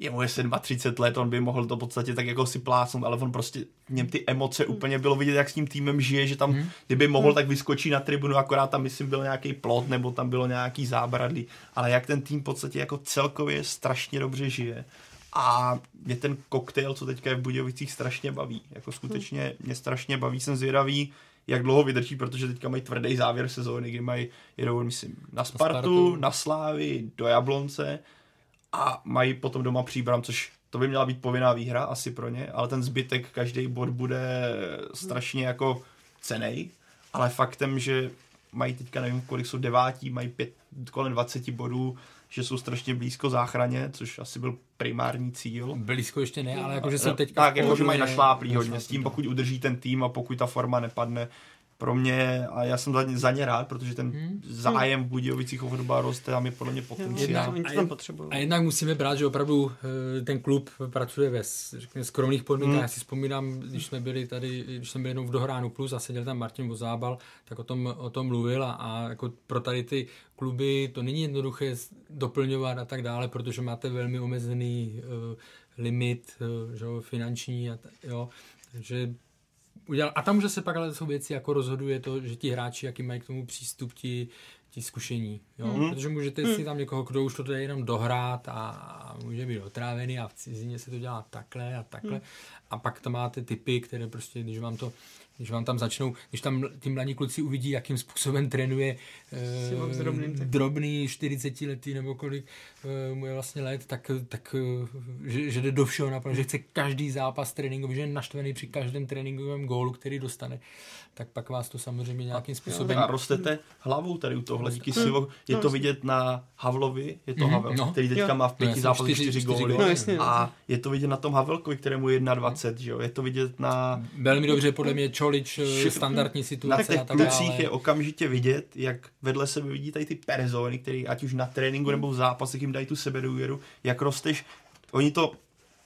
je mu je 37 let, on by mohl to v podstatě tak jako si plácnout, ale on prostě, v něm ty emoce hmm. úplně bylo vidět, jak s tím týmem žije, že tam, hmm. kdyby mohl, hmm. tak vyskočí na tribunu, akorát tam, myslím, byl nějaký plot, nebo tam bylo nějaký zábradlí, ale jak ten tým v podstatě jako celkově strašně dobře žije. A mě ten koktejl, co teďka je v Budějovicích, strašně baví. Jako skutečně mě strašně baví, jsem zvědavý, jak dlouho vydrží, protože teďka mají tvrdý závěr sezóny, kdy mají, jedou, myslím, na Spartu, na, Spartu. na Slávy, do Jablonce a mají potom doma příbram, což to by měla být povinná výhra asi pro ně, ale ten zbytek, každý bod bude strašně jako cenej, ale faktem, že mají teďka, nevím, kolik jsou devátí, mají pět, kolem 20 bodů, že jsou strašně blízko záchraně, což asi byl primární cíl. Blízko ještě ne, ale jakože jsou teď. Tak, jakože mají našláplý hodně s tím, pokud udrží ten tým a pokud ta forma nepadne, pro mě, a já jsem za ně, za ně rád, protože ten hmm. zájem v Budějovicích o fotbal roste a my podle mě potenciál. A, a jednak musíme brát, že opravdu eh, ten klub pracuje ve řekněme, skromných podmínkách. Hmm. Já si vzpomínám, když jsme byli tady, když jsme byli jenom v Dohránu Plus a seděl tam Martin Vozábal, tak o tom, o tom mluvil a, a jako pro tady ty kluby to není jednoduché doplňovat a tak dále, protože máte velmi omezený uh, limit uh, že, finanční a t- jo, takže udělal. A tam už se pak ale jsou věci, jako rozhoduje to, že ti hráči, jaký mají k tomu přístup, ti, ti zkušení. Jo? Mm. Protože můžete mm. si tam někoho, kdo už to jde jenom dohrát a může být otrávený a v cizině se to dělá takhle a takhle. Mm. A pak tam máte typy, které prostě, když vám to když vám tam začnou, když tam ti mladí kluci uvidí, jakým způsobem trénuje uh, drobným, drobný 40 letý nebo kolik uh, mu je vlastně let, tak, tak uh, že, že jde do všeho naplno, že chce každý zápas tréninkový, že je naštvený při každém tréninkovém gólu, který dostane, tak pak vás to samozřejmě nějakým způsobem... A rostete hlavou tady u tohle, díky hmm. silu. Je to vidět na Havlovi, je to mm-hmm. Havel, no. který teďka jo. má v pěti no, zápasech čtyři góly. No, jasně, a je to vidět na tom Havelkovi, kterému je 21, že jo? Je to vidět na... Velmi dobře, podle mě Čolič, eh, standardní situace na těch a tak klucích je okamžitě vidět, jak vedle sebe vidí tady ty persony, který ať už na tréninku nebo v zápasech jim dají tu sebedůvěru, jak rosteš. Oni to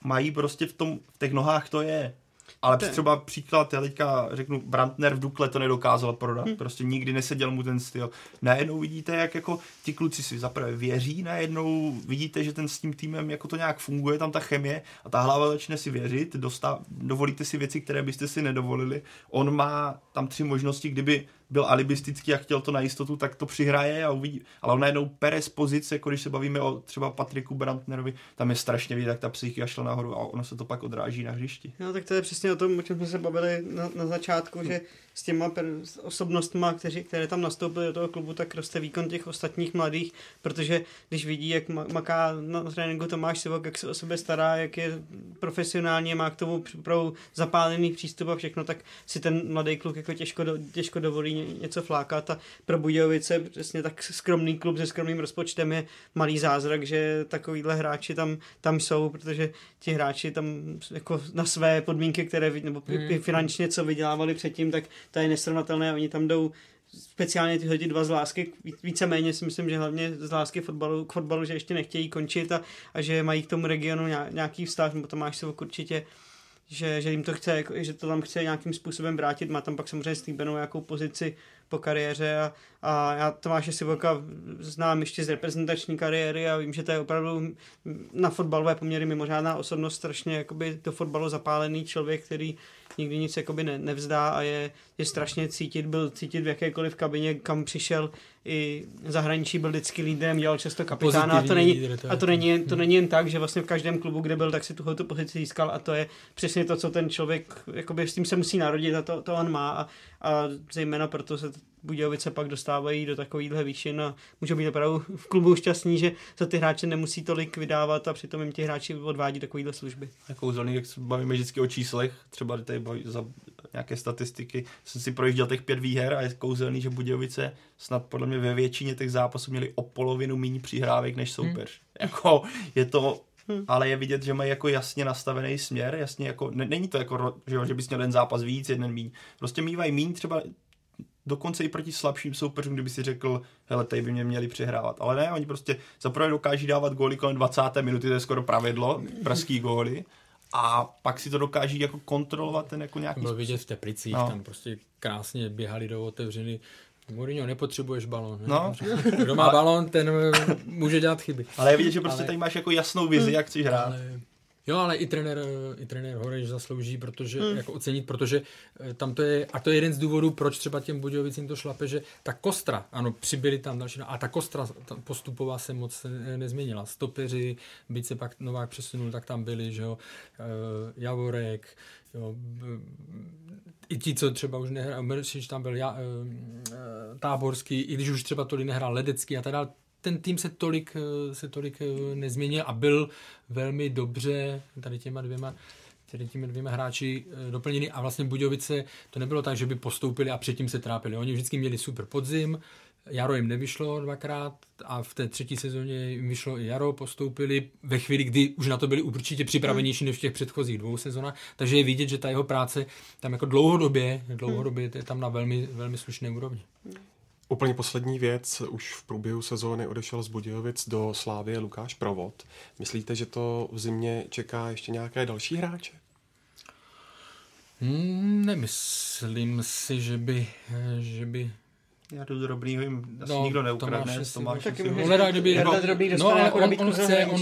mají prostě v, tom, v těch nohách to je. Ale ten. třeba příklad, já teďka řeknu, Brandner v Dukle to nedokázal prodat, hmm. prostě nikdy neseděl mu ten styl. Najednou vidíte, jak jako ti kluci si zaprvé věří, najednou vidíte, že ten s tím týmem jako to nějak funguje, tam ta chemie a ta hlava začne si věřit, dostá, dovolíte si věci, které byste si nedovolili. On má tam tři možnosti, kdyby byl alibistický a chtěl to na jistotu, tak to přihraje a uvidí. Ale on najednou pere z pozice, když se bavíme o třeba Patriku Brandnerovi, tam je strašně vidět, jak ta psychika šla nahoru a ono se to pak odráží na hřišti. No tak to je přesně o tom, o čem jsme se bavili na, na začátku, že s těma per, osobnostma, kteří, které tam nastoupily do toho klubu, tak roste výkon těch ostatních mladých, protože když vidí, jak maká na tréninku Tomáš Sivok, jak se o sebe stará, jak je profesionálně, má k tomu pro zapálený přístup a všechno, tak si ten mladý kluk jako těžko, do, těžko dovolí něco flákat a pro Budějovice přesně tak skromný klub se skromným rozpočtem je malý zázrak, že takovýhle hráči tam, tam jsou, protože ti hráči tam jako na své podmínky, které nebo hmm. finančně co vydělávali předtím, tak to je nesrovnatelné. Oni tam jdou speciálně tyhle dva z lásky, víceméně si myslím, že hlavně z lásky fotbalu, k fotbalu, že ještě nechtějí končit a, a že mají k tomu regionu nějaký vztah, nebo to máš se určitě že, že jim to chce, jako, že to tam chce nějakým způsobem vrátit, má tam pak samozřejmě slíbenou nějakou pozici po kariéře a, a já Tomáše Sivoka znám ještě z reprezentační kariéry a vím, že to je opravdu na fotbalové poměry mimořádná osobnost, strašně jakoby do fotbalu zapálený člověk, který nikdy nic jakoby ne, nevzdá a je, je strašně cítit, byl cítit v jakékoliv kabině, kam přišel i zahraničí, byl vždycky lídrem, dělal často kapitána. A to není, lídr, to a to není, jen, to není jen tak, že vlastně v každém klubu, kde byl, tak si tuhle pozici získal a to je přesně to, co ten člověk, jakoby s tím se musí narodit a to, to on má a, a zejména proto se Budějovice pak dostávají do takovýchhle výšin a můžou být opravdu v klubu šťastní, že za ty hráče nemusí tolik vydávat a přitom jim ti hráči odvádí takovýhle služby. Kouzelný, jak se bavíme vždycky o číslech, třeba tady za nějaké statistiky, jsem si projížděl těch pět výher a je kouzelný, že Budějovice snad podle mě ve většině těch zápasů měli o polovinu méně přihrávek než soupeř. Hmm. Jako je to Hmm. ale je vidět, že mají jako jasně nastavený směr, jasně jako, ne, není to jako, že, že bys měl jeden zápas víc, jeden míň. Prostě mývají míň třeba dokonce i proti slabším soupeřům, kdyby si řekl, hele, tady by mě měli přehrávat. Ale ne, oni prostě zaprvé dokáží dávat góly kolem 20. minuty, to je skoro pravidlo, pražský góly. A pak si to dokáží jako kontrolovat ten jako nějaký Bylo vidět v Teplicích, no. tam prostě krásně běhali do otevřeny Mourinho, nepotřebuješ balón. Ne? No. Kdo má balón, ten může dělat chyby. Ale je vidět, že prostě ale... tady máš jako jasnou vizi, jak chceš hrát. Ale Jo, ale i trenér, i trenér Horeš zaslouží, protože, hmm. jako ocenit, protože eh, tam to je, a to je jeden z důvodů, proč třeba těm Budějovicím to šlape, že ta kostra, ano, přibyly tam další, a ta kostra ta postupová se moc nezměnila. Stopeři, byť se pak Novák přesunul, tak tam byli, že jo, eh, Javorek, jo, i ti, co třeba už nehrál, Meršič tam byl, já, eh, Táborský, i když už třeba tolik nehrál Ledecký a tak dále, ten tým se tolik, eh, se tolik eh, nezměnil a byl velmi dobře tady těma dvěma tedy těmi dvěma hráči eh, doplněni a vlastně Budějovice to nebylo tak, že by postoupili a předtím se trápili. Oni vždycky měli super podzim, Jaro jim nevyšlo dvakrát a v té třetí sezóně jim vyšlo i Jaro, postoupili ve chvíli, kdy už na to byli určitě připravenější než v těch předchozích dvou sezónách, takže je vidět, že ta jeho práce tam jako dlouhodobě, dlouhodobě je tam na velmi, velmi slušné úrovni. Úplně poslední věc, už v průběhu sezóny odešel z Budějovic do Slávie Lukáš Provod. Myslíte, že to v zimě čeká ještě nějaké další hráče? Hmm, nemyslím si, že by, že by Já do drobnýho jim asi No, nikdo Tomáš neukradne. asi- Tomáš Taky může- On hledá, kdyby... Jarda Drobný no, dostane ale jako on, on chce, on,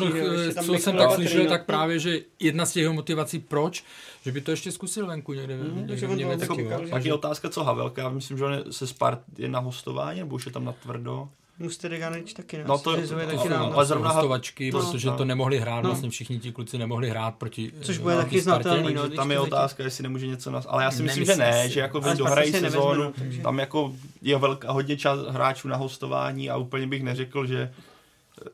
tam co jsem tak slyšel, Patrino. tak právě, že jedna z těch jeho motivací, proč, že by to ještě zkusil venku někde, Mhm, někde v to Německu. Pak je otázka, co Havelka. Já myslím, že on je- se Spart je na hostování, nebo už je tam na tvrdo. Musteriganič taky ne. No to- Zřizuje to- taky to- nám. ale Ale zrovna hostovačky, to- protože no. to nemohli hrát, No. vlastně všichni ti kluci nemohli hrát proti Což eh, bude proti taky znatelný, no. Tam je to otázka, jestli nemůže něco nas... Ale já si myslím, že ne, že jako oni dohrají sezónu, no, tam jako je velká, hodně čas hráčů na hostování a úplně bych neřekl, že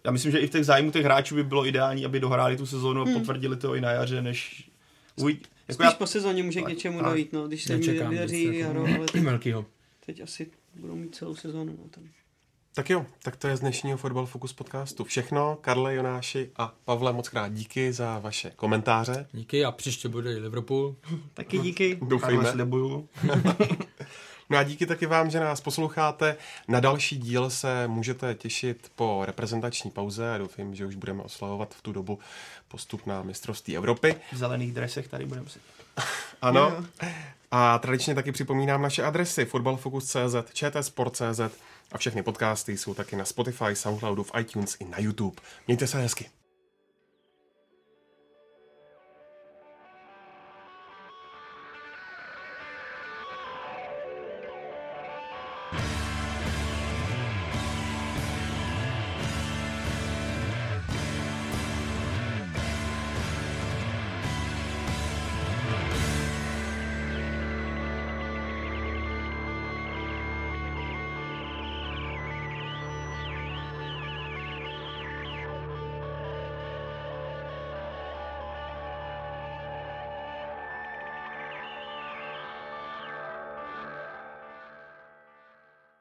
já myslím, že i v těch zájmu těch hráčů by bylo ideální, aby dohráli tu sezónu Hmm. a potvrdili to i na jaře, než uvidí. Jako Spíš já, po sezóně může k něčemu tak. dojít, no, když se mi vydaří nic jako- jaro, ale [CLEARS THROAT] teď, Velkýho. teď asi budou mít celou sezónu. No, tam. Tak jo, tak to je z dnešního Fotbal Focus podcastu všechno. Karle, Jonáši a Pavle, moc krát díky za vaše komentáře. Díky a příště bude i Liverpool. [LAUGHS] Taky díky. Doufejme. slibuju. [LAUGHS] No a díky taky vám, že nás posloucháte. Na další díl se můžete těšit po reprezentační pauze a doufám, že už budeme oslavovat v tu dobu postup na mistrovství Evropy. V zelených dresech tady budeme si. [LAUGHS] Ano. A tradičně taky připomínám naše adresy fotbalfocus.cz, čtsport.cz a všechny podcasty jsou taky na Spotify, Soundcloudu, v iTunes i na YouTube. Mějte se hezky.